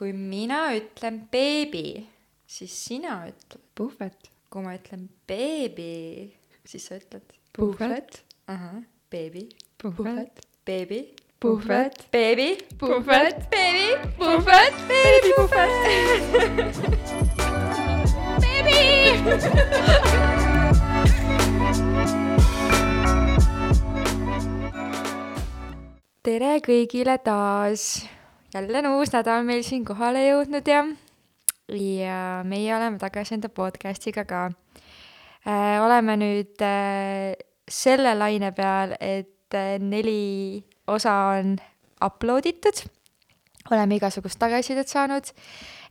kui mina ütlen beebi, siis sina ütled. puhvet. kui ma ütlen beebi, siis sa ütled. puhvet. ahah, beebi, puhvet. beebi, puhvet. beebi, puhvet. beebi, puhvet, beebi, puhvet. beebi. tere kõigile taas. Jälle on uus nädal meil siin kohale jõudnud ja, ja meie oleme tagasi enda podcast'iga ka äh,. oleme nüüd äh, selle laine peal, et äh, neli osa on upload itud. oleme igasugust tagasisidet saanud,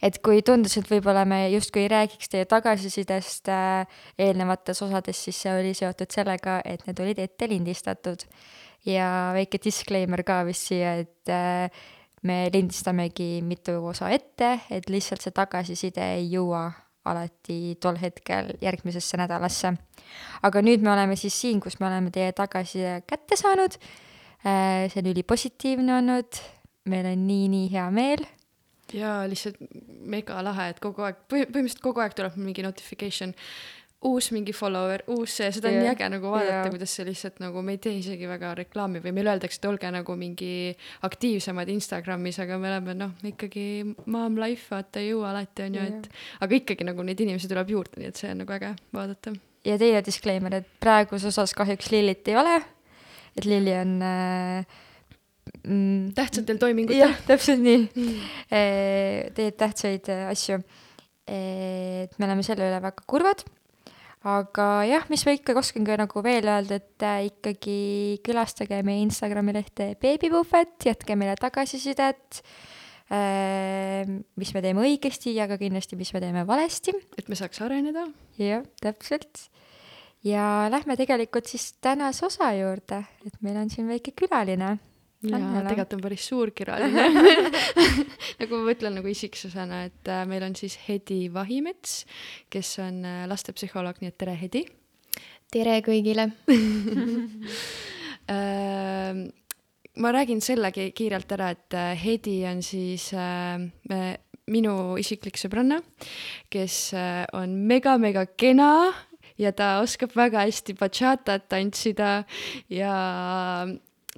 et kui tundus, et võib-olla me justkui ei räägiks teie tagasisidest äh, eelnevates osades, siis see oli seotud sellega, et need olid ette lindistatud ja väike disclaimer ka vist siia, et äh, me lindistamegi mitu osa ette, et lihtsalt see tagasiside ei jõua alati tol hetkel järgmisesse nädalasse. aga nüüd me oleme siis siin, kus me oleme teie tagasiside kätte saanud. Äh, see on ülipositiivne olnud, meil on nii-nii hea meel ja lihtsalt mega lahe, et kogu aeg, põhimõtteliselt kogu aeg tuleb mingi notification uus mingi follower, uus see, seda on yeah. nii äge nagu vaadata yeah., kuidas see lihtsalt nagu, me ei tee isegi väga reklaami või meile öeldakse, et olge nagu mingi aktiivsemad Instagramis, aga me oleme noh, ikkagi mom life, vaata jõua alati, on ju yeah., et aga ikkagi nagu neid inimesi tuleb juurde, nii et see on nagu äge vaadata. ja teine disclaimer, et praeguses osas kahjuks Lillit ei ole, et Lilli on äh, mm, tähtsatel toimingutel. jah, täpselt nii mm. E,. teeb tähtsaid asju. et me oleme selle üle väga kurvad aga jah, mis ma ikkagi oskan ka nagu veel öelda, et äh, ikkagi külastage meie Instagrami lehte Beebipuhvet, jätke meile tagasisidet äh,, mis me teeme õigesti ja ka kindlasti, mis me teeme valesti. et me saaks areneda. jah, täpselt. ja lähme tegelikult siis tänase osa juurde, et meil on siin väike külaline jaa, tegelikult on päris suur külaline. Nagu ma ütlen nagu isiksusena, et äh, meil on siis Hedi Vahimets, kes on äh, lastepsühholoog, nii et tere, Hedi! tere kõigile. Äh, ma räägin sellegi kiirelt ära, et äh, Hedi on siis äh, minu isiklik sõbranna, kes äh, on mega-mega kena ja ta oskab väga hästi bachatat tantsida ja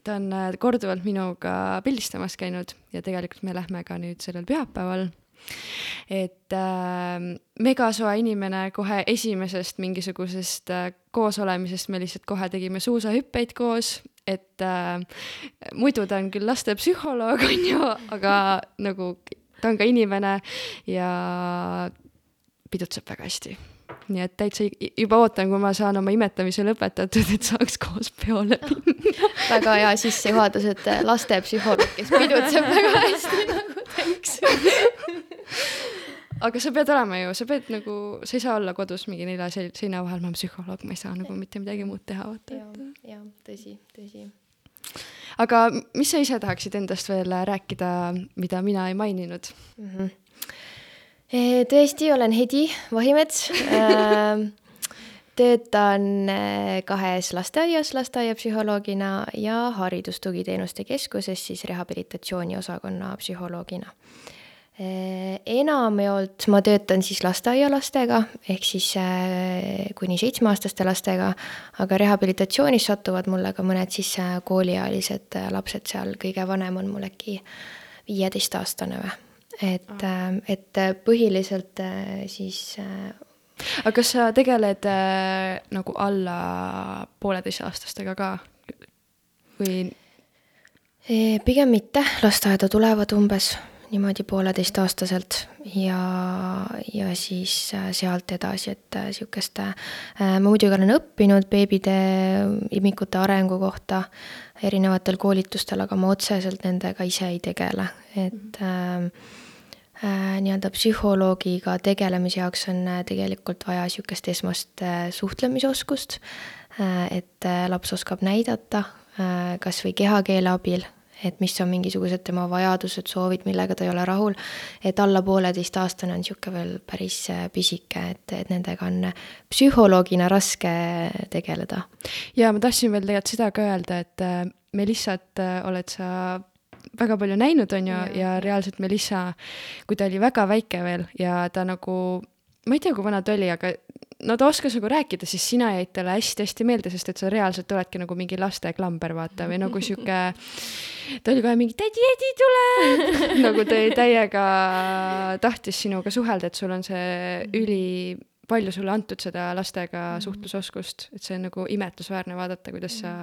ta on äh, korduvalt minuga pildistamas käinud ja tegelikult me lähme ka nüüd sellel pühapäeval. et äh, megasoe inimene kohe esimesest mingisugusest äh, koosolemisest me lihtsalt kohe tegime suusahüppeid koos, et äh, muidu ta on küll lastepsühholoog, on ju, aga nagu ta on ka inimene ja pidutseb väga hästi nii et täitsa juba ootan, kui ma saan oma imetamise lõpetatud, et saaks koos peole minna väga hea sissejuhatus, et äh, lastepsühholoog, kes pidutseb väga hästi nagu thanks aga sa pead olema ju, sa pead nagu, sa ei saa olla kodus mingi nelja seina vahel, ma olen psühholoog, ma ei saa nagu mitte midagi muud teha, vaata. jah, tõsi, tõsi. aga mis sa ise tahaksid endast veel rääkida, mida mina ei maininud mm? -hmm tõesti, olen Hedi Vahimets. Ähm, töötan äh, kahes lasteaias lasteaiapsühholoogina ja Haridustugiteenuste Keskuses siis rehabilitatsiooniosakonna psühholoogina. Äh, enamjaolt ma töötan siis lasteaialastega ehk siis äh, kuni seitsmeaastaste lastega, aga rehabilitatsioonis satuvad mulle ka mõned siis kooliealised lapsed seal, kõige vanem on mul äkki viieteistaastane või et ah., et põhiliselt äh, siis äh, aga kas sa tegeled äh, nagu alla pooleteistaastastega ka või? pigem mitte, lasteaeda tulevad umbes niimoodi pooleteistaastaselt ja, ja siis sealt edasi, et sihukest äh,, ma muidugi olen õppinud beebide, imikute arengu kohta erinevatel koolitustel, aga ma otseselt nendega ise ei tegele, et äh, Äh, nii-öelda psühholoogiga tegelemise jaoks on äh, tegelikult vaja niisugust esmast äh, suhtlemisoskust, et laps oskab näidata kas või kehakeele abil, et mis on mingisugused tema vajadused, soovid, millega ta ei ole rahul, et alla pooleteistaastane on niisugune veel päris pisike, et, et nendega on psühholoogina raske tegeleda. ja ma tahtsin veel tegelikult seda ka öelda, et me lihtsalt oled sa väga palju näinud, on ju, ja reaalselt Melissa, kui ta oli väga väike veel ja ta nagu, ma ei tea, kui vana ta oli, aga no ta oskas nagu rääkida, siis sina jäid talle hästi-hästi meelde, sest et sa reaalselt oledki nagu mingi lasteklamber, vaata, või nagu sihuke, ta oli kohe mingi tädi Edi tuleb nagu ta täiega, tahtis sinuga suhelda, et sul on see üli palju sulle antud seda lastega suhtlusoskust, et see on nagu imetlusväärne vaadata, kuidas sa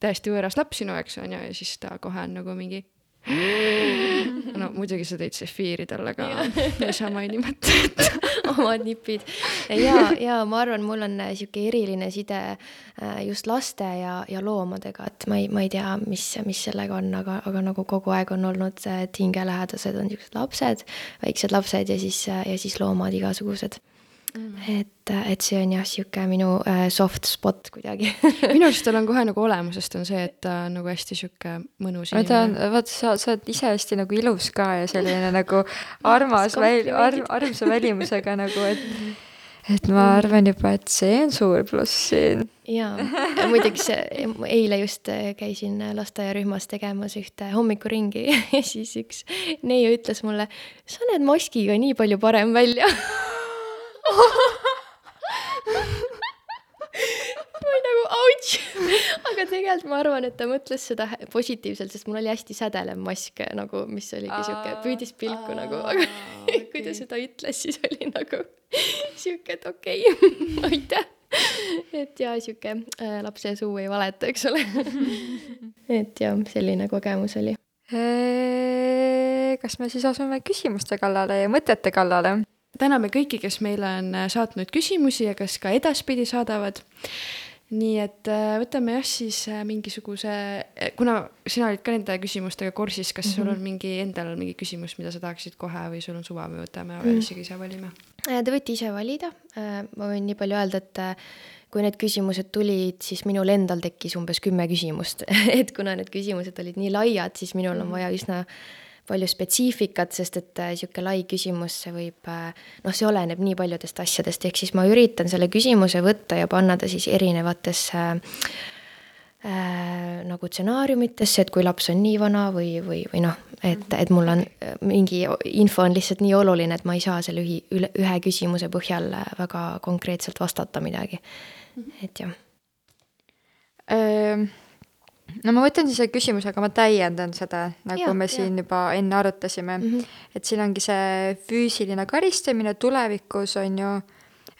täiesti võõras laps sinu jaoks on ju, ja siis ta kohe on nagu mingi no muidugi sa tõid sefiiri talle ka, ei saa mainimata jätta omad nipid. ja, ja ma arvan, mul on sihuke eriline side äh, just laste ja, ja loomadega, et ma ei, ma ei tea, mis, mis sellega on, aga, aga nagu kogu aeg on olnud, et hingelähedased on siuksed lapsed, väiksed lapsed ja siis, ja siis loomad igasugused. Et, et see on jah, sihuke minu äh, soft spot kuidagi. Minu arust tal on kohe nagu olemusest on see, et ta on nagu hästi sihuke mõnus inimene. ta on, vaata, sa, sa oled ise hästi nagu ilus ka ja selline nagu armas väl-, arm, armsa välimusega nagu, et et ma arvan juba, et see on suur pluss siin. jaa, muideks eile just käisin lasteaiarühmas tegemas ühte hommikuringi ja siis üks neiu ütles mulle, sa näed maskiga nii palju parem välja ma olin nagu auts, aga tegelikult ma arvan, et ta mõtles seda positiivselt, sest mul oli hästi sädelev mask nagu, mis oligi sihuke, püüdis pilku nagu, aga okay. kui ta seda ütles, siis oli nagu sihuke, et okei okay, aitäh. et ja sihuke äh, lapse suu ei valeta, eks ole et jah, selline kogemus oli. kas me siis asume küsimuste kallale ja mõtete kallale? Täname kõiki, kes meile on äh, saatnud küsimusi ja kes ka edaspidi saadavad. nii et äh, võtame jah, siis äh, mingisuguse, kuna sina olid ka nende küsimustega kursis, kas mm -hmm. sul mhm. on mingi endal mingi küsimus, mida sa tahaksid kohe või sul on suva, me võtame mm, -hmm. isegi ise valime? Te võite ise valida, ma võin nii palju öelda, et kui need küsimused tulid, siis minul endal tekkis umbes kümme küsimust et kuna need küsimused olid nii laiad, siis minul on mhm. vaja üsna palju spetsiifikat, sest et niisugune äh, lai küsimus, see võib, äh, noh, see oleneb nii paljudest asjadest, ehk siis ma üritan selle küsimuse võtta ja panna ta siis erinevatesse äh, nagu stsenaariumitesse, et kui laps on nii vana või, või, või noh, et, et mul on äh, mingi info on lihtsalt nii oluline, et ma ei saa selle ühi, üle, ühe küsimuse põhjal väga konkreetselt vastata midagi. et jah. Ähm no ma võtan siis küsimuse, aga ma täiendan seda, nagu ja, me siin ja. juba enne arutasime mm. -hmm. et siin ongi see füüsiline karistamine tulevikus on ju,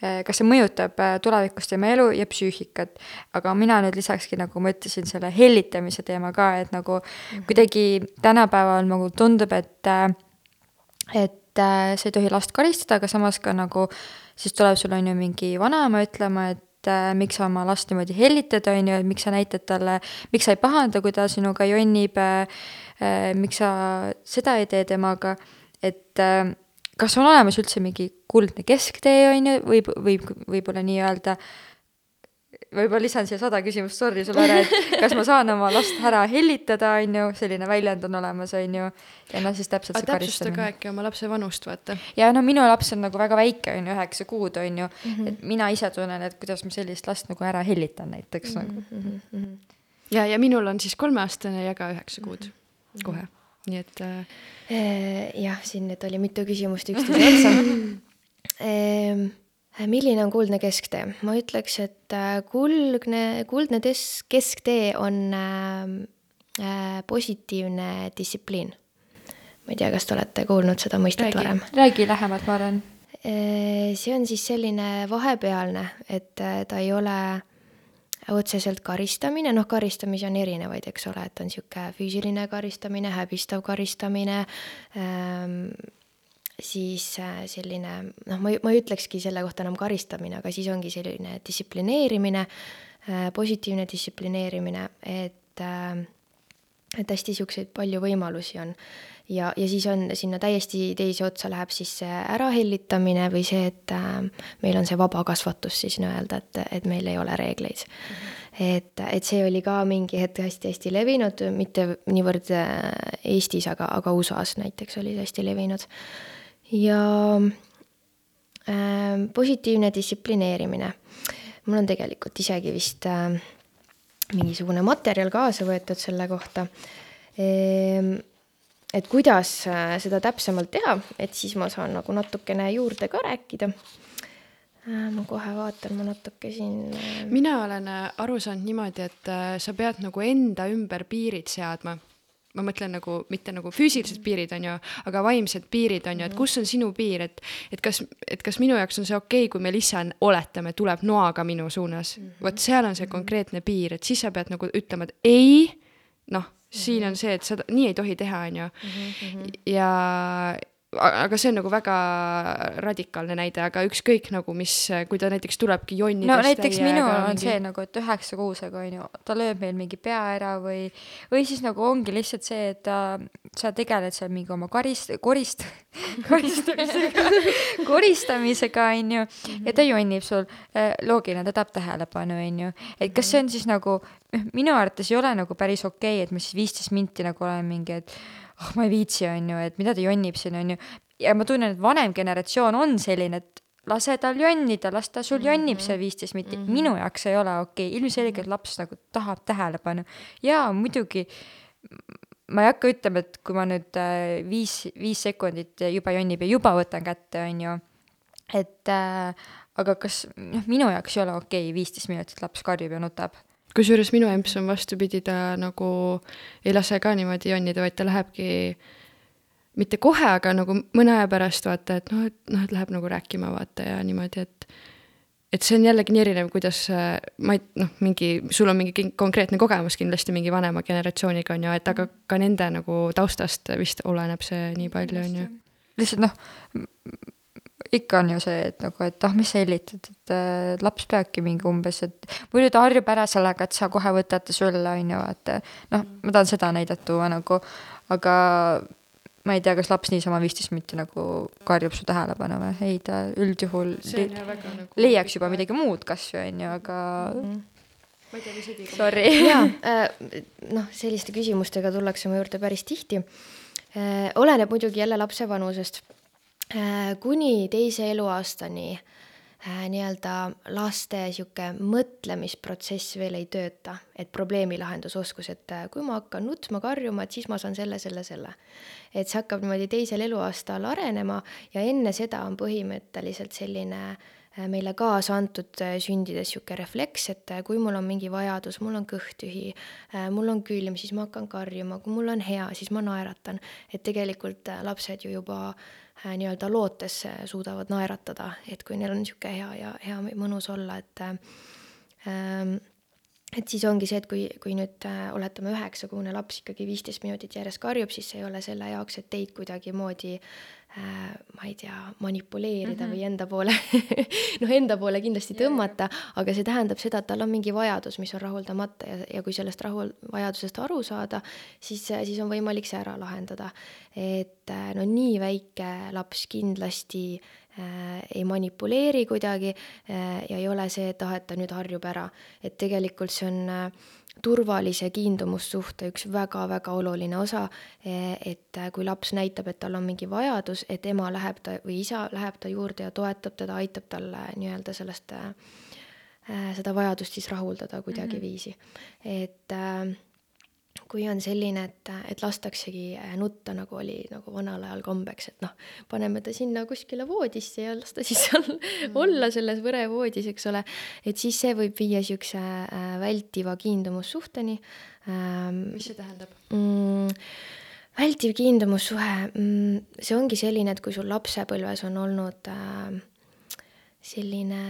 eh, kas see mõjutab eh, tulevikus tema elu ja psüühikat. aga mina nüüd lisakski, nagu ma ütlesin, selle hellitamise teema ka, et nagu mm -hmm. kuidagi tänapäeval nagu tundub, et, eh, et sa ei tohi last karistada, aga samas ka nagu siis tuleb sul on ju mingi vanaema ütlema, et et äh, miks sa oma last niimoodi hellitad, on ju, et miks sa näitad talle, miks sa ei pahanda, kui ta sinuga jonnib äh,, äh, miks sa seda ei tee temaga, et kas on olemas üldse mingi kuldne kesktee, on ju, võib, võib, võib-olla nii-öelda võib-olla lisan siia sada küsimust, sorry sulle ära, et kas ma saan oma last ära hellitada, on ju, selline väljend on olemas, on ju, ja noh, siis täpselt see karistamine. täpsusta ka äkki oma lapse vanust, vaata. ja no minu laps on nagu väga väike, on ju, üheksa kuud, on ju mm, -hmm. et mina ise tunnen, et kuidas ma sellist last nagu ära hellitan näiteks mm -hmm. nagu mm. -hmm. ja, ja minul on siis kolmeaastane ja ka üheksa kuud mm -hmm. kohe, nii et äh.... jah, siin nüüd oli mitu küsimust üksteise otsa milline on kuldne kesktee? ma ütleks, et äh, kuldne, tes-, kesktee on äh, äh, positiivne distsipliin. ma ei tea, kas te olete kuulnud seda mõistet räägi, varem? räägi lähemalt, ma arvan. see on siis selline vahepealne, et ta ei ole otseselt karistamine, noh, karistamisi on erinevaid, eks ole, et on niisugune füüsiline karistamine, häbistav karistamine ähm,, siis äh, selline noh, ma ei, ma ei ütlekski selle kohta enam karistamine, aga siis ongi selline distsiplineerimine, äh, positiivne distsiplineerimine, et äh, et hästi niisuguseid palju võimalusi on. ja, ja siis on sinna täiesti teise otsa läheb siis see ärahellitamine või see, et meil on see vaba kasvatus siis nii-öelda, et, et meil ei ole reegleid mm. -hmm. et, et see oli ka mingi hetk hästi-hästi levinud, mitte niivõrd Eestis, aga, aga USA-s näiteks oli see hästi levinud ja äh, positiivne distsiplineerimine. mul on tegelikult isegi vist äh, mingisugune materjal kaasa võetud selle kohta e,. et kuidas äh, seda täpsemalt teha, et siis ma saan nagu natukene juurde ka rääkida Äh, ma kohe vaatan, ma natuke siin. Äh, mina olen aru saanud niimoodi, et sa pead nagu enda ümber piirid seadma. Ma mõtlen nagu mitte nagu füüsilised piirid on ju, aga vaimsed piirid on ju, et kus on sinu piir, et, et kas, et kas minu jaoks on see okei okay,, kui Melissa on, oletame, tuleb noaga minu suunas. Mm -hmm.. vot seal on see mhm. konkreetne piir, et siis sa pead nagu ütlema, et ei, noh, siin on see, et seda nii ei tohi teha, on ju. Mhm, ja aga see on nagu väga radikaalne näide, aga ükskõik nagu mis, kui ta näiteks tulebki jonnidest no näiteks minul on mingi... see nagu, et üheksa kuusega on ju, ta lööb meil mingi pea ära või, või siis nagu ongi lihtsalt see, et ta, sa tegeled seal mingi oma karist-, korist-, koristamisega koristamisega on ju, ja ta jonnib sul, äh, loogiline, ta tahab tähelepanu, on ju, et kas see on siis nagu, minu arvates ei ole nagu päris okei okay,, et ma siis viisteist minti nagu olen mingi, et oh ma ei viitsi, on ju, et mida ta jonnib siin, on ju. ja ma tunnen, et vanem generatsioon on selline, et lase tal jonnida, las ta sul jonnib mm -hmm. see viisteist minutit mm, -hmm. minu jaoks ei ole okei okay., ilmselgelt laps nagu tahab tähelepanu. jaa, muidugi ma ei hakka ütlema, et kui ma nüüd äh, viis, viis sekundit juba jonnib ja juba võtan kätte, on ju, et äh, aga kas, noh, minu jaoks ei ole okei okay,, viisteist minutit laps karjub ja nutab kusjuures minu emps on vastupidi, ta nagu ei lase ka niimoodi jonnida, vaid ta lähebki mitte kohe, aga nagu mõne aja pärast vaata, et noh, et noh, et läheb nagu rääkima vaata ja niimoodi, et et see on jällegi nii erinev, kuidas ma ei noh, mingi, sul on mingi konkreetne kogemus kindlasti mingi vanema generatsiooniga on ju, et aga ka nende nagu taustast vist oleneb see nii palju on ju. lihtsalt noh, ikka on ju see, et nagu, et ah, mis sa hellitad, et äh, laps peabki mingi umbes, et muidu ta harjub ära sellega, et sa kohe võtad ta sulle, on ju, et noh, ma tahan seda näidet tuua nagu, aga ma ei tea, kas laps niisama viisteist minuti nagu karjub su tähelepanu või, ei ta üldjuhul le nagu leiaks juba midagi muud kasvõi on ju, aga mm -hmm. ma ei tea, mis Edi Sorry. jaa äh,, noh, selliste küsimustega tullakse mu juurde päris tihti äh,. oleneb muidugi jälle lapse vanusest kuni teise eluaastani äh, nii-öelda laste sihuke mõtlemisprotsess veel ei tööta, et probleemi lahendusoskus, et äh, kui ma hakkan nutma, karjuma, et siis ma saan selle, selle, selle. et see hakkab niimoodi teisel eluaastal arenema ja enne seda on põhimõtteliselt selline meile kaasa antud sündides niisugune refleks, et kui mul on mingi vajadus, mul on kõht tühi, mul on külm, siis ma hakkan karjuma, kui mul on hea, siis ma naeratan. et tegelikult lapsed ju juba Äh, nii-öelda lootes suudavad naeratada, et kui neil on niisugune hea ja hea mõnus olla, et ähm, et siis ongi see, et kui, kui nüüd äh, oletame üheksakuune laps ikkagi viisteist minutit järjest karjub, siis see ei ole selle jaoks, et teid kuidagimoodi äh, ma ei tea, manipuleerida mm -hmm. või enda poole noh, enda poole kindlasti tõmmata, aga see tähendab seda, et tal on mingi vajadus, mis on rahuldamata ja, ja kui sellest rahul, vajadusest aru saada, siis, siis on võimalik see ära lahendada. et äh, no nii väike laps kindlasti äh, Äh, ei manipuleeri kuidagi äh, ja ei ole see, et ah, et ta nüüd harjub ära. et tegelikult see on äh, turvalise kiindumussuhte üks väga-väga oluline osa, et kui laps näitab, et tal on mingi vajadus, et ema läheb ta või isa läheb ta juurde ja toetab teda, aitab talle nii-öelda sellest, seda vajadust siis rahuldada kuidagiviisi mm. -hmm. et äh, kui on selline, et, et lastaksegi äh, nutta, nagu oli nagu vanal ajal kombeks, et noh, paneme ta sinna kuskile voodisse ja las ta siis seal mm. olla selles võrevoodis, eks ole, et siis see võib viia niisuguse äh, vältiva kiindumussuhteni ähm,. mis see tähendab mm,? vältiv kiindumussuhe mm,, see ongi selline, et kui sul lapsepõlves on olnud äh, selline,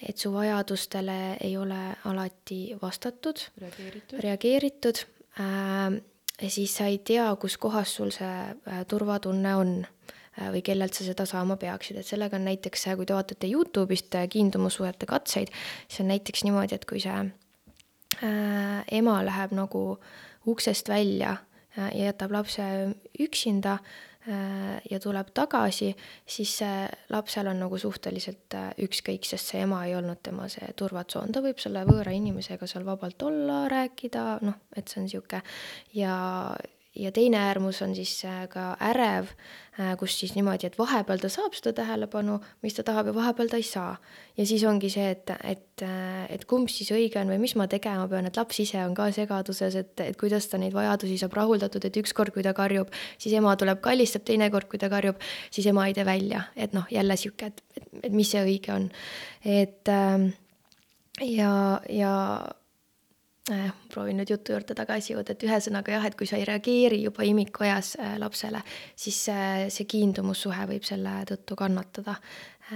et su vajadustele ei ole alati vastatud, reageeritud, reageeritud siis sa ei tea, kus kohas sul see turvatunne on või kellelt sa seda saama peaksid, et sellega on näiteks, kui te vaatate Youtube'ist kiindumussuhete katseid, siis on näiteks niimoodi, et kui see äh, ema läheb nagu uksest välja ja jätab lapse üksinda ja tuleb tagasi, siis lapsel on nagu suhteliselt äh, ükskõik, sest see ema ei olnud tema see turvatsoon, ta võib selle võõra inimesega seal vabalt olla, rääkida, noh, et see on niisugune ja, ja teine äärmus on siis äh, ka ärev, äh, kus siis niimoodi, et vahepeal ta saab seda tähelepanu, mis ta tahab ja vahepeal ta ei saa. ja siis ongi see, et, et, et kumb siis õige on või mis ma tegema pean, et laps ise on ka segaduses, et, et kuidas ta neid vajadusi saab rahuldatud, et ükskord, kui ta karjub, siis ema tuleb, kallistab, teinekord, kui ta karjub, siis ema ei tee välja, et noh, jälle sihuke, et, et, et mis see õige on. et ähm, ja, ja äh, proovin nüüd jutu juurde tagasi jõuda, et ühesõnaga jah, et kui sa ei reageeri juba imikueas äh, lapsele, siis äh, see kiindumussuhe võib selle tõttu kannatada.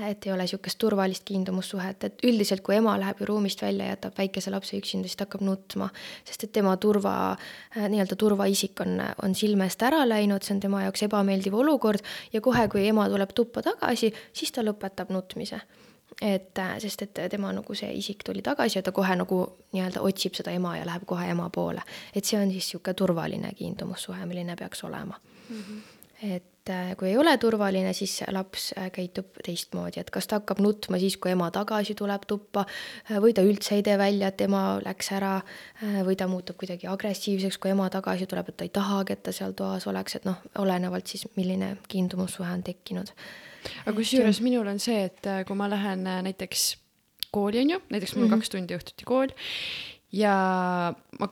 et ei ole niisugust turvalist kiindumussuhet, et üldiselt, kui ema läheb ju ruumist välja ja jätab väikese lapse üksinda, siis ta hakkab nutma, sest et tema turva, nii-öelda turvaisik on, on silme eest ära läinud, see on tema jaoks ebameeldiv olukord ja kohe, kui ema tuleb tuppa tagasi, siis ta lõpetab nutmise et äh, sest, et tema nagu see isik tuli tagasi ja ta kohe nagu nii-öelda otsib seda ema ja läheb kohe ema poole. et see on siis niisugune turvaline kiindumussuhe, milline peaks olema mm. -hmm. et äh, kui ei ole turvaline, siis laps äh, käitub teistmoodi, et kas ta hakkab nutma siis, kui ema tagasi tuleb tuppa või ta üldse ei tee välja, et ema läks ära või ta muutub kuidagi agressiivseks, kui ema tagasi tuleb, et ta ei tahagi, et ta seal toas oleks, et noh, olenevalt siis, milline kiindumussuhe on tekkinud aga kusjuures minul on see, et äh, kui ma lähen äh, näiteks kooli, on ju, näiteks mul on mm -hmm. kaks tundi õhtuti kool ja ma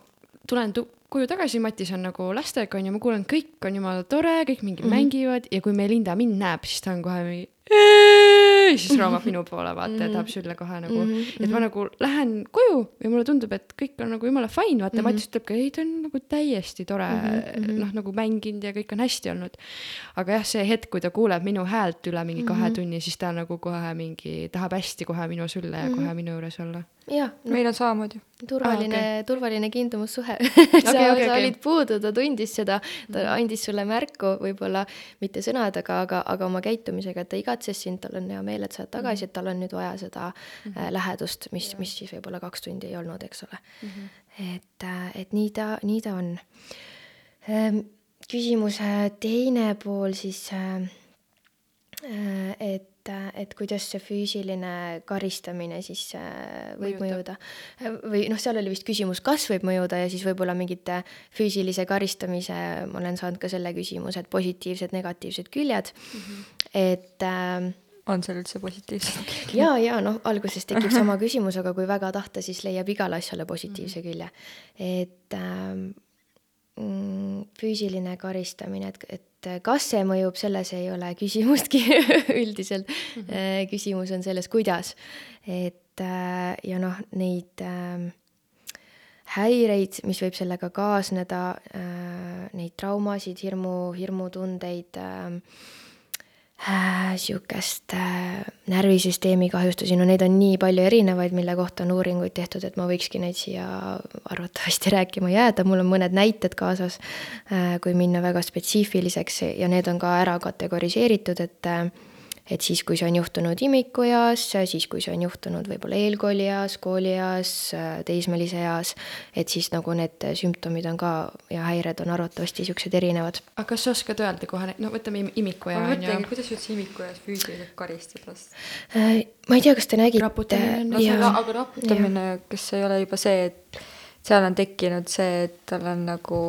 tulen tu koju tagasi, Matis on nagu lastega, on ju, ma kuulen, kõik on jumala tore, kõik mingi mm -hmm. mängivad ja kui meil Linda mind näeb, siis ta on kohe mingi siis roomab minu poole vaata ja mhm. tahab sülle kohe nagu mm, -hmm. et ma nagu lähen koju ja mulle tundub, et kõik on nagu jumala fine, vaata mm -hmm. Matis ütlebki, ei ta on nagu täiesti tore mm, -hmm. noh, nagu mänginud ja kõik on hästi olnud. aga jah, see hetk, kui ta kuuleb minu häält üle mingi kahe mm -hmm. tunni, siis ta nagu kohe mingi tahab hästi kohe minu sülle ja mm -hmm. kohe minu juures olla jah no.. meil on samamoodi. turvaline ah,, okay. turvaline kiindumussuhe sa okay,, sa okay. olid puudu, ta tundis seda, ta andis sulle märku, võib-olla mitte sõnadega, aga, aga oma käitumisega, et ta igatses sind, tal on hea meel, et sa oled tagasi, et tal on nüüd vaja seda mm -hmm. lähedust, mis, mis siis võib-olla kaks tundi ei olnud, eks ole mm. -hmm. et, äh, et nii ta, nii ta on. Ehm, küsimuse teine pool siis, äh, et et, kuidas see füüsiline karistamine siis võib mõjuda. või noh, seal oli vist küsimus, kas võib mõjuda ja siis võib-olla mingite füüsilise karistamise, ma olen saanud ka selle küsimuse, et positiivsed, negatiivsed küljed mm, -hmm. et äh, on seal üldse positiivsed küljed? ja, ja noh, alguses tekib sama küsimus, aga kui väga tahta, siis leiab igale asjale positiivse mhm. külje. et ähm, mm, füüsiline karistamine, et, et kas see mõjub, selles ei ole küsimustki üldiselt mm. -hmm. küsimus on selles, kuidas. et äh, ja noh, neid ähm, häireid, mis võib sellega kaasneda, äh, neid traumasid, hirmu, hirmutundeid äh, äh, närvisüsteemi kahjustusi, no neid on nii palju erinevaid, mille kohta on uuringuid tehtud, et ma võikski neid siia arvatavasti rääkima jääda, mul on mõned näited kaasas, äh, kui minna väga spetsiifiliseks ja need on ka ära kategoriseeritud, et et siis, kui see on juhtunud imikueas, siis kui see on juhtunud võib-olla eelkoolieas, koolieas, teismelise eas, et siis nagu need sümptomid on ka ja häired on arvatavasti niisugused erinevad. aga kas sa oskad öelda kohe, no võtame imikuea on ju. ma mõtlengi, kuidas üldse imikueas füüsiliselt karistada ma ei tea, kas te nägite. raputamine ja, aga raputamine, kas ei ole juba see, et seal on tekkinud see, et tal on nagu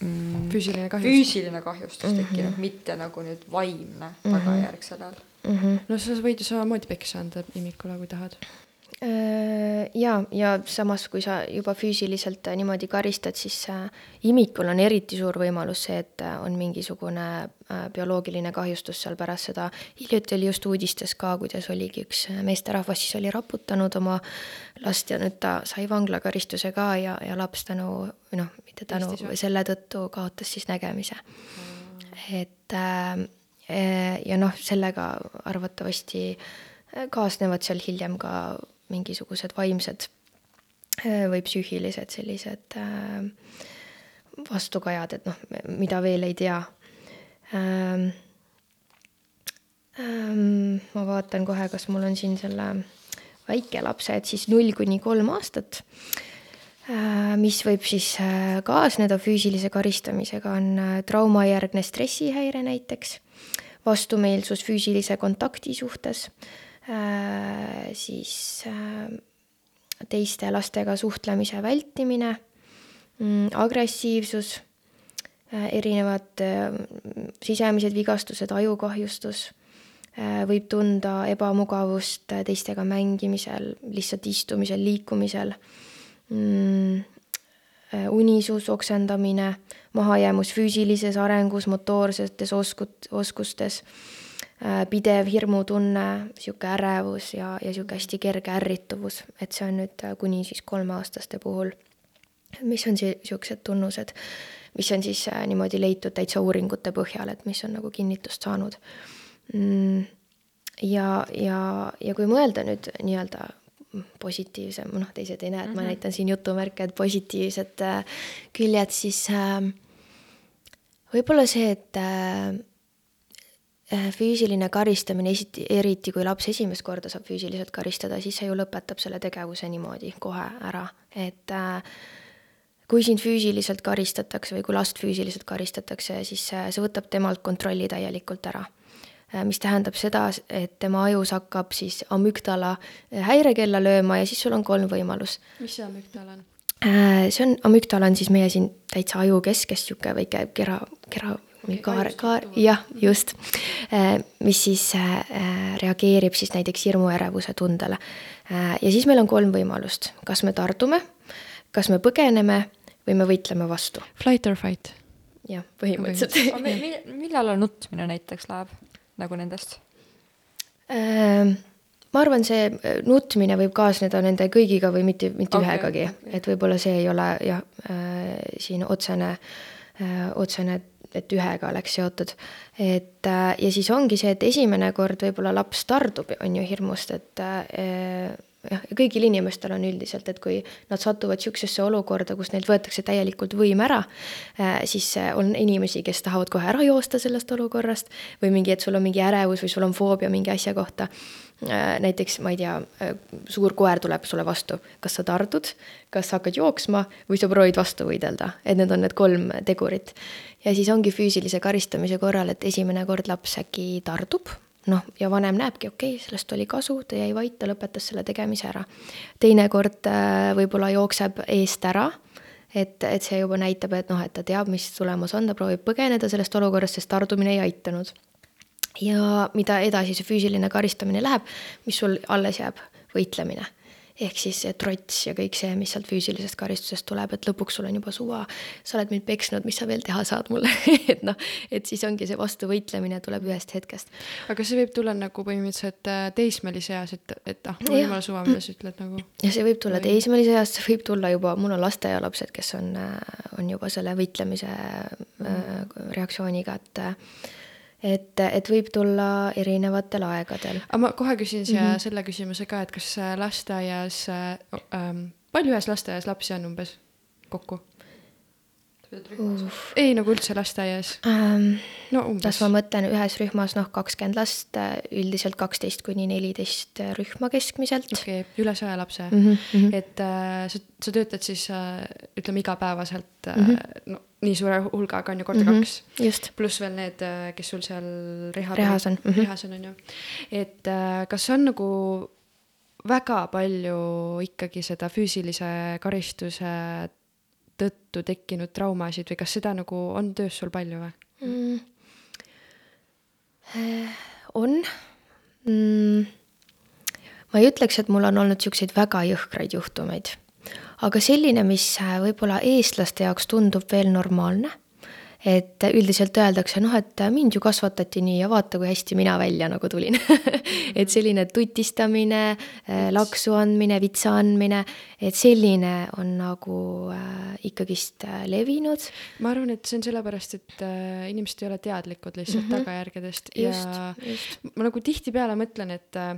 mm, füüsiline kahjustus, füüsiline kahjustus tekkinud mm, -hmm. mitte nagu nüüd vaimne mm -hmm. tagajärg sellel mm. -hmm. no sa võid ju samamoodi peksa anda imikule, kui tahad. Äh, ja, ja samas, kui sa juba füüsiliselt äh, niimoodi karistad, siis äh, imikul on eriti suur võimalus see, et on mingisugune bioloogiline kahjustus seal pärast seda. hiljuti oli just uudistes ka, kuidas oligi üks meesterahvas siis oli raputanud oma last ja nüüd ta sai vanglakaristuse ka ja, ja laps tänu, või noh, mitte tänu, selle tõttu kaotas siis nägemise et äh, ja noh, sellega arvatavasti eh, kaasnevad seal hiljem ka mingisugused vaimsed eh, või psüühilised sellised vastukajad, et noh, mida veel ei tea. Ähm, ähm, ma vaatan kohe, kas mul on siin selle väikelapse, et siis null kuni kolm aastat mis võib siis kaasneda füüsilise karistamisega, on traumajärgne stressihäire näiteks vastumeelsus füüsilise kontakti suhtes, äh, siis äh, teiste lastega suhtlemise vältimine, mm, agressiivsus, erinevad sisemised vigastused, ajukahjustus, võib tunda ebamugavust teistega mängimisel, lihtsalt istumisel, liikumisel mm,, unisus, oksendamine, mahajäämus füüsilises arengus, motoorsetes oskut-, oskustes Äh, pidev hirmutunne, niisugune ärevus ja, ja niisugune hästi kerge ärrituvus, et see on nüüd äh, kuni siis kolmeaastaste puhul. mis on siis niisugused tunnused, mis on siis äh, niimoodi leitud täitsa uuringute põhjal, et mis on nagu kinnitust saanud mm,. ja, ja, ja kui mõelda nüüd nii-öelda positiivsem, noh, teised ei näe, et ma mhm. näitan siin jutumärke, et positiivsed küljed, siis äh, võib-olla see, et äh, Äh, füüsiline karistamine, esiti, eriti kui laps esimest korda saab füüsiliselt karistada, siis see ju lõpetab selle tegevuse niimoodi kohe ära, et äh, kui sind füüsiliselt karistatakse või kui last füüsiliselt karistatakse, siis äh, see võtab temalt kontrolli täielikult ära. Mis tähendab seda, et tema ajus hakkab siis amügdala häirekella lööma ja siis sul on kolm võimalust. mis see amügdala on? see on, amügdala on siis meie siin täitsa aju keskes niisugune väike kera, kera kaar, kaar, jah, just. Äh, mis siis äh, reageerib siis näiteks hirmuärevuse tundele. Äh, ja siis meil on kolm võimalust, kas me tardume, kas me põgeneme või me võitleme vastu. Flight or fight? jah, põhimõtteliselt millal on nutmine näiteks läheb nagu nendest? ma arvan, see nutmine võib kaasneda nende kõigiga või mitte, mitte okay, ühegagi okay., et võib-olla see ei ole jah äh,, siin otsene äh,, otsene et ühega oleks seotud. et äh, ja siis ongi see, et esimene kord võib-olla laps tardub, on ju hirmust, et äh, jah, ja kõigil inimestel on üldiselt, et kui nad satuvad niisugusesse olukorda, kus neilt võetakse täielikult võim ära, äh, siis on inimesi, kes tahavad kohe ära joosta sellest olukorrast või mingi, et sul on mingi ärevus või sul on foobia mingi asja kohta. näiteks, ma ei tea, suur koer tuleb sulle vastu, kas sa tardud, kas sa hakkad jooksma? Või sa proovid vastu võidelda, et need on need kolm tegurit. Ja siis ongi füüsilise karistamise korral, et esimene kord laps äkki tardub, noh, ja vanem näebki, okei okay,, sellest oli kasu, ta jäi vait, ta lõpetas selle tegemise ära. teinekord äh, võib-olla jookseb eest ära, et, et see juba näitab, et noh, et ta teab, mis tulemus on, ta proovib põgeneda sellest olukorrast, sest tardumine ei aitanud. ja mida edasi see füüsiline karistamine läheb, mis sul alles jääb, võitlemine ehk siis see trots ja kõik see, mis sealt füüsilisest karistusest tuleb, et lõpuks sul on juba suva, sa oled mind peksnud, mis sa veel teha saad mulle et noh, et siis ongi see vastuvõitlemine tuleb ühest hetkest. aga see võib tulla nagu põhimõtteliselt äh, teismelise eas, et, et ah, mul on jumala suva, mida sa ütled nagu. ja see võib tulla või... teismelise eas, see võib tulla juba, mul on lasteaialapsed, kes on, äh, on juba selle võitlemise mm. reaktsiooniga, et et, et võib tulla erinevatel aegadel. aga ma kohe küsin siia mm -hmm. selle küsimuse ka, et kas lasteaias äh,, palju ühes lasteaias lapsi on umbes kokku? Ei, nagu üldse lasteaias ähm,? no umbes. las ma mõtlen, ühes rühmas noh, kakskümmend last, üldiselt kaksteist kuni neliteist rühma keskmiselt. okei okay,, üle saja lapse mm. -hmm. et äh, sa, sa töötad siis äh, ütleme igapäevaselt äh, mm -hmm. no nii suure hulgaga on ju korda mm -hmm. kaks. pluss veel need, äh, kes sul seal rehab rehas on mm. -hmm. rehas on, on ju. et äh, kas on nagu väga palju ikkagi seda füüsilise karistuse tõttu tekkinud traumasid või kas seda nagu on töös sul palju või mm.? Äh, on mm.. ma ei ütleks, et mul on olnud niisuguseid väga jõhkraid juhtumeid, aga selline, mis äh, võib-olla eestlaste jaoks tundub veel normaalne et üldiselt öeldakse, noh, et mind ju kasvatati nii ja vaata, kui hästi mina välja nagu tulin et selline tutistamine, äh, laksu andmine, vitsa andmine, et selline on nagu äh, ikkagist äh, levinud. ma arvan, et see on sellepärast, et äh, inimesed ei ole teadlikud lihtsalt mm -hmm. tagajärgedest ja just, just. ma nagu tihtipeale mõtlen, et äh,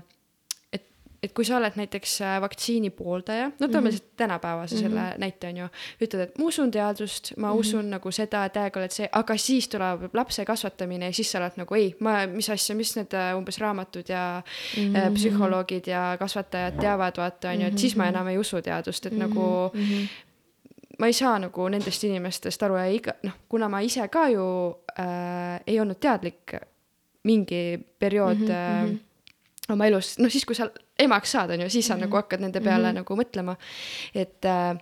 et kui sa oled näiteks äh, vaktsiini pooldaja, no toome mm -hmm. tänapäevase selle mm -hmm. näite on ju, ütled, et ma usun teadust, ma mm -hmm. usun nagu seda, täiega oled see, aga siis tuleb lapse kasvatamine ja siis sa oled nagu ei, ma, mis asja, mis need äh, umbes raamatud ja mm -hmm. psühholoogid ja kasvatajad teavad, vaata on ju, et siis ma enam ei usu teadust, et mm -hmm. nagu mm -hmm. ma ei saa nagu nendest inimestest aru ja iga, noh, kuna ma ise ka ju äh, ei olnud teadlik mingi periood mm -hmm. äh, oma elus, noh siis, kui sa emaks saad, on ju, siis sa mm -hmm. nagu hakkad nende peale mm -hmm. nagu mõtlema, et äh,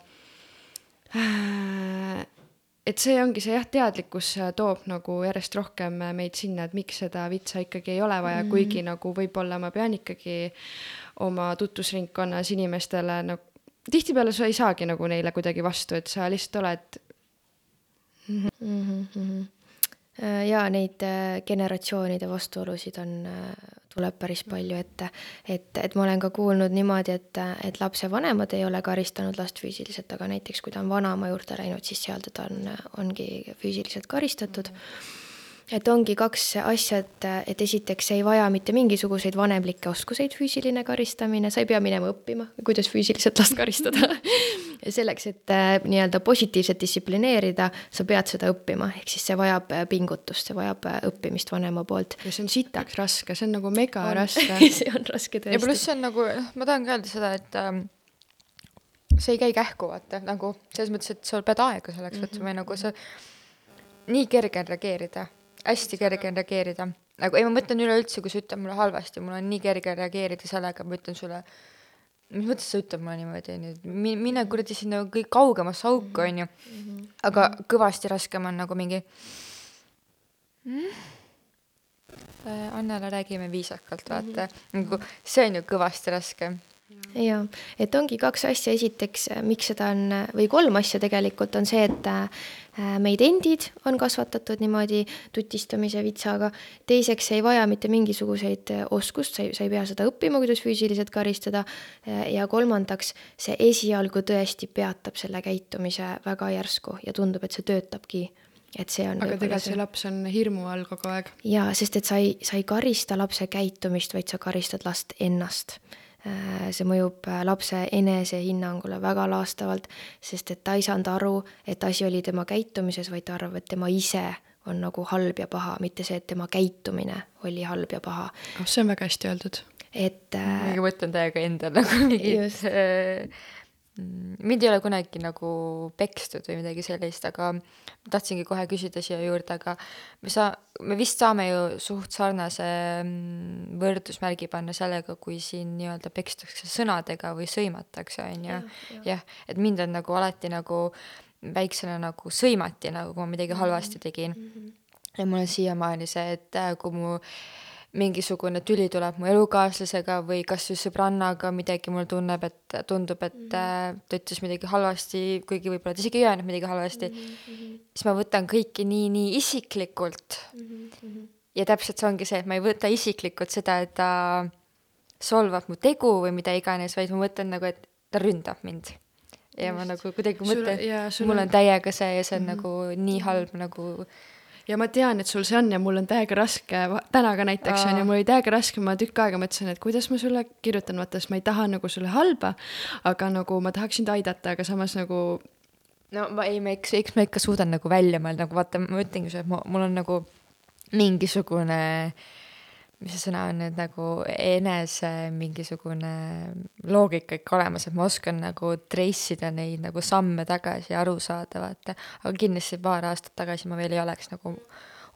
et see ongi see jah, teadlikkus äh, toob nagu järjest rohkem äh, meid sinna, et miks seda vitsa ikkagi ei ole vaja mm, -hmm. kuigi nagu võib-olla ma pean ikkagi oma tutvusringkonnas inimestele nagu, tihtipeale sa ei saagi nagu neile kuidagi vastu, et sa lihtsalt oled mm. -hmm, mm -hmm. Ja neid generatsioonide vastuolusid on tuleb päris palju ette. et, et ma olen ka kuulnud niimoodi, et, et lapsevanemad ei ole karistanud last füüsiliselt, aga näiteks kui ta on vanaema juurde läinud, siis seal teda on, ongi füüsiliselt karistatud mm. -hmm et ongi kaks asja, et, et esiteks ei vaja mitte mingisuguseid vanemlikke oskuseid, füüsiline karistamine, sa ei pea minema õppima, kuidas füüsiliselt last karistada selleks, et äh, nii-öelda positiivselt distsiplineerida, sa pead seda õppima, ehk siis see vajab äh, pingutust, see vajab äh, õppimist vanema poolt. ja see on sitaks raske, see on nagu mega on. raske see on raske tõesti. ja pluss see on nagu, noh, ma tahangi öelda seda, et ähm, see ei käi kähku, vaata, nagu selles mõttes, et sa pead aega selleks võtma mm -hmm. või nagu sa, nii kerge on reageerida hästi kerge on reageerida. nagu ei, ma mõtlen üleüldse, kui sa ütled mulle halvasti, mul on nii kerge reageerida sellega, ma ütlen sulle, mis mõttes sa ütled mulle niimoodi, onju, mine kuradi sinna kõik kaugemasse auku, onju. aga kõvasti raskem on nagu mingi mm?. Annele räägime viisakalt, vaata, nagu see on ju kõvasti raskem jaa, et ongi kaks asja, esiteks, miks seda on, või kolm asja tegelikult, on see, et Äh, meid endid on kasvatatud niimoodi tutistamise vitsaga, teiseks ei vaja mitte mingisuguseid äh, oskust, sa ei, sa ei pea seda õppima, kuidas füüsiliselt karistada, äh, ja kolmandaks, see esialgu tõesti peatab selle käitumise väga järsku ja tundub, et see töötabki. Et see on aga tegelikult see laps on hirmu all kogu aeg. jaa, sest et sa ei, sa ei karista lapse käitumist, vaid sa karistad last ennast. Äh, see mõjub äh, lapse enesehinnangule väga laastavalt, sest et ta ei saanud aru, et asi oli tema käitumises, vaid ta arvab, et tema ise on nagu halb ja paha, mitte see, et tema käitumine oli halb ja paha. oh, see on väga hästi öeldud. et äh,. ma mõtlen täiega endal nagu mingit äh, mind ei ole kunagi nagu pekstud või midagi sellist, aga tahtsingi kohe küsida siia juurde, aga me saa-, me vist saame ju suht sarnase mm, võrdusmärgi panna sellega, kui siin nii-öelda pekstakse sõnadega või sõimatakse, on ju. jah, et mind on nagu alati nagu väiksena nagu sõimati nagu, kui ma midagi halvasti tegin mm. -hmm. ja mul on siiamaani see, et äh, kui mu äh, mingisugune tüli tuleb mu elukaaslasega või kas või sõbrannaga midagi mul tunneb, et tundub, et mm -hmm. ta ütles midagi halvasti, kuigi võib-olla ta isegi ei öelnud midagi halvasti mm, -hmm. siis ma võtan kõike nii, nii isiklikult mm. -hmm. ja täpselt see ongi see, et ma ei võta isiklikult seda, et ta solvab mu tegu või mida iganes, vaid ma mõtlen nagu, et ta ründab mind. ja Just. ma nagu kuidagi mõtlen, mul on täiega see ja see on mm -hmm. nagu nii halb nagu ja ma tean, et sul see on ja mul on täiega raske, täna ka näiteks on ju, mul oli täiega raske, ma tükk aega mõtlesin, et kuidas ma sulle kirjutan, vaata, sest ma ei taha nagu sulle halba, aga nagu ma tahaks sind aidata, aga samas nagu no ma ei, ma eks, eks ma ikka suudan nagu välja mõelda, nagu vaata, ma ütlengi sulle, et mul on nagu mingisugune äh, mis see sõna on nüüd nagu enese mingisugune loogika ikka olemas, et ma oskan nagu trace ida neid nagu samme tagasi ja aru saada, vaata. aga kindlasti paar aastat tagasi ma veel ei oleks nagu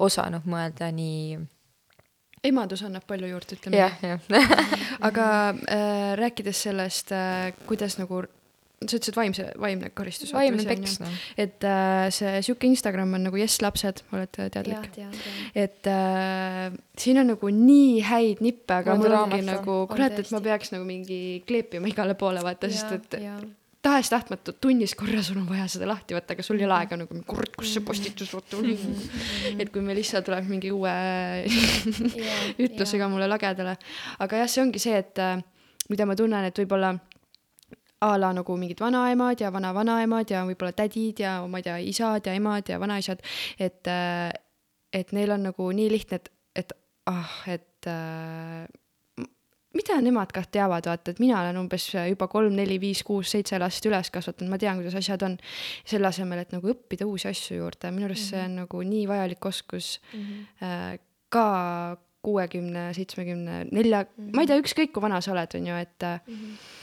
osanud mõelda nii. emadus annab palju juurde, ütleme. jah, jah. aga äh, rääkides sellest äh,, kuidas nagu sa ütlesid vaimse, vaimne karistus. vaimne peks, noh. et äh, see sihuke Instagram on nagu Jess lapsed, olete teadlik? et äh, siin on nagu nii häid nippe, aga mul ongi nagu, kurat, et ma peaks nagu mingi kleepima igale poole, vaata, sest et tahes-tahtmatu tunnis korra sul on vaja seda lahti võtta, aga sul ei ole aega nagu, kurat, kus see postitus vaata on. et kui meil lihtsalt tuleb mingi uue ütlusega mulle lagedale. aga jah, see ongi see, et äh, mida ma tunnen, et võib-olla a la nagu mingid vanaemad ja vana-vanaemad ja võib-olla tädid ja ma ei tea, isad ja emad ja vanaisad, et, äh, et neil on nagu nii lihtne, et, et ah, et äh, mida nemad kah teavad, vaata, et mina olen umbes juba kolm, neli, viis, kuus, seitse last üles kasvatanud, ma tean, kuidas asjad on. selle asemel, et nagu õppida uusi asju juurde, minu arust mm -hmm. see on nagu nii vajalik oskus mm -hmm. ka kuuekümne, seitsmekümne, nelja ma ei tea, ükskõik kui vana sa oled, on ju, et mm. -hmm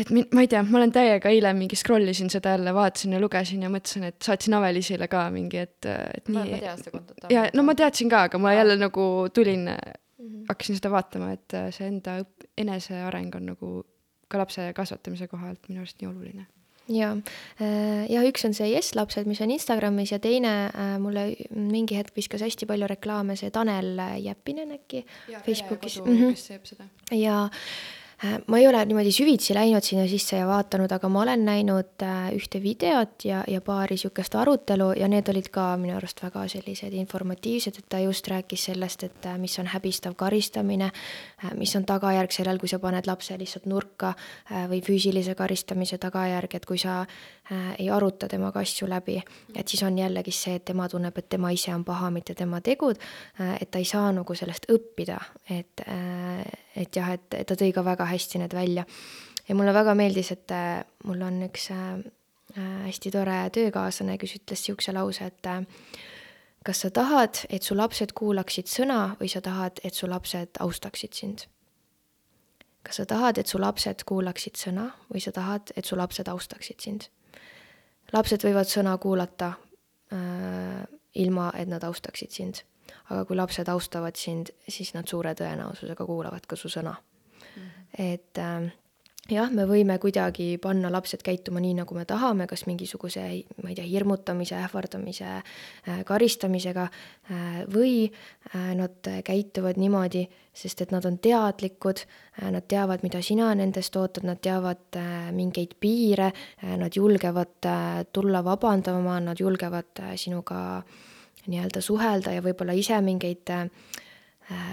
et min-, ma ei tea, ma olen täiega eile mingi scroll isin seda jälle, vaatasin ja lugesin ja mõtlesin, et saatsin Avelisile ka mingi, et, et nii. ma tean seda kontot. ja no ma teadsin ka, aga ma jälle nagu tulin mm, -hmm. hakkasin seda vaatama, et see enda õp-, eneseareng on nagu ka lapse kasvatamise koha alt minu arust nii oluline ja, ja üks on see Yes lapsed, mis on Instagramis ja teine mulle mingi hetk viskas hästi palju reklaame see Tanel Jeppinen äkki Facebookis. Mm -hmm. kes teeb seda. ja Äh, ma ei ole niimoodi süvitsi läinud sinna sisse ja vaadanud, aga ma olen näinud äh, ühte videot ja, ja paari niisugust arutelu ja need olid ka minu arust väga sellised informatiivsed, et ta just rääkis sellest, et äh, mis on häbistav karistamine, mis on tagajärg sellel, kui sa paned lapse lihtsalt nurka või füüsilise karistamise tagajärg, et kui sa ei aruta temaga asju läbi, et siis on jällegi see, et tema tunneb, et tema ise on paha, mitte tema tegud, et ta ei saa nagu sellest õppida, et et jah, et, ta tõi ka väga hästi need välja. ja mulle väga meeldis, et äh, mul on üks äh, äh, hästi tore töökaaslane, kes ütles niisuguse lause, et kas sa tahad, et su lapsed kuulaksid sõna või sa tahad, et su lapsed austaksid sind? kas sa tahad, et su lapsed kuulaksid sõna või sa tahad, et su lapsed austaksid sind? Lapsed võivad sõna kuulata äh, ilma, et nad austaksid sind aga kui lapsed austavad sind, siis nad suure tõenäosusega kuulavad ka su sõna mm. -hmm. et äh, jah, me võime kuidagi panna lapsed käituma nii, nagu me tahame, kas mingisuguse, ma ei tea, hirmutamise, ähvardamise, äh, karistamisega äh, või äh, nad käituvad niimoodi, sest et nad on teadlikud, nad teavad, mida sina nendest ootad, nad teavad mingeid piire, nad julgevad tulla vabandama, nad julgevad sinuga nii-öelda suhelda ja võib-olla ise mingeid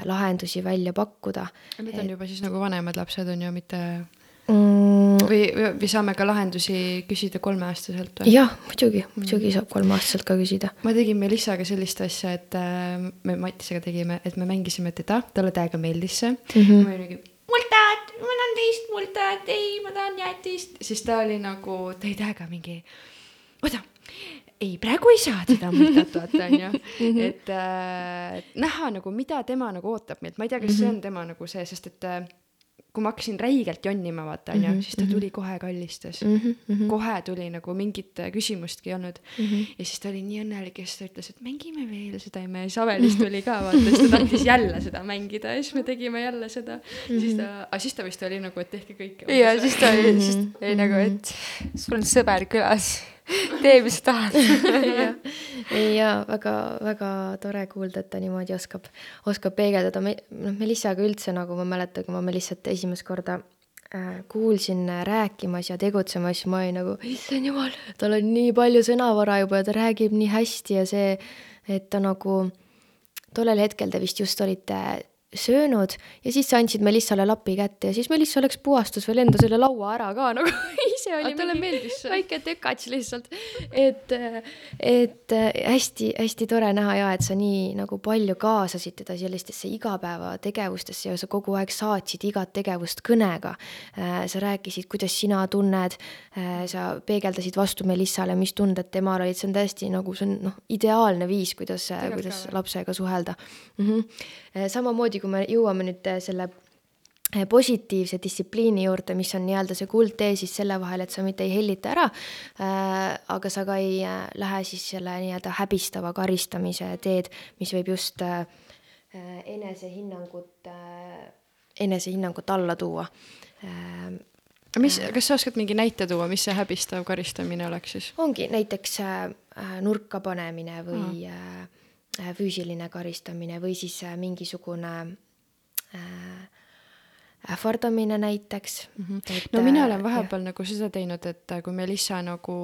lahendusi välja pakkuda. Need on et... juba siis nagu vanemad lapsed on ju, mitte mm. või, või saame ka lahendusi küsida kolmeaastaselt või? jah, muidugi, muidugi saab kolmeaastaselt ka küsida. ma tegin Melissaga sellist asja, et äh, me Matisega tegime, et me mängisime teda, talle täiega meeldis see mm. -hmm. ma olin nagu, mul tahet, ma tahan teist, mul tahet, ei, ma tahan jäätist. siis ta oli nagu, ta oli täiega mingi, oota ei, praegu ei saa teda multat vaata onju, mhm. et äh, näha nagu, mida tema nagu ootab meilt, ma ei tea, kas see on mhm. tema nagu see, sest et äh, kui ma hakkasin räigelt jonnima, vaata onju mm, -hmm. siis ta tuli kohe kallistas mm. -hmm. kohe tuli nagu mingit äh, küsimustki ei olnud mm. -hmm. ja siis ta oli nii õnnelik ja siis ta ütles, et mängime veel seda ja me siis Avelist tuli ka vaata, siis ta tahtis jälle seda mängida ja siis me tegime jälle seda mm. -hmm. ja siis ta, aga siis ta vist oli nagu, et tehke kõike. ja siis ta oli, siis ta oli nagu, et sul on sõber külas tee, mis tahad. Ei jaa, väga-väga tore kuulda, et ta niimoodi oskab, oskab peegeldada, me, noh, Melissaga üldse nagu ma mäletan, kui ma Melissat esimest korda äh, kuulsin rääkimas ja tegutsemas, ma olin nagu, issand jumal, tal on nii palju sõnavara juba ja ta räägib nii hästi ja see, et ta nagu, tollel hetkel te vist just olite söönud ja siis sa andsid Melissale lapi kätte ja siis Melissa läks puhastas veel enda selle laua ära ka nagu ise oli talle meeldis see. väike tökats lihtsalt. et, et hästi-hästi tore näha ja et sa nii nagu palju kaasasid teda sellistesse igapäevategevustesse ja sa kogu aeg saatsid igat tegevust kõnega. sa rääkisid, kuidas sina tunned, sa peegeldasid vastu Melissale, mis tunded temal olid, see on täiesti nagu see on noh, ideaalne viis, kuidas, kuidas lapsega suhelda mm. -hmm. samamoodi, kui me jõuame nüüd selle Eh, positiivse distsipliini juurde, mis on nii-öelda see kuldtee siis selle vahel, et sa mitte ei hellita ära äh,, aga sa ka ei äh, lähe siis selle nii-öelda häbistava karistamise teed, mis võib just äh, enesehinnangut äh,, enesehinnangut alla tuua äh,. mis, kas sa oskad mingi näite tuua, mis see häbistav karistamine oleks siis? ongi näiteks äh, nurka panemine või mm. äh, füüsiline karistamine või siis äh, mingisugune äh, ähvardamine näiteks mm. -hmm. Et, no mina olen vahepeal jah. nagu seda teinud, et äh, kui Melissa nagu,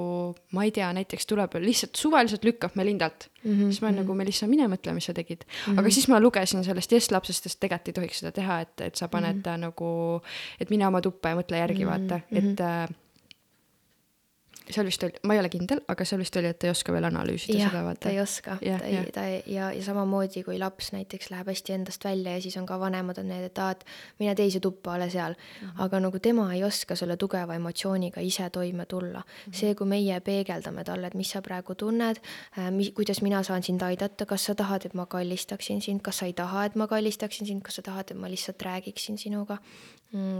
ma ei tea, näiteks tuleb lihtsalt suvaliselt lükkab Melindalt mm, -hmm. siis ma olen mm -hmm. nagu Melissa, mine mõtle, mis sa tegid mm. -hmm. aga siis ma lugesin sellest Yes lapsest, sest tegelikult ei tohiks seda teha, et, et sa paned mm -hmm. nagu, et mine oma tuppa ja mõtle järgi mm, -hmm. vaata, et mm -hmm seal vist oli, ma ei ole kindel, aga seal vist oli, et ta ei oska veel analüüsida ja, seda vaata. ta ei oska, ta ei, ta ei ja, ja samamoodi kui laps näiteks läheb hästi endast välja ja siis on ka vanemad on need, et aa, et mine teise tuppa, ole seal mm. -hmm. aga nagu tema ei oska selle tugeva emotsiooniga ise toime tulla mm. -hmm. see, kui meie peegeldame talle, et mis sa praegu tunned äh,, mi-, kuidas mina saan sind aidata, kas sa tahad, et ma kallistaksin sind, kas sa ei taha, et ma kallistaksin sind, kas sa tahad, et ma lihtsalt räägiksin sinuga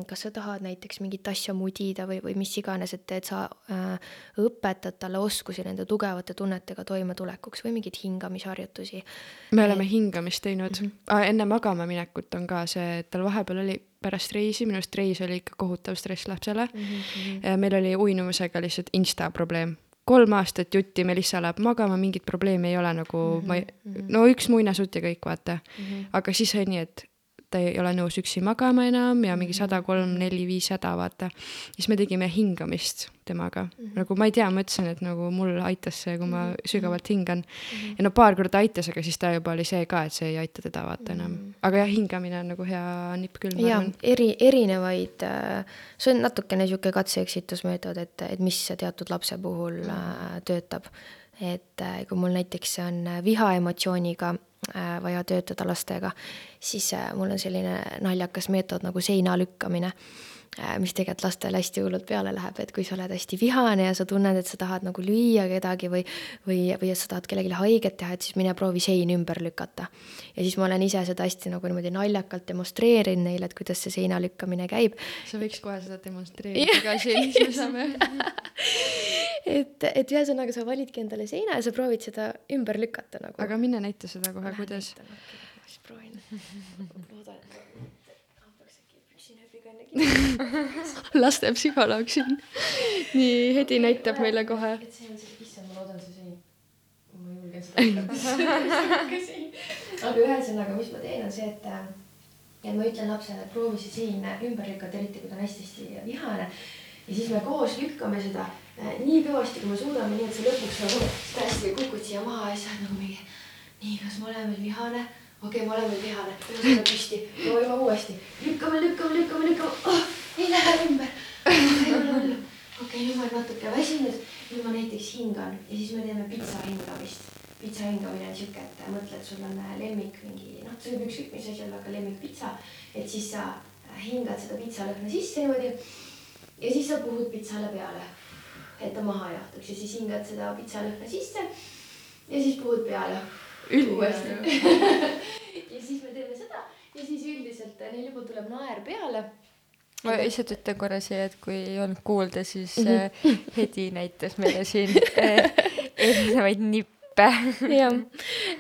kas sa tahad näiteks mingit asja mudida või, või mis iganes, et, et sa äh, õpetad talle oskusi nende tugevate tunnetega toimetulekuks või mingeid hingamisharjutusi. me oleme hingamist teinud mm, -hmm. enne magama minekut on ka see, et tal vahepeal oli pärast reisi, minu arust reis oli ikka kohutav stress lapsele Mhm, mm. -hmm. meil oli uinumisega lihtsalt insta probleem. kolm aastat jutti Melissa läheb magama, mingit probleemi ei ole nagu mm -hmm. ma ei, no üks muinasjutt ja kõik, vaata mm. -hmm. aga siis oli nii, et ta ei ole nõus üksi magama enam ja mingi sada kolm, neli, viis häda, vaata. siis me tegime hingamist temaga mm, -hmm. nagu ma ei tea, ma ütlesin, et nagu mul aitas see, kui ma sügavalt hingan mm. -hmm. ja no paar korda aitas, aga siis ta juba oli see ka, et see ei aita teda vaata enam. -hmm. aga jah, hingamine on nagu hea nipp küll, arvan., eri, erinevaid, see on natukene niisugune katse-eksitusmeetod, et, et mis teatud lapse puhul äh, töötab. et äh, kui mul näiteks on vihaemotsiooniga äh, vaja töötada lastega, siis äh, mul on selline naljakas meetod nagu seina lükkamine äh, mis tegelikult lastele hästi hullult peale läheb, et kui sa oled hästi vihane ja sa tunned, et sa tahad nagu lüüa kedagi või, või, või et sa tahad kellelegi haiget teha, et siis mine proovi sein ümber lükata. ja siis ma olen ise seda hästi nagu niimoodi naljakalt demonstreerinud neile, et kuidas see seina lükkamine käib. sa võiks kohe seda demonstreerida ka siis me saame et, et ühesõnaga sa validki endale seina ja sa proovid seda ümber lükata nagu. aga mine näita seda kohe, kuidas. siis proovin. loodan, et ma hakkaks äkki püksinööbiga enne kinni. laste psühholoog siin. nii, Hedi näitab meile kohe. et see on siis, issand, ma loodan, see sein. ma ei julge seda aga ühesõnaga, mis ma teen, on see, et äh, et ma ütlen lapsele, et proovi see sein ümber lükata, eriti kui ta on hästi-hästi vihane. ja siis me koos lükkame seda äh, nii kõvasti, kui me suudame, nii et sa lõpuks nagu hästi kukud siia maha ja siis oled nagu mingi. nii, kas ma olen veel vihane? Okei okay,, ma olen veel vihane, tõuseme püsti, proovime uuesti, lükkame, lükkame, lükkame, lükkame. Oh,, ei lähe ümber. Okei nüüd ma olen natuke väsinud, nüüd ma näiteks hingan ja siis me teeme pitsa hingamist. pitsa hingamine on sihuke, et mõtle, et sul on äh, lemmik mingi, noh, see võib ükskõik mis asi olla, aga lemmikpitsa. et siis sa äh, hingad seda pitsalõhna sisse niimoodi. Ja siis sa puhud pitsale peale, et ta maha jahtuks ja siis hingad seda pitsalõhna sisse. Ja siis puhud peale. Uuesti. Ja siis me teeme seda. Ja siis üldiselt äh, neil juba tuleb naer peale. Ma lihtsalt ütlen korra siia, et kui ei olnud kuulda, siis äh, Hedi näitas meile siin äh, erinevaid nippe. jah,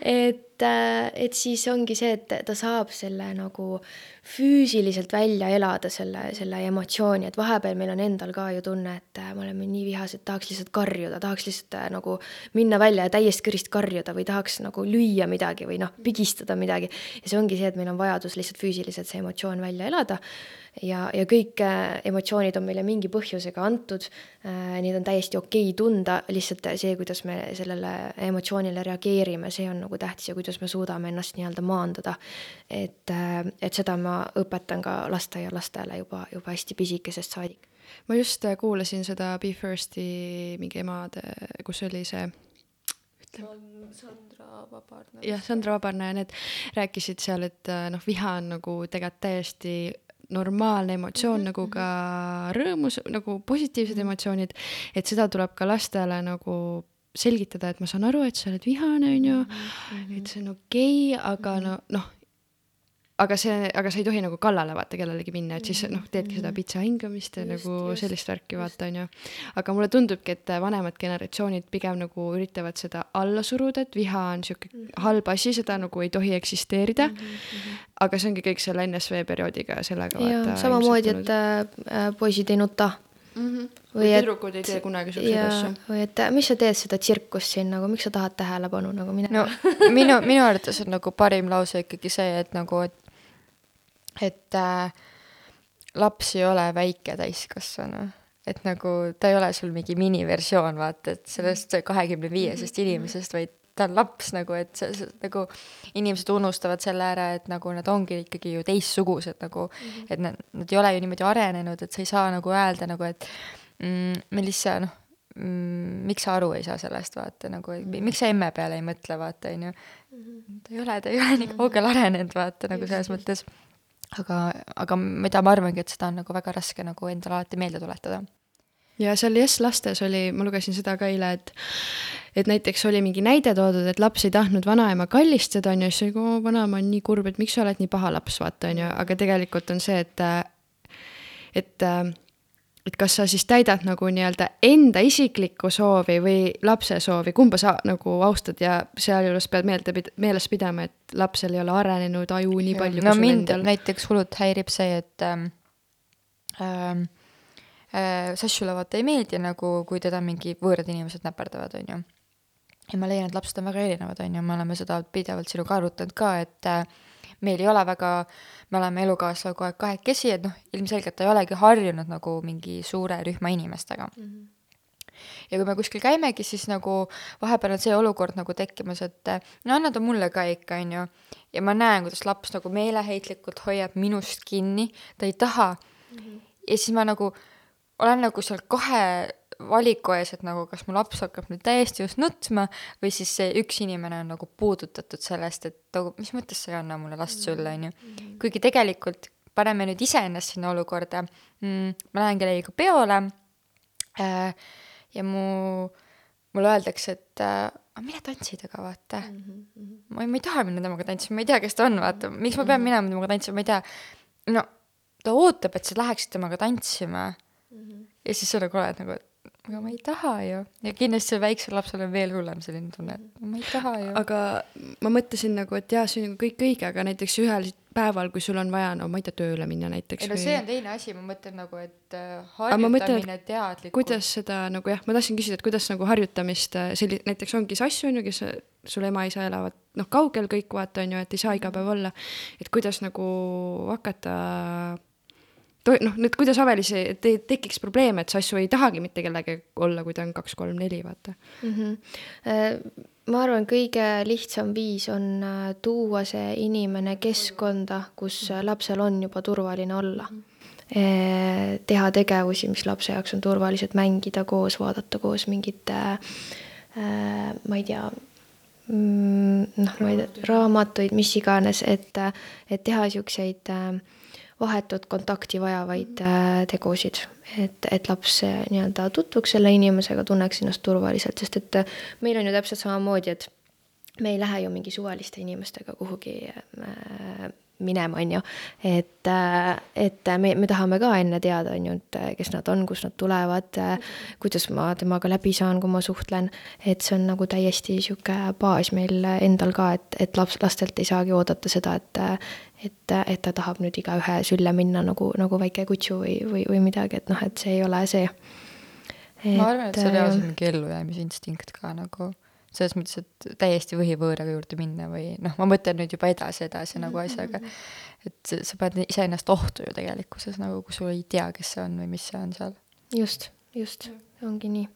et, et siis ongi see, et ta saab selle nagu füüsiliselt välja elada, selle, selle emotsiooni, et vahepeal meil on endal ka ju tunne, et me oleme nii vihased, tahaks lihtsalt karjuda, tahaks lihtsalt äh, nagu minna välja ja täiest kõrist karjuda või tahaks nagu lüüa midagi või noh, pigistada midagi. ja see ongi see, et meil on vajadus lihtsalt füüsiliselt see emotsioon välja elada ja, ja kõik äh, emotsioonid on meile mingi põhjusega antud äh,. Neid on täiesti okei okay tunda, lihtsalt see, kuidas me sellele emotsioonile reageerime, see on nagu tähtis ja kuidas me suudame ennast nii-öelda maandada. et äh,, et seda ma õpetan ka lasteaialastele juba, juba hästi pisikesest saadik. ma just äh, kuulasin seda Be Firsti mingi emade, kus oli see Sandra Vabarna. jah, Sandra Vabarna ja need rääkisid seal, et äh, noh, viha on nagu tegelikult täiesti normaalne emotsioon mm -hmm. nagu ka rõõmus, nagu positiivsed emotsioonid, et seda tuleb ka lastele nagu selgitada, et ma saan aru, et sa oled vihane, on ju, et see on okei okay,, aga no noh, aga see, aga sa ei tohi nagu kallale vaata kellelegi minna, et siis noh, teedki seda pitsa hingamist ja Just, nagu just, sellist värki vaata, on ju. aga mulle tundubki, et vanemad generatsioonid pigem nagu üritavad seda alla suruda, et viha on sihuke halb asi, seda nagu ei tohi eksisteerida. aga see ongi kõik selle NSV perioodiga sellega ja samamoodi, et äh, poisid ei nuta mm. -hmm. Või et- tüdrukud ei tee kunagi siukseid ja asju. või et äh, mis sa teed seda tsirkust siin nagu, miks sa tahad tähelepanu nagu mine no minu, minu arvates on nagu parim lause ikkagi see, et nagu, et, et äh, laps ei ole väike täiskasvanu. et nagu ta ei ole sul mingi miniversioon, vaata, et sellest kahekümne viiesest inimesest, vaid ta on laps nagu, et see, see nagu inimesed unustavad selle ära, et nagu nad ongi ikkagi ju teistsugused nagu mm, -hmm. et nad, nad ei ole ju niimoodi arenenud, et sa ei saa nagu öelda nagu, et mm, Melissa, noh mm,, miks sa aru ei saa sellest, vaata nagu, miks sa emme peale ei mõtle, vaata, onju. ta ei ole, ta ei ole nii kaugele arenenud, vaata nagu selles mõttes. aga, aga mida ma arvangi, et seda on nagu väga raske nagu endale alati meelde tuletada. ja seal Yes lastes oli, ma lugesin seda ka eile, et et näiteks oli mingi näide toodud, et laps ei tahtnud vanaema kallistada, on ju, siis oli, oo, vanaema on nii kurb, et miks sa oled nii paha laps, vaata, on ju, aga tegelikult on see, et et et kas sa siis täidad nagu nii-öelda enda isiklikku soovi või lapse soovi, kumba sa nagu austad ja sealjuures pead meelde, meeles pidama, et lapsel ei ole arenenud aju nii palju no mind endal. näiteks hullult häirib see, et ähm, ähm, äh, Sašule vaata ei meeldi nagu, kui teda mingi võõrad inimesed näperdavad, on ju. ja ma leian, et lapsed on väga erinevad, on ju, me oleme seda pidevalt sinuga arutanud ka, et äh, meil ei ole väga, me oleme elukaaslasega kogu aeg kahekesi, et noh, ilmselgelt ta ei olegi harjunud nagu mingi suure rühma inimestega mm. -hmm ja kui me kuskil käimegi, siis nagu vahepeal on see olukord nagu tekkimas, et no anna ta mulle ka ikka, on ju. ja ma näen, kuidas laps nagu meeleheitlikult hoiab minust kinni, ta ei taha mm. -hmm. ja siis ma nagu olen nagu seal kahe valiku ees, et nagu kas mu laps hakkab nüüd täiesti just nutma või siis see üks inimene on nagu puudutatud sellest, et nagu mis mõttes sa ei anna mulle last sulle, on ju. Mm-hmm. kuigi tegelikult paneme nüüd iseennast sinna olukorda mm,, ma lähen kellegiga peole äh, ja mu, mulle öeldakse, et äh, mine tantsi temaga, vaata mm. -hmm. ma, ma ei taha minna temaga tantsima, ma ei tea, kes ta on, vaata, miks ma pean mm -hmm. minema temaga tantsima, ma ei tea. no ta ootab, et sa läheksid temaga tantsima mm. -hmm. ja siis sa nagu oled nagu, et aga ma ei taha ju. ja kindlasti väiksel lapsel on veel hullem selline tunne, et ma ei taha ju. aga ma mõtlesin nagu, et jaa, see on nagu kõik õige, aga näiteks ühel päeval, kui sul on vaja, no ma ei tea, tööle minna näiteks. ei no või... see on teine asi, ma mõtlen nagu, et äh, harjutamine teadlikult. kuidas seda nagu jah, ma tahtsin küsida, et kuidas nagu harjutamist äh, selli-, näiteks ongi Sass on ju, kes sul ema-isa elavad noh, kaugel kõik vaata on ju, et ei saa iga päev olla. et kuidas nagu hakata noh, nüüd kuidas Avelis te, tekiks probleeme, et Sassu ei tahagi mitte kellegagi olla, kui ta on kaks-kolm-neli, vaata mm. -hmm. ma arvan, kõige lihtsam viis on äh, tuua see inimene keskkonda, kus lapsel on juba turvaline olla mm. -hmm teha tegevusi, mis lapse jaoks on turvalised, mängida koos, vaadata koos mingit äh, ma ei tea, mm, noh, ma ei tea, raamatuid, mis iganes, et, et teha niisuguseid äh, vahetut kontakti vajavaid äh, tegusid, et, et laps äh, nii-öelda tutvuks selle inimesega, tunneks ennast turvaliselt, sest et äh, meil on ju täpselt samamoodi, et me ei lähe ju mingi suvaliste inimestega kuhugi minema, on ju. et, et me, me tahame ka enne teada, on ju, et kes nad on, kust nad tulevad, kuidas ma temaga läbi saan, kui ma suhtlen. et see on nagu täiesti sihuke baas meil endal ka, et, et laps, lastelt ei saagi oodata seda, et, et, et ta tahab nüüd igaühe sülle minna nagu, nagu väike kutsu või, või, või midagi, et noh, et see ei ole see. ma arvan, et see on reaalselt mingi ellujäämisinstinkt ka nagu selles mõttes, et täiesti võhivõõraga juurde minna või noh, ma mõtlen nüüd juba edasi, edasi nagu asjaga. et sa paned iseennast ohtu ju tegelikkuses nagu, kui sul ei tea, kes see on või mis see on seal. just, just, ongi nii.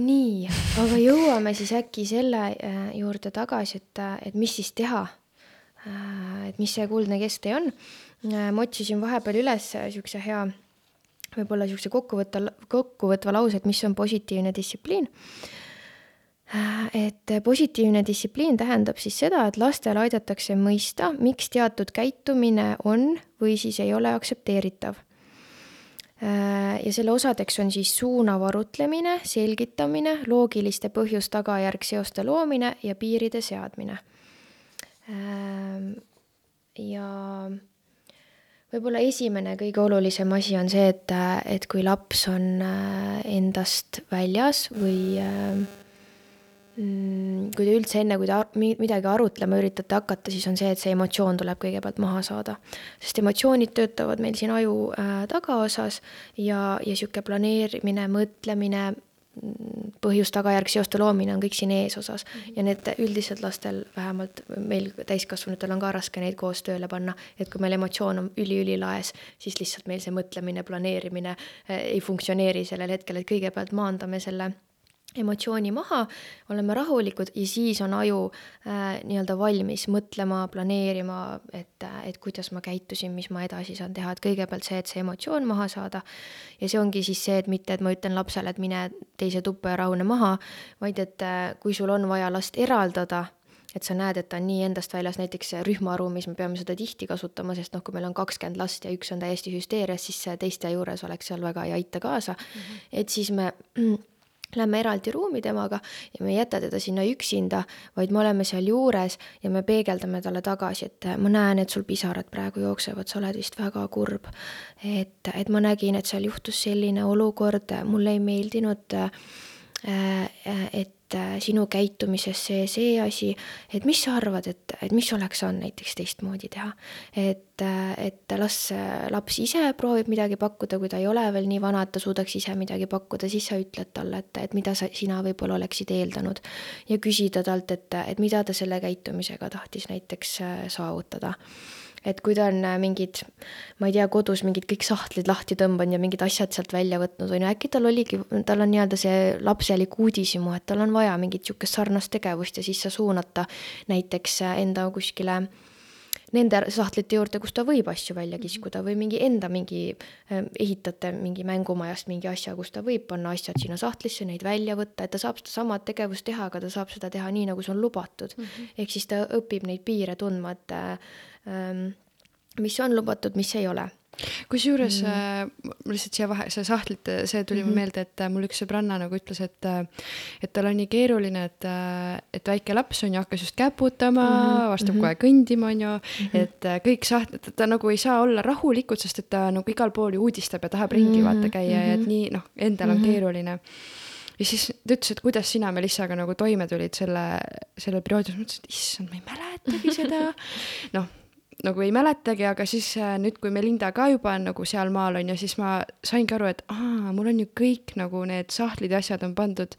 nii, aga jõuame siis äkki selle äh, juurde tagasi, et, et mis siis teha Äh, et mis see kuldne kesktee on. Äh, ma otsisin vahepeal üles niisuguse hea, võib-olla niisuguse kokkuvõtta, kokkuvõtva lause, et mis on positiivne distsipliin. Äh, et positiivne distsipliin tähendab siis seda, et lastele aidatakse mõista, miks teatud käitumine on või siis ei ole aktsepteeritav ja selle osadeks on siis suunav arutlemine, selgitamine, loogiliste põhjus-tagajärg seoste loomine ja piiride seadmine ja võib-olla esimene kõige olulisem asi on see, et, et kui laps on äh, endast väljas või äh, mm, kui te üldse enne, kui te midagi arutlema üritate hakata, siis on see, et see emotsioon tuleb kõigepealt maha saada. sest emotsioonid töötavad meil siin aju äh, tagaosas ja, ja niisugune planeerimine, mõtlemine, põhjus-tagajärg seoste loomine on kõik siin eesosas mm -hmm. ja need üldiselt lastel, vähemalt meil täiskasvanutel on ka raske neid koos tööle panna, et kui meil emotsioon on üliülilaes, siis lihtsalt meil see mõtlemine, planeerimine eh, ei funktsioneeri sellel hetkel, et kõigepealt maandame selle emotsiooni maha, oleme rahulikud ja siis on aju äh, nii-öelda valmis mõtlema, planeerima, et, et kuidas ma käitusin, mis ma edasi saan teha, et kõigepealt see, et see emotsioon maha saada. ja see ongi siis see, et mitte, et ma ütlen lapsele, et mine teise tuppa ja rahune maha, vaid et äh, kui sul on vaja last eraldada, et sa näed, et ta on nii endast väljas, näiteks rühmaruumis me peame seda tihti kasutama, sest noh, kui meil on kakskümmend last ja üks on täiesti hüsteerias, siis teiste juures oleks seal väga ei aita kaasa mm. -hmm. et siis me lähme eraldi ruumi temaga ja me ei jäta teda sinna üksinda, vaid me oleme seal juures ja me peegeldame talle tagasi, et ma näen, et sul pisarad praegu jooksevad, sa oled vist väga kurb. et, et ma nägin, et seal juhtus selline olukord, mulle ei meeldinud, äh, et sinu käitumises see, see asi, et mis sa arvad, et, et mis oleks saanud näiteks teistmoodi teha. et, et las laps ise proovib midagi pakkuda, kui ta ei ole veel nii vana, et ta suudaks ise midagi pakkuda, siis sa ütled talle, et, et mida sa, sina võib-olla oleksid eeldanud. ja küsida talt, et, et mida ta selle käitumisega tahtis näiteks saavutada et kui ta on äh, mingid, ma ei tea, kodus mingid kõik sahtlid lahti tõmbanud ja mingid asjad sealt välja võtnud, on ju, äkki tal oligi, tal on nii-öelda see lapselik uudishimu, et tal on vaja mingit niisugust sarnast tegevust ja siis sa suunad ta näiteks äh, enda kuskile nende sahtlite juurde, kus ta võib asju välja mhm. kiskuda või mingi enda mingi, äh, ehitate mingi mängumajast mingi asja, kus ta võib panna asjad sinna sahtlisse, neid välja võtta, et ta saab sedasama tegevust teha, aga ta saab seda teha nii, nagu see on lubatud mm. -hmm. ehk siis ta õpib neid piire tundma, et Ähm, mis on lubatud, mis ei ole kusjuures mm äh, lihtsalt siia vahe, see sahtlite, see tuli mm -hmm. meelde, et äh, mul üks sõbranna nagu ütles, et äh, et tal on nii keeruline, et, äh, et väike laps on ju, hakkas just käputama mm, -hmm. vastab mm -hmm. kohe kõndima, on ju mm, -hmm. et kõik sahtlid, ta nagu ei saa olla rahulikult, sest et ta nagu igal pool ju uudistab ja tahab ringi mm -hmm. vaata käia mm -hmm. ja et nii noh, endal on mm -hmm. keeruline ja siis ta ütles, et kuidas sina Melissaga nagu toime tulid selle, selle perioodis, ma mõtlesin, et issand, ma ei mäletagi seda. noh, nagu ei mäletagi, aga siis äh, nüüd, kui Melinda ka juba on nagu sealmaal on ju, siis ma saingi aru, et aa, mul on ju kõik nagu need sahtlid ja asjad on pandud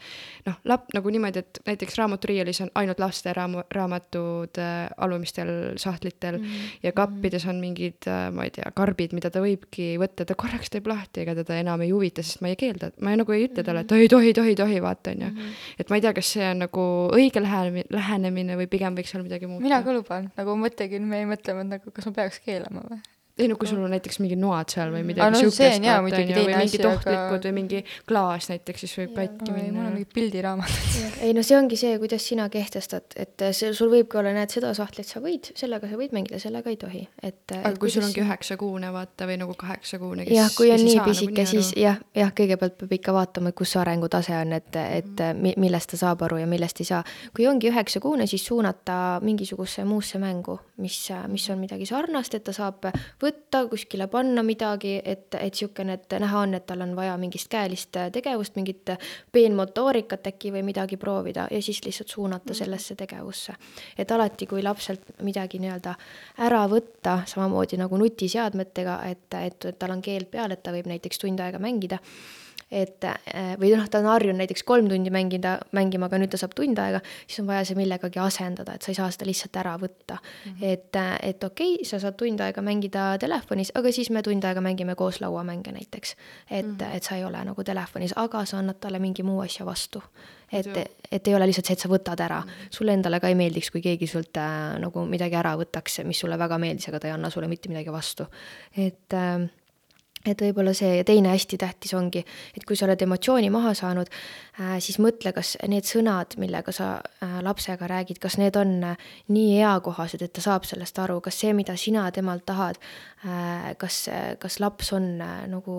noh, lap-, nagu niimoodi, et näiteks raamaturiielis on ainult laste raam-, raamatud äh, alumistel sahtlitel mm -hmm. ja kappides on mingid äh,, ma ei tea, karbid, mida ta võibki võtta, ta korraks teeb lahti, ega teda enam ei huvita, sest ma ei keelda, ma nagu ei ütle talle, et ei tohi, tohi, tohi, vaata, on ju. Mhm. et ma ei tea, kas see on nagu õige lähenemine, lähenemine või pigem võiks seal midagi muuta. mina ka luban, nagu mõttekil me mõtleme nagu kas ma peaks keelama või? Ei no kui sul on näiteks mingid noad seal või midagi no, siukest, vaata on ju, või mingi tohtlikud aga... või mingi klaas näiteks, siis võib katki minna. mul on mingid pildiraamatud. ei no see ongi see, kuidas sina kehtestad, et see, sul võibki olla, näed, seda sahtlit sa võid, sellega sa võid mängida, sellega ei tohi, et. aga kui sul ongi üheksakuune vaata või nagu kaheksakuune. jah, kui on nii pisike nagu, siis jah, jah, kõigepealt peab ikka vaatama, kus see arengutase on, et, et mm. millest ta saab aru ja millest ei saa. kui ongi üheksakuune, siis suunata mingisugusesse muusse mängu, mis, mis on midagi sarnast, et ta saab võtta kuskile panna midagi, et, et niisugune, et näha on, et tal on vaja mingist käelist tegevust, mingit peenmotoorikat äkki või midagi proovida ja siis lihtsalt suunata mhm. sellesse tegevusse. et alati, kui lapselt midagi nii-öelda ära võtta, samamoodi nagu nutiseadmetega, et, et, et tal on keeld peal, et ta võib näiteks tund aega mängida et äh, või noh, ta on harjunud näiteks kolm tundi mängida, mängima, aga nüüd ta saab tund aega, siis on vaja see millegagi asendada, et sa ei saa seda lihtsalt ära võtta mm. -hmm. et, äh, et okei okay,, sa saad tund aega mängida telefonis, aga siis me tund aega mängime koos lauamänge näiteks. et mm, -hmm. et sa ei ole nagu telefonis, aga sa annad talle mingi muu asja vastu. et, et ei ole lihtsalt see, et sa võtad ära mm, -hmm. sulle endale ka ei meeldiks, kui keegi sult äh, nagu midagi ära võtaks, mis sulle väga meeldis, aga ta ei anna sulle mitte midagi vastu. et äh, et võib-olla see teine hästi tähtis ongi, et kui sa oled emotsiooni maha saanud, äh, siis mõtle, kas need sõnad, millega sa äh, lapsega räägid, kas need on äh, nii eakohased, et ta saab sellest aru, kas see, mida sina temalt tahad, kas, kas laps on nagu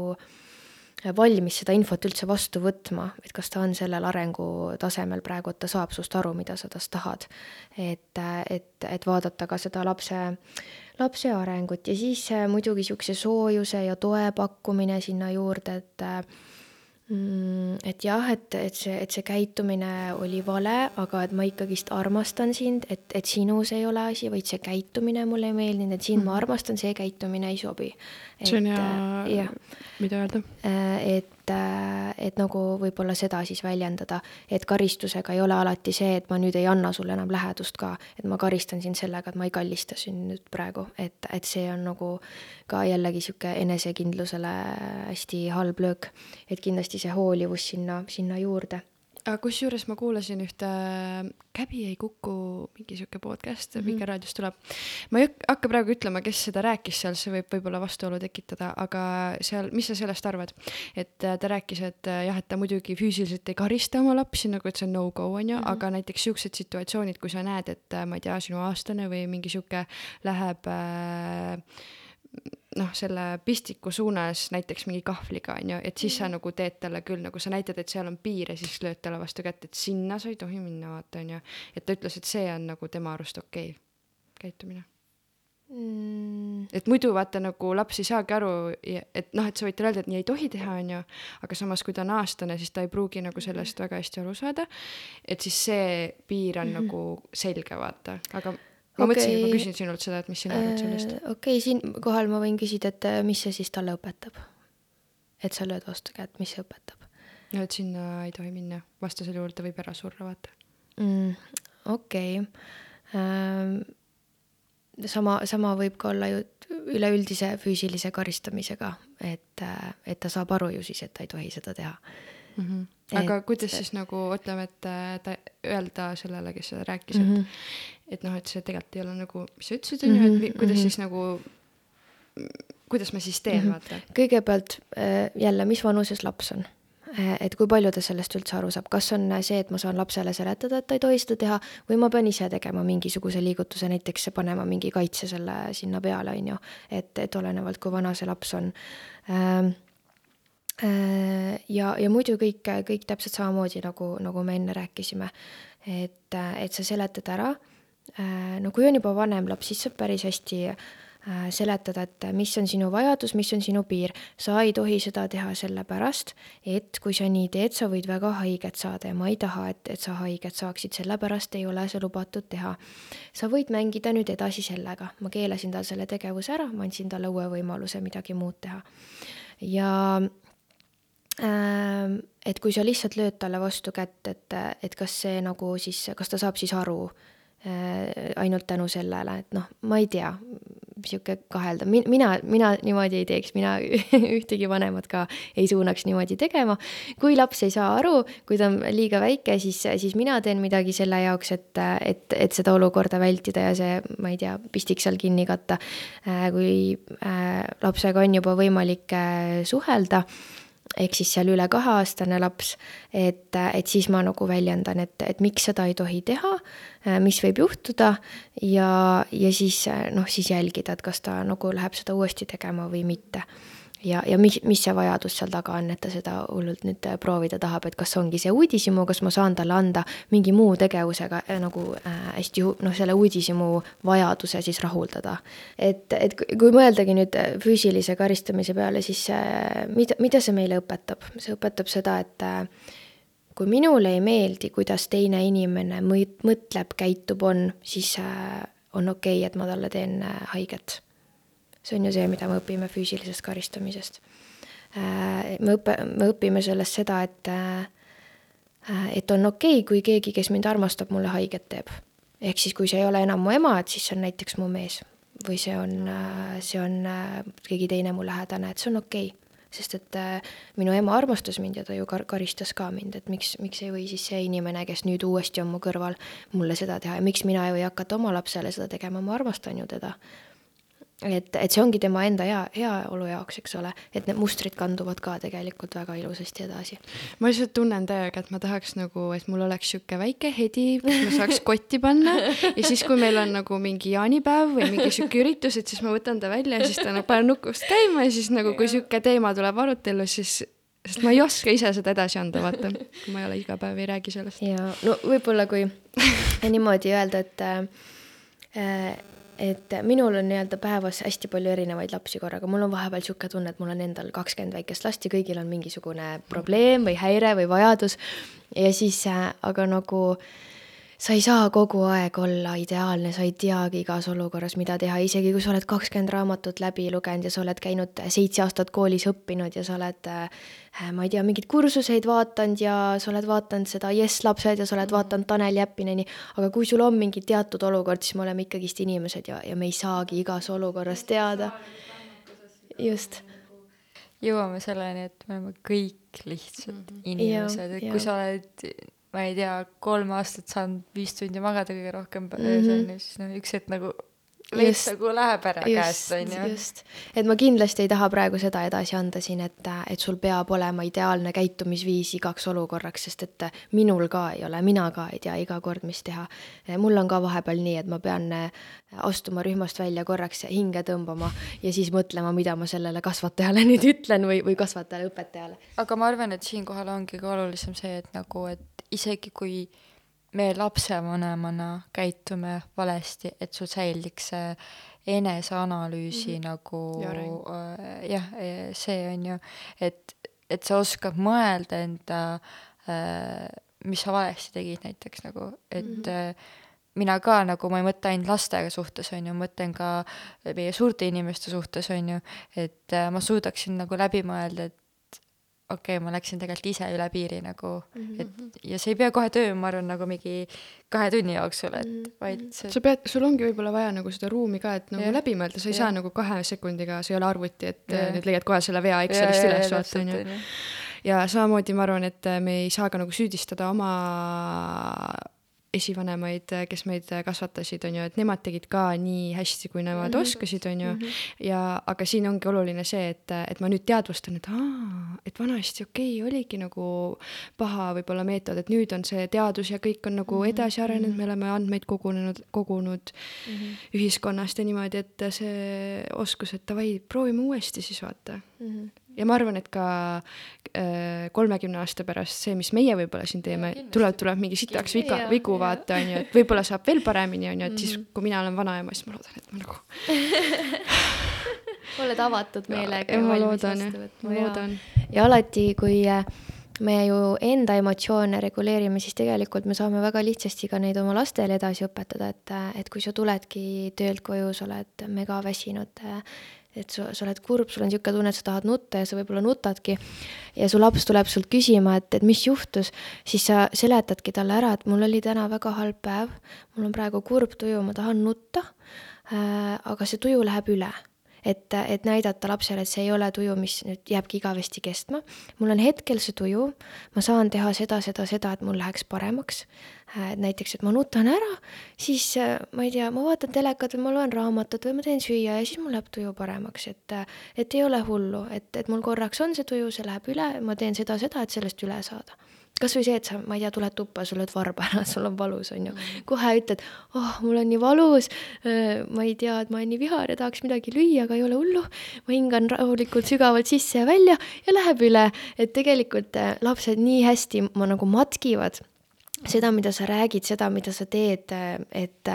valmis seda infot üldse vastu võtma, et kas ta on sellel arengutasemel praegu, et ta saab sust aru, mida sa tast tahad. et, et, et vaadata ka seda lapse lapse arengut ja siis äh, muidugi niisuguse soojuse ja toe pakkumine sinna juurde, et et jah, et, et see, et see käitumine oli vale, aga et ma ikkagist armastan sind, et, et sinus ei ole asi, vaid see käitumine mulle ei meeldinud, et sind mm ma mhm. armastan, see käitumine ei sobi. see on hea, mida öelda. et et, et nagu võib-olla seda siis väljendada, et karistusega ei ole alati see, et ma nüüd ei anna sulle enam lähedust ka, et ma karistan sind sellega, et ma ei kallista sind nüüd praegu, et, et see on nagu ka jällegi sihuke enesekindlusele hästi halb löök. et kindlasti see hoolivus sinna, sinna juurde kusjuures ma kuulasin ühte Käbi ei kuku, mingi sihuke podcast mm -hmm. Vikerraadios tuleb. ma ei hakka praegu ütlema, kes seda rääkis seal, see võib võib-olla vastuolu tekitada, aga seal, mis sa sellest arvad? et äh, ta rääkis, et äh, jah, et ta muidugi füüsiliselt ei karista oma lapsi, nagu et see on no-go on ju mm, -hmm. aga näiteks siuksed situatsioonid, kui sa näed, et äh, ma ei tea, sinu aastane või mingi sihuke läheb äh, noh, selle pistiku suunas näiteks mingi kahvliga on ju, et siis sa nagu teed talle küll nagu sa näitad, et seal on piir ja siis lööd talle vastu kätt, et sinna sa ei tohi minna, vaata on ju. et ta ütles, et see on nagu tema arust okei okay, käitumine mm, et muidu vaata nagu laps ei saagi aru, et noh, et sa võid talle öelda, et nii ei tohi teha, on ju, aga samas, kui ta on aastane, siis ta ei pruugi nagu sellest väga hästi aru saada. et siis see piir on mm -hmm. nagu selge, vaata, aga ma okay. mõtlesin, et ma küsin sinult seda, et mis sina arvad sellest. Äh, okei okay,, siinkohal ma võin küsida, et äh, mis see siis talle õpetab? et sa lööd vastu kätt, mis see õpetab? no et sinna ei tohi minna, vastasel juhul ta võib ära surra, vaata mm,. okei okay. ähm, sama, sama võib ka olla ju üleüldise füüsilise karistamisega, et, et ta saab aru ju siis, et ta ei tohi seda teha mm. -hmm. aga et, kuidas siis nagu ütleme, et ta öelda sellele, kes seda rääkis mm, -hmm. Et, noh, et see tegelikult ei ole nagu, mis sa ütlesid, on ju, et kuidas mm -hmm. siis nagu, kuidas ma siis teen mm, -hmm. vaata. kõigepealt äh, jälle, mis vanuses laps on Eh, et kui palju ta sellest üldse aru saab, kas on see, et ma saan lapsele seletada, et ta ei tohi seda teha, või ma pean ise tegema mingisuguse liigutuse, näiteks panema mingi kaitse selle sinna peale, on ju, et, et olenevalt, kui vana see laps on ähm, ja, ja muidu kõik, kõik täpselt samamoodi, nagu, nagu me enne rääkisime. et, et sa seletad ära, no kui on juba vanem laps, siis saab päris hästi äh, Äh, seletada, et mis on sinu vajadus, mis on sinu piir. sa ei tohi seda teha sellepärast, et kui sa nii teed, sa võid väga haiget saada ja ma ei taha, et, et sa haiget saaksid, sellepärast ei ole see lubatud teha. sa võid mängida nüüd edasi sellega, ma keelasin tal selle tegevuse ära, ma andsin talle uue võimaluse midagi muud teha. ja äh, et kui sa lihtsalt lööd talle vastu kätt, et, et kas see nagu siis, kas ta saab siis aru äh, ainult tänu sellele, et noh, ma ei tea, sihuke kaheldav, mina, mina niimoodi ei teeks, mina ühtegi vanemat ka ei suunaks niimoodi tegema. kui laps ei saa aru, kui ta on liiga väike, siis, siis mina teen midagi selle jaoks, et, et, et seda olukorda vältida ja see, ma ei tea, pistik seal kinni katta. Äh, kui äh, lapsega on juba võimalik äh, suhelda ehk siis seal üle kaheaastane laps, et, et siis ma nagu väljendan, et, et miks seda ei tohi teha, mis võib juhtuda ja, ja siis noh, siis jälgida, et kas ta nagu läheb seda uuesti tegema või mitte ja, ja mis, mis see vajadus seal taga on, et ta seda hullult nüüd äh, proovida tahab, et kas ongi see uudishimu, kas ma saan talle anda mingi muu tegevusega äh, nagu äh, hästi noh, selle uudishimu vajaduse siis rahuldada. et, et kui mõeldagi nüüd äh, füüsilise karistamise peale, siis äh, mida, mida see meile õpetab? see õpetab seda, et äh, kui minule ei meeldi, kuidas teine inimene mõtleb, käitub, on, siis äh, on okei okay,, et ma talle teen äh, haiget see on ju see, mida me õpime füüsilisest karistamisest. Äh, me õpe-, me õpime sellest seda, et, äh, et on okei okay,, kui keegi, kes mind armastab, mulle haiget teeb. ehk siis, kui see ei ole enam mu ema, et siis see on näiteks mu mees. Või see on, äh, see on keegi teine mu lähedane, et see on okei. Okay sest et minu ema armastas mind ja ta ju kar-, karistas ka mind, et miks, miks ei või siis see inimene, kes nüüd uuesti on mu kõrval, mulle seda teha. Ja miks mina ei või hakata oma lapsele seda tegema, ma armastan ju teda et, et see ongi tema enda hea, heaolu jaoks, eks ole, et need mustrid kanduvad ka tegelikult väga ilusasti edasi. ma lihtsalt tunnen täiega, et ma tahaks nagu, et mul oleks sihuke väike hedi, kus ma saaks kotti panna ja siis, kui meil on nagu mingi jaanipäev või mingi sihuke üritus, et siis ma võtan ta välja ja siis ta nagu panen nukust käima ja siis nagu, kui sihuke teema tuleb arutellu, siis sest ma ei oska ise seda edasi anda, vaata, kui ma ei ole iga päev, ei räägi sellest. ja no võib-olla kui niimoodi öelda, et äh, et minul on nii-öelda päevas hästi palju erinevaid lapsi korraga, mul on vahepeal niisugune tunne, et mul on endal kakskümmend väikest last ja kõigil on mingisugune probleem või häire või vajadus. ja siis, äh, aga nagu äh, sa ei saa kogu aeg olla ideaalne, sa ei teagi igas olukorras, mida teha, isegi kui sa oled kakskümmend raamatut läbi lugenud ja sa oled käinud seitse aastat koolis õppinud ja sa oled äh, ma ei tea, mingeid kursuseid vaadanud ja sa oled vaadanud seda Yes lapsed ja sa oled vaadanud Tanel Jeppineni, aga kui sul on mingi teatud olukord, siis me oleme ikkagist inimesed ja, ja me ei saagi igas olukorras teada. just jõuame selleni, et me oleme kõik lihtsalt mm -hmm. inimesed, et kui sa oled ma ei tea, kolm aastat saanud viis tundi magada kõige rohkem öösel mm, -hmm. siis noh, üks hetk nagu veits nagu läheb ära käest, on ju. just, et ma kindlasti ei taha praegu seda edasi anda siin, et, et sul peab olema ideaalne käitumisviis igaks olukorraks, sest et minul ka ei ole, mina ka ei tea iga kord, mis teha. mul on ka vahepeal nii, et ma pean eh, astuma rühmast välja korraks, hinge tõmbama ja siis mõtlema, mida ma sellele kasvatajale nüüd ütlen või, või kasvatajale, õpetajale. aga ma arvan, et siinkohal ongi ka olulisem see, et nagu, et isegi kui me lapsevanemana käitume valesti, et sul säiliks see eneseanalüüsi mm -hmm. nagu äh, jah, see on ju, et, et sa oskad mõelda enda äh,, mis sa valesti tegid näiteks nagu, et mm -hmm. mina ka nagu ma ei mõtle ainult lastega suhtes, on ju, mõtlen ka meie suurte inimeste suhtes, on ju, et äh, ma suudaksin nagu läbi mõelda, et okei okay,, ma läksin tegelikult ise üle piiri nagu mm, -hmm. et ja see ei pea kohe tööma, ma arvan, nagu mingi kahe tunni jooksul, et vaid see sa pead, sul ongi võib-olla vaja nagu seda ruumi ka, et nagu Jah. läbi mõelda, sa ei Jah. saa nagu kahe sekundiga, sa ei ole arvuti, et Jah. äh, nüüd leiad kohe selle vea Excelist üles, vaata onju. ja samamoodi ma arvan, et me ei saa ka nagu süüdistada oma esivanemaid, kes meid kasvatasid, on ju, et nemad tegid ka nii hästi, kui nemad mm -hmm. oskasid, on ju. ja, aga siin ongi oluline see, et, et ma nüüd teadvustan, et aa, et vanasti okei okay,, oligi nagu paha võib-olla meetod, et nüüd on see teadus ja kõik on nagu edasi arenenud, me oleme andmeid kogunenud, kogunud mm -hmm. ühiskonnast ja niimoodi, et see oskus, et davai, proovime uuesti siis vaata ja ma arvan, et ka kolmekümne aasta pärast see, mis meie võib-olla siin teeme, tuleb, tuleb mingi sitaks viga, vigu vaata, on ju, et võib-olla saab veel paremini, on ju, et siis, kui mina olen vanaema, siis ma loodan, et ma nagu. oled avatud meelega ja ma loodan, ma loodan. ja alati, kui äh, me ju enda emotsioone reguleerime, siis tegelikult me saame väga lihtsasti ka neid oma lastele edasi õpetada, et, et kui sa tuledki töölt koju, sa oled megaväsinud, et sa, sa oled kurb, sul on niisugune tunne, et sa tahad nutta ja sa võib-olla nutadki. ja su laps tuleb sult küsima, et, et mis juhtus, siis sa seletadki talle ära, et mul oli täna väga halb päev, mul on praegu kurb tuju, ma tahan nutta äh,, aga see tuju läheb üle et, et näidata lapsele, et see ei ole tuju, mis nüüd jääbki igavesti kestma. mul on hetkel see tuju, ma saan teha seda, seda, seda, et mul läheks paremaks. näiteks, et ma nutan ära, siis äh, ma ei tea, ma vaatan telekat või ma loen raamatut või ma teen süüa ja siis mul läheb tuju paremaks, et, et ei ole hullu, et, et mul korraks on see tuju, see läheb üle, ma teen seda, seda, et sellest üle saada kas või see, et sa, ma ei tea, tuled tuppa, sul lööd varba ära, sul on valus, on ju. kohe ütled, oh, mul on nii valus, ma ei tea, et ma olen nii vihane, tahaks midagi lüüa, aga ei ole hullu. ma hingan rahulikult sügavalt sisse ja välja ja läheb üle, et tegelikult äh, lapsed nii hästi ma nagu matkivad seda, mida sa räägid, seda, mida sa teed, et,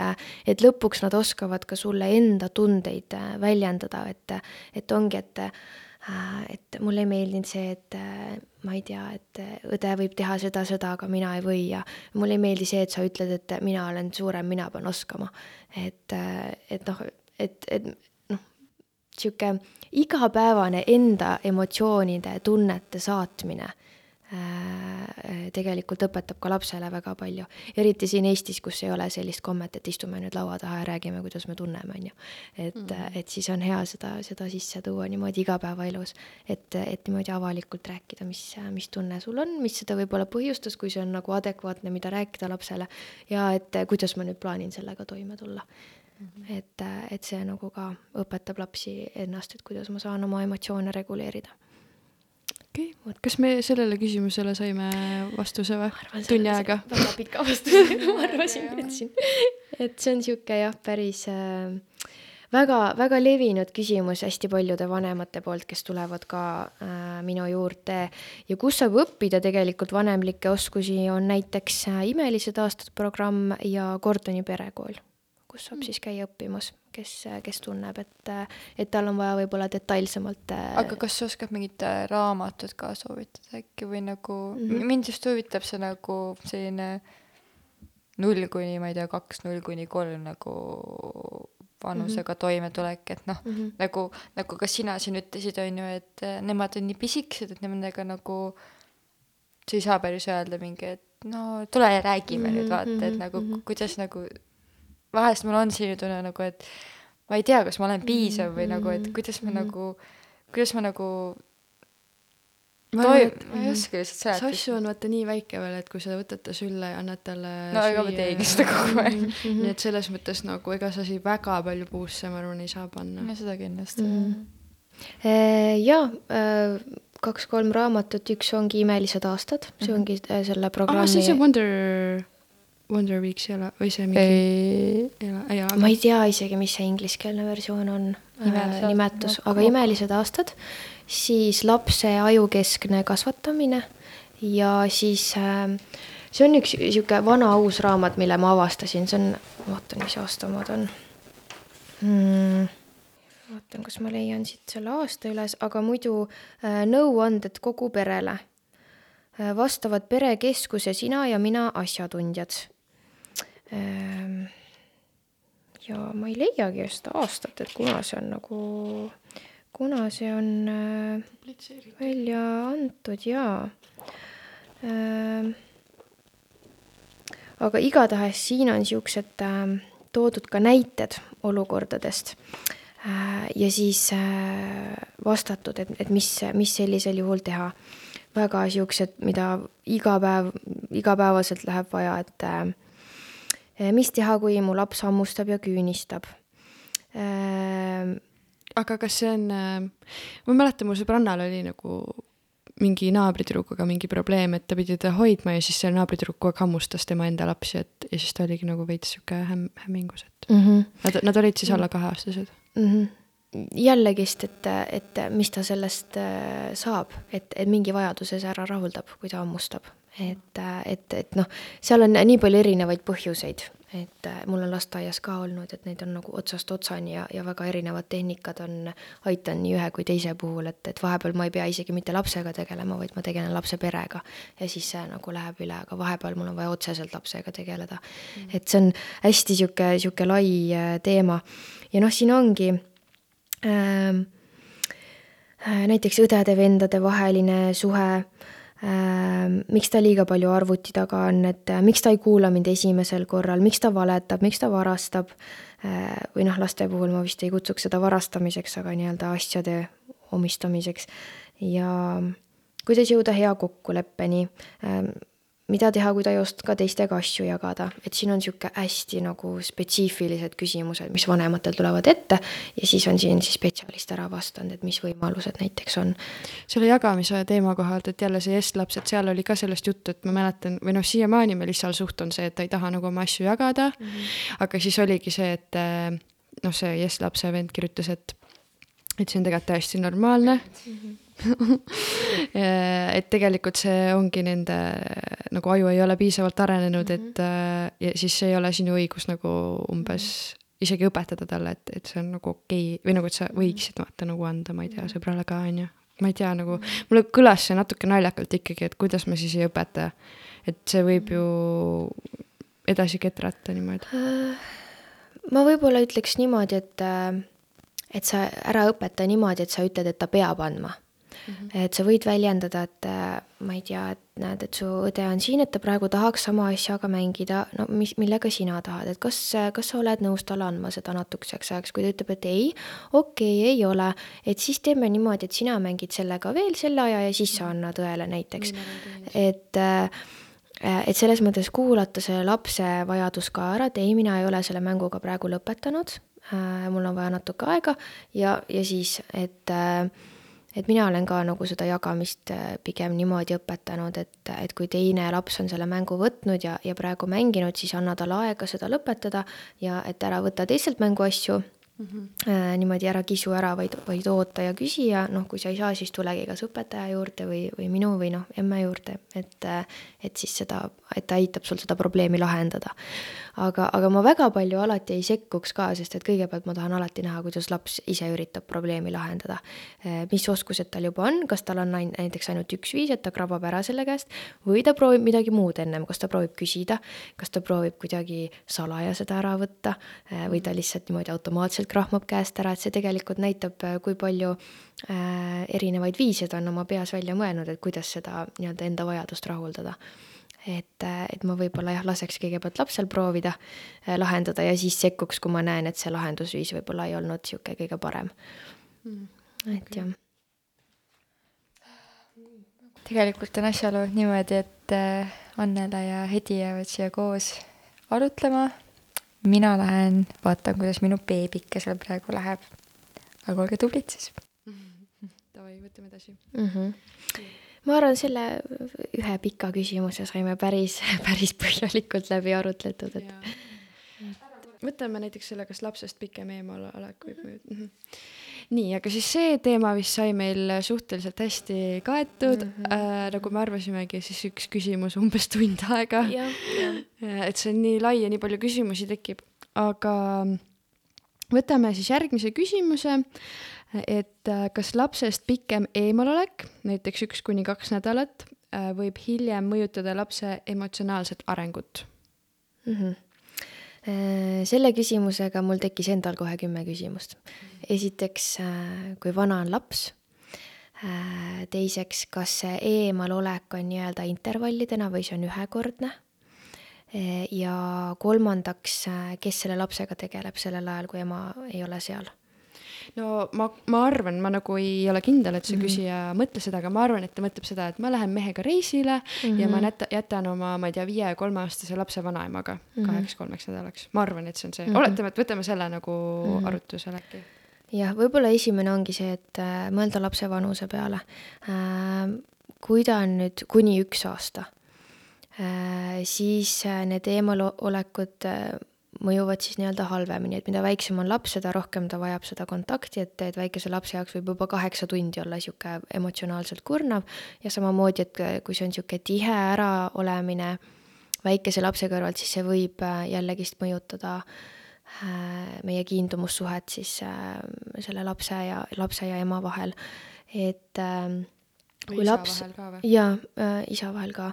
et lõpuks nad oskavad ka sulle enda tundeid äh, väljendada, et, et ongi, et äh, et mulle ei meeldinud see, et äh, ma ei tea, et õde võib teha seda, seda, aga mina ei või ja mulle ei meeldi see, et sa ütled, et mina olen suurem, mina pean oskama. et, et noh, et, et noh, niisugune igapäevane enda emotsioonide, tunnete saatmine äh, tegelikult õpetab ka lapsele väga palju. eriti siin Eestis, kus ei ole sellist kommet, et istume nüüd laua taha ja räägime, kuidas me tunneme, on ju. et mm, et siis on hea seda, seda sisse tuua niimoodi igapäevaelus, et, et niimoodi avalikult rääkida, mis, mis tunne sul on, mis seda võib-olla põhjustas, kui see on nagu adekvaatne, mida rääkida lapsele ja et kuidas ma nüüd plaanin sellega toime tulla Mm et, et see nagu ka õpetab lapsi ennast, et kuidas ma saan oma emotsioone reguleerida. Okei okay., kas me sellele küsimusele saime vastuse või? tunni aega? väga pika vastuse, ma arvasin, ütlesin. et see on niisugune jah, päris äh, väga, väga levinud küsimus hästi paljude vanemate poolt, kes tulevad ka äh, minu juurde ja kus saab õppida tegelikult vanemlikke oskusi, on näiteks äh, Imelised aastad programm ja Gordoni perekool, kus saab siis käia õppimas, kes, kes tunneb, et, et tal on vaja võib-olla detailsemalt äh, aga kas sa oskad mingit äh, raamatut ka soovitada äkki või nagu mm, Mhm. -hmm. mind just huvitab see nagu selline null kuni ma ei tea, kaks, null kuni kolm nagu vanusega mm -hmm. toimetulek, et noh mm, Mhm. -hmm. nagu, nagu ka sina siin ütlesid, on ju, et äh, nemad on nii pisikesed, et nendega nagu sa ei saa päris öelda mingi, et no tule ja räägime mm -hmm, nüüd vaata, et mhm, nagu mhm. kuidas nagu vahest mul on selline tunne nagu, et ma ei tea, kas ma olen piisav või nagu, et kuidas ma mhm. nagu, kuidas ma nagu Ma toim- arvan, et-, ma ei oska lihtsalt seletada. Sassu on vaata nii väike veel, et kui sa võtad ta sülle ja annad talle No ega ma teengi seda kogu aeg. nii et selles mõttes nagu ega sa siin väga palju puusse, ma arvan, ei saa panna. no seda kindlasti Mhm. jaa, kaks-kolm raamatut, üks ongi Imelised aastad, see Mhm. ongi äh, selle programmi see, see Wonder, Wonder Weeks ei ole, või see mingi, ei, ei ole, ei ole. ma ei tea isegi, mis see ingliskeelne versioon on, nimetus, ma- aga ma- Imelised aastad, siis lapse ajukeskne kasvatamine ja siis äh, see on üks niisugune vana uus raamat, mille ma avastasin, see on, vaatan, mis aasta omad on hmm.. vaatan, kas ma leian siit selle aasta üles, aga muidu äh, nõuanded kogu perele äh,. vastavad perekeskus ja sina ja mina asjatundjad ähm,. Ja ma ei leiagi just aastat, et kuna see on nagu, kuna see on äh, välja antud jaa ähm,. aga igatahes siin on siuksed äh, toodud ka näited olukordadest äh, ja siis äh, vastatud, et, et mis, mis sellisel juhul teha. väga siuksed, mida iga päev, igapäevaselt läheb vaja, et mis teha, kui mu laps hammustab ja küünistab äh,. aga kas see on, ma mäletan, mul sõbrannal oli nagu mingi naabritüdrukuga mingi probleem, et ta pidi teda hoidma ja siis see naabritüdruk kogu aeg hammustas tema enda lapsi, et ja siis ta oligi nagu veits sihuke häm-, hämmingus, et mm. -hmm. nad, nad olid siis alla kaheaastased. mm. -hmm. jällegist, et, et mis ta sellest äh, saab, et, et mingi vajaduse see ära rahuldab, kui ta hammustab. et, et, et noh, seal on nii palju erinevaid põhjuseid, et äh, mul on lasteaias ka olnud, et neid on nagu otsast otsani ja, ja väga erinevad tehnikad on aidanud nii ühe kui teise puhul, et, et vahepeal ma ei pea isegi mitte lapsega tegelema, vaid ma tegelen lapse perega ja siis see nagu läheb üle, aga vahepeal mul on vaja otseselt lapsega tegeleda mm.. et see on hästi sihuke, sihuke lai äh, teema ja noh, siin ongi ähm, äh, näiteks õdede-vendade vaheline suhe miks ta liiga palju arvuti taga on, et äh, miks ta ei kuula mind esimesel korral, miks ta valetab, miks ta varastab? Äh, või noh, laste puhul ma vist ei kutsuks seda varastamiseks, aga nii-öelda asjade omistamiseks. Ja kuidas jõuda hea kokkuleppeni mida teha, kui ta ei oska teistega asju jagada, et siin on niisugune hästi nagu spetsiifilised küsimused, mis vanematel tulevad ette ja siis on siin siis spetsialist ära vastanud, et mis võimalused näiteks on. selle jagamise teema kohalt, et jälle see yes-laps, et seal oli ka sellest juttu, et ma mäletan või noh, siiamaani meil lihtsalt suht on see, et ta ei taha nagu oma asju jagada mm. -hmm. aga siis oligi see, et eh, noh, see yes-lapse vend kirjutas, et, et see on tegelikult täiesti normaalne mm. -hmm. et tegelikult see ongi nende nagu aju ei ole piisavalt arenenud mm, -hmm. et äh, ja siis ei ole sinu õigus nagu umbes isegi õpetada talle, et, et see on nagu okei okay. või nagu, et sa võiksid vaata nagu anda, ma ei tea, sõbrale ka onju ma ei tea, nagu mulle kõlas see natuke naljakalt ikkagi, et kuidas ma siis ei õpeta. et see võib ju edasi ketrata niimoodi. ma võib-olla ütleks niimoodi, et, et sa ära õpeta niimoodi, et sa ütled, et ta peab andma. -hmm. et sa võid väljendada, et ma ei tea, et näed, et su õde on siin, et ta praegu tahaks sama asjaga mängida, no mis, millega sina tahad, et kas, kas sa oled nõus talle andma seda natukeseks ajaks, kui ta ütleb, et ei, okei okay,, ei ole, et siis teeme niimoodi, et sina mängid sellega veel selle aja ja siis sa annad õele näiteks. et äh, et selles mõttes kuulata selle lapse vajadus ka ära, et ei, mina ei ole selle mänguga praegu lõpetanud, mul on vaja natuke aega. Ja, ja siis, et äh, et mina olen ka nagu seda jagamist pigem niimoodi õpetanud, et, et kui teine laps on selle mängu võtnud ja, ja praegu mänginud, siis anna talle aega seda lõpetada ja et ära võta teistelt mänguasju mm. -hmm. äh, niimoodi ära kisu ära, vaid, vaid oota ja küsi ja noh, kui sa ei saa, siis tulegi kas õpetaja juurde või, või minu või noh, emme juurde, et, et siis seda, et ta aitab sul seda probleemi lahendada. aga, aga ma väga palju alati ei sekkuks ka, sest et kõigepealt ma tahan alati näha, kuidas laps ise üritab probleemi lahendada. mis oskused tal juba on, kas tal on näiteks ainult üks viis, et ta krabab ära selle käest või ta proovib midagi muud ennem, kas ta proovib küsida, kas ta proovib kuidagi salaja seda ära võtta või ta lihtsalt niimoodi automaatselt krahmab käest ära, et see tegelikult näitab, kui palju erinevaid viise ta on oma peas välja mõelnud, et kuidas seda nii-öelda enda vajadust rahuldada et, et ma võib-olla jah, laseks kõigepealt lapsel proovida äh, lahendada ja siis sekkuks, kui ma näen, et see lahendusviis võib-olla ei olnud niisugune kõige parem mm,. et jah. tegelikult on asjaolud niimoodi, et äh, Annela ja Hedi jäävad siia koos arutlema. mina lähen vaatan, kuidas minu beebike seal praegu läheb. aga olge tublid siis. Davai, võtame edasi mm. -hmm. Ma arvan, selle ühe pika küsimuse saime päris, päris põhjalikult läbi arutletud, et võtame näiteks selle, kas lapsest pikem eemalolek võib mõjuda mm. -hmm. nii, aga siis see teema vist sai meil suhteliselt hästi kaetud mm, -hmm. äh, nagu me arvasimegi, siis üks küsimus umbes tund aega. et see on nii lai ja nii palju küsimusi tekib, aga võtame siis järgmise küsimuse, et äh, kas lapsest pikem eemalolek, näiteks üks kuni kaks nädalat, äh, võib hiljem mõjutada lapse emotsionaalset arengut mm? -hmm selle küsimusega mul tekkis endal kohe kümme küsimust. esiteks, kui vana on laps? Teiseks, kas see eemalolek on nii-öelda intervallidena või see on ühekordne? ja kolmandaks, kes selle lapsega tegeleb sellel ajal, kui ema ei ole seal no ma, ma arvan, ma nagu ei ole kindel, et see mm -hmm. küsija mõtles seda, aga ma arvan, et ta mõtleb seda, et ma lähen mehega reisile mm -hmm. ja ma jätan, mhm. jätan oma, ma ei tea, viie ja kolmeaastase lapse vanaemaga mm -hmm. kaheks-kolmeks nädalaks. ma arvan, et see on see mm, -hmm. oletame, et võtame selle nagu mm -hmm. arutusele äkki jah, võib-olla esimene ongi see, et äh, mõelda lapse vanuse peale äh,. kui ta on nüüd kuni üks aasta äh,, siis äh, need eemalolekud äh, mõjuvad siis nii-öelda halvemini, et mida väiksem on laps, seda rohkem ta vajab seda kontakti, et, et väikese lapse jaoks võib juba kaheksa tundi olla niisugune emotsionaalselt kurnav ja samamoodi, et kui see on niisugune tihe äraolemine väikese lapse kõrvalt, siis see võib äh, jällegist mõjutada äh, meie kiindumussuhet siis äh, selle lapse ja, lapse ja ema vahel, et kui isa laps, jaa, isa vahel ka,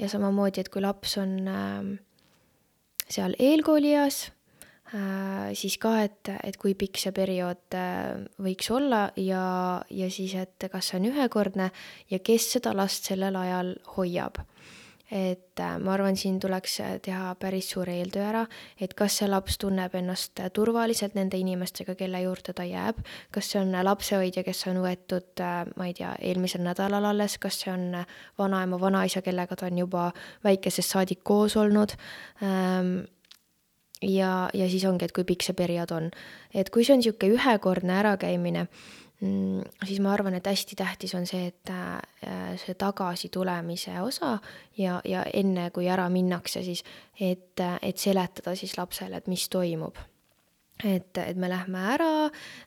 ja samamoodi, et kui laps on äh, seal eelkoolieas, äh, siis ka, et, et kui pikk see periood äh, võiks olla ja, ja siis, et kas see on ühekordne ja kes seda last sellel ajal hoiab et äh, ma arvan, siin tuleks äh, teha päris suur eeltöö ära, et kas see laps tunneb ennast äh, turvaliselt nende inimestega, kelle juurde ta jääb, kas see on lapsehoidja, kes on võetud, ma ei tea, eelmisel nädalal alles, kas see on vanaema, vanaisa, kellega ta on juba väikesest saadik koos olnud ähm, ja, ja siis ongi, et kui pikk see periood on. et kui see on niisugune ühekordne ärakäimine, siis ma arvan, et hästi tähtis on see, et äh, see tagasitulemise osa ja, ja enne, kui ära minnakse, siis et, et seletada siis lapsele, et mis toimub. et, et me lähme ära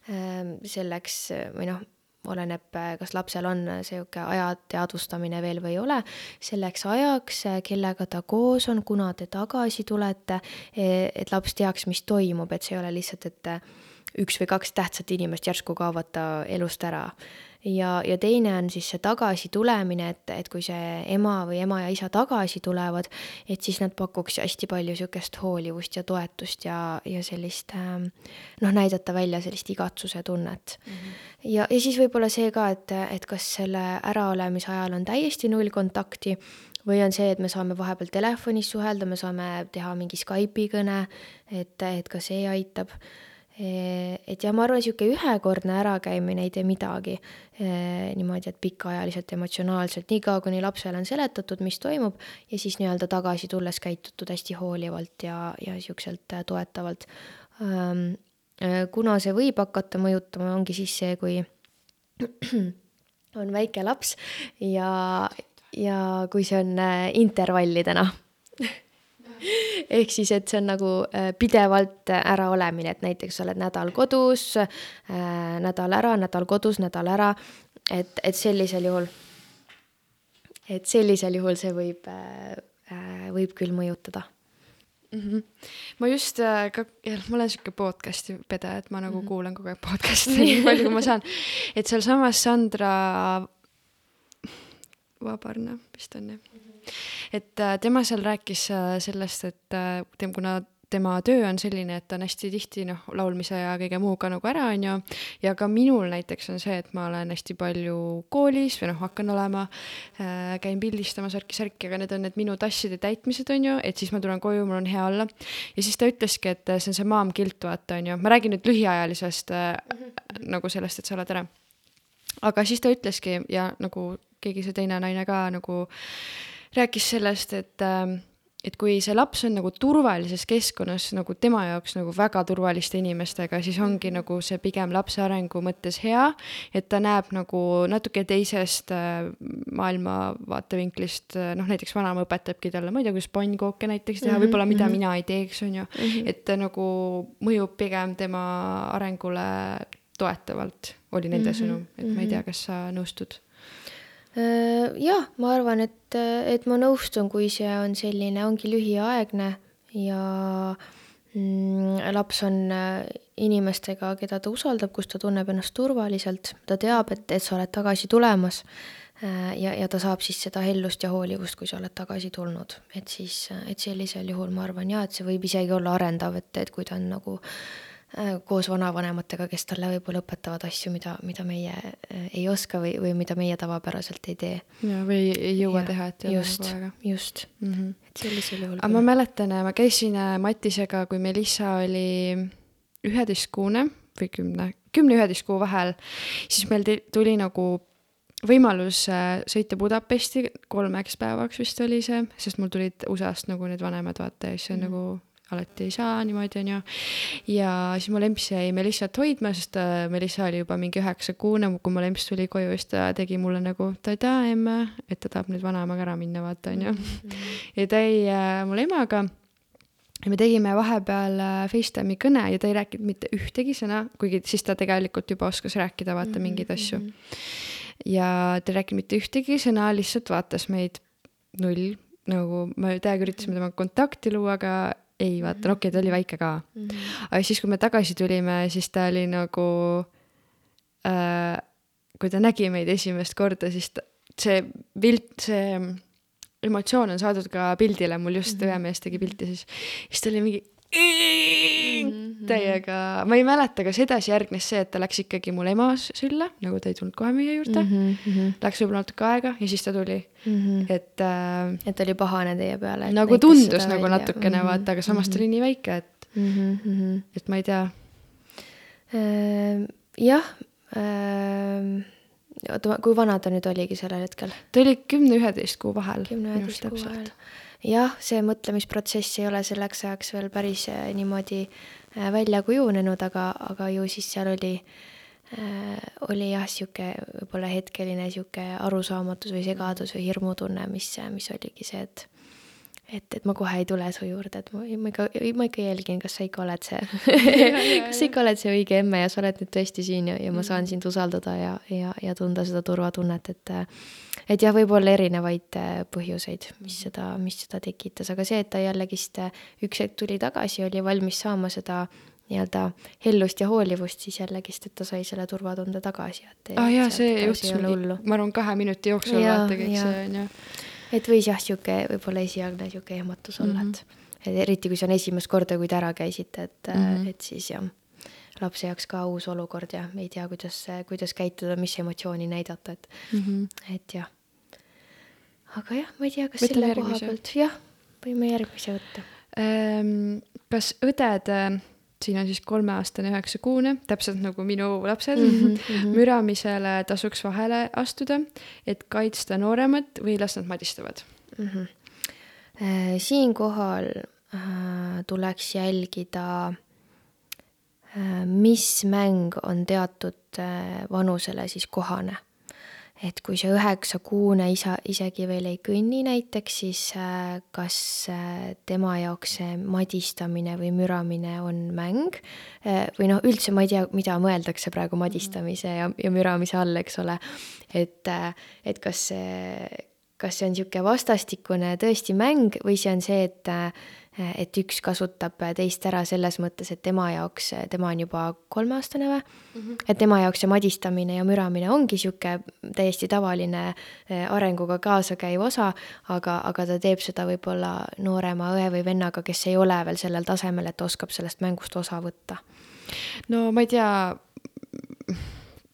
ähm, selleks või noh, oleneb, kas lapsel on sihuke aja teadvustamine veel või ei ole, selleks ajaks, kellega ta koos on, kuna te tagasi tulete, e, et laps teaks, mis toimub, et see ei ole lihtsalt, et üks või kaks tähtsat inimest järsku kaovad ta elust ära. ja, ja teine on siis see tagasitulemine, et, et kui see ema või ema ja isa tagasi tulevad, et siis nad pakuks hästi palju niisugust hoolivust ja toetust ja, ja sellist ähm, noh, näidata välja sellist igatsuse tunnet mm. -hmm. ja, ja siis võib-olla see ka, et, et kas selle äraolemise ajal on täiesti null kontakti või on see, et me saame vahepeal telefonis suhelda, me saame teha mingi Skype'i kõne, et, et ka see aitab et ja ma arvan, niisugune ühekordne ärakäimine ei tee midagi niimoodi, et pikaajaliselt emotsionaalselt, niikaua kuni lapsele on seletatud, mis toimub, ja siis nii-öelda tagasi tulles käitutud hästi hoolivalt ja, ja niisuguselt toetavalt. kuna see võib hakata mõjutama, ongi siis see, kui on väike laps ja, ja kui see on intervallidena ehk siis, et see on nagu äh, pidevalt äraolemine, et näiteks sa oled nädal kodus äh,, nädal ära, nädal kodus, nädal ära, et, et sellisel juhul, et sellisel juhul see võib äh,, võib küll mõjutada mm. -hmm. ma just äh, ka, ma olen sihuke podcast'i pede, et ma nagu mm -hmm. kuulan kogu aeg podcast'e nii palju, kui ma saan. et sealsamas Sandra Vabarna vist on jah et äh, tema seal rääkis äh, sellest, et äh, tem-, kuna tema töö on selline, et ta on hästi tihti noh, laulmise ja kõige muuga nagu ära, on ju, ja ka minul näiteks on see, et ma olen hästi palju koolis või noh, hakkan olema äh,, käin pildistamas värki-särki, aga need on need minu tasside täitmised, on ju, et siis ma tulen koju, mul on hea olla. ja siis ta ütleski, et see on see mom guilt, vaata, on ju, ma räägin nüüd lühiajalisest äh, mm -hmm. nagu sellest, et sa oled ära. aga siis ta ütleski ja nagu keegi see teine naine ka nagu rääkis sellest, et äh, et kui see laps on nagu turvalises keskkonnas nagu tema jaoks nagu väga turvaliste inimestega, siis ongi nagu see pigem lapse arengu mõttes hea, et ta näeb nagu natuke teisest äh, maailma vaatevinklist, äh, noh näiteks vanaema õpetabki talle, ma ei tea, kuidas pannkooke näiteks teha mm -hmm., võib-olla mida mm -hmm. mina ei teeks, on ju mm, -hmm. et ta nagu mõjub pigem tema arengule toetavalt, oli nende mm -hmm. sõnum, et ma ei tea, kas sa nõustud jah, ma arvan, et, et ma nõustun, kui see on selline, ongi lühiaegne ja mm, laps on äh, inimestega, keda ta usaldab, kus ta tunneb ennast turvaliselt, ta teab, et, et sa oled tagasi tulemas äh, ja, ja ta saab siis seda hellust ja hoolivust, kui sa oled tagasi tulnud. et siis, et sellisel juhul ma arvan jaa, et see võib isegi olla arendav, et, et kui ta on nagu äh, Äh, koos vanavanematega, kes talle võib-olla õpetavad asju, mida, mida meie äh, ei oska või, või mida meie tavapäraselt ei tee. ja, või ei jõua ja, teha, et ei just, ole kogu aega. just mm, -hmm. et sellisel juhul. aga ma mäletan, ma käisin äh, Matisega, kui Melissa oli üheteistkuune või kümne, kümne-üheteist kuu vahel, siis meil tuli nagu võimalus sõita Budapesti kolmeks päevaks vist oli see, sest mul tulid USA-st nagu need vanemad vaata ja siis on mm -hmm. nagu alati ei saa niimoodi, onju. ja siis mu lemps jäi Melissat hoidma, sest äh, Melissa oli juba mingi üheksakuune, kui mu lemps tuli koju, siis ta tegi mulle nagu tada emme, et ta tahab nüüd vanaemaga ära minna, vaata, onju. Mhm. ja ta jäi äh, mul emaga ja me tegime vahepeal äh, Facetime'i kõne ja ta ei rääkinud mitte ühtegi sõna, kuigi siis ta tegelikult juba oskas rääkida, vaata mm -hmm. mingeid asju. Mhm. ja ta ei rääkinud mitte ühtegi sõna, lihtsalt vaatas meid null, nagu me täiega üritasime temaga kontakti luua, aga ei vaata, ta oli väike ka mm. -hmm. aga siis, kui me tagasi tulime, siis ta oli nagu äh,, kui ta nägi meid esimest korda, siis ta, see pilt, see emotsioon on saadud ka pildile, mul just mm -hmm. õemees tegi pilti, siis, siis ta oli mingi. Täiega, ma ei mäleta, kas edasi järgnes see, et ta läks ikkagi mul ema sülle, nagu ta ei tulnud kohe meie juurde mm. -hmm. Läks võib-olla natuke aega ja siis ta tuli mm. -hmm. et äh,. et oli pahane teie peale. nagu tundus nagu välja. natukene mm -hmm. vaata, aga samas mm -hmm. ta oli nii väike, et mm, -hmm. et ma ei tea äh,. jah äh, oota, kui vana ta nüüd oligi sellel hetkel? ta oli kümne-üheteist kuu vahel. kümne-üheteist kuu vahel jah, see mõtlemisprotsess ei ole selleks ajaks veel päris äh, niimoodi äh, välja kujunenud, aga, aga ju siis seal oli äh,, oli jah, sihuke võib-olla hetkeline sihuke arusaamatus või segadus või hirmutunne, mis, mis oligi see, et et, et ma kohe ei tule su juurde, et ma, ma ikka, ma ikka jälgin, kas sa ikka oled see kas sa ikka oled see õige emme ja sa oled nüüd tõesti siin ja, ja ma saan mm. sind usaldada ja, ja, ja tunda seda turvatunnet, et et jah, võib olla erinevaid äh, põhjuseid, mis mm. seda, mis seda tekitas, aga see, et ta jällegist äh, üks hetk tuli tagasi, oli valmis saama seda nii-öelda hellust ja hoolivust, siis jällegist, et ta sai selle turvatunde tagasi. aa ah, jaa, see juhtus ma arvan, kahe minuti jooksul vaata kõik see on ju. Et võis jah, sihuke võib-olla esialgne sihuke ehmatus olla mm, -hmm. et, et eriti kui see on esimest korda, kui te ära käisite, et mm, -hmm. et siis jah lapse jaoks ka uus olukord ja ei tea, kuidas, kuidas käituda, mis emotsiooni näidata, et mm, -hmm. et jah aga jah, ma ei tea, kas Võtame selle järgmise. koha pealt, jah, võime järgmise võtta ähm,. kas õded äh, siin on siis kolmeaastane, üheksakuune, täpselt nagu minu lapsed mm, -hmm. müramisele tasuks vahele astuda, et kaitsta nooremat või las nad madistavad mm. -hmm. siinkohal äh, tuleks jälgida äh,, mis mäng on teatud äh, vanusele siis kohane et kui see üheksakuune isa isegi veel ei kõnni näiteks, siis äh, kas äh, tema jaoks see madistamine või müramine on mäng äh, või noh, üldse ma ei tea, mida mõeldakse praegu madistamise ja, ja müramise all, eks ole. et, et kas see, kas see on niisugune vastastikune tõesti mäng või see on see, et et üks kasutab teist ära selles mõttes, et tema jaoks, tema on juba kolmeaastane või mm, -hmm. et tema jaoks see madistamine ja müramine ongi niisugune täiesti tavaline eh, arenguga kaaskäiv osa, aga, aga ta teeb seda võib-olla noorema õe või vennaga, kes ei ole veel sellel tasemel, et oskab sellest mängust osa võtta. no ma ei tea,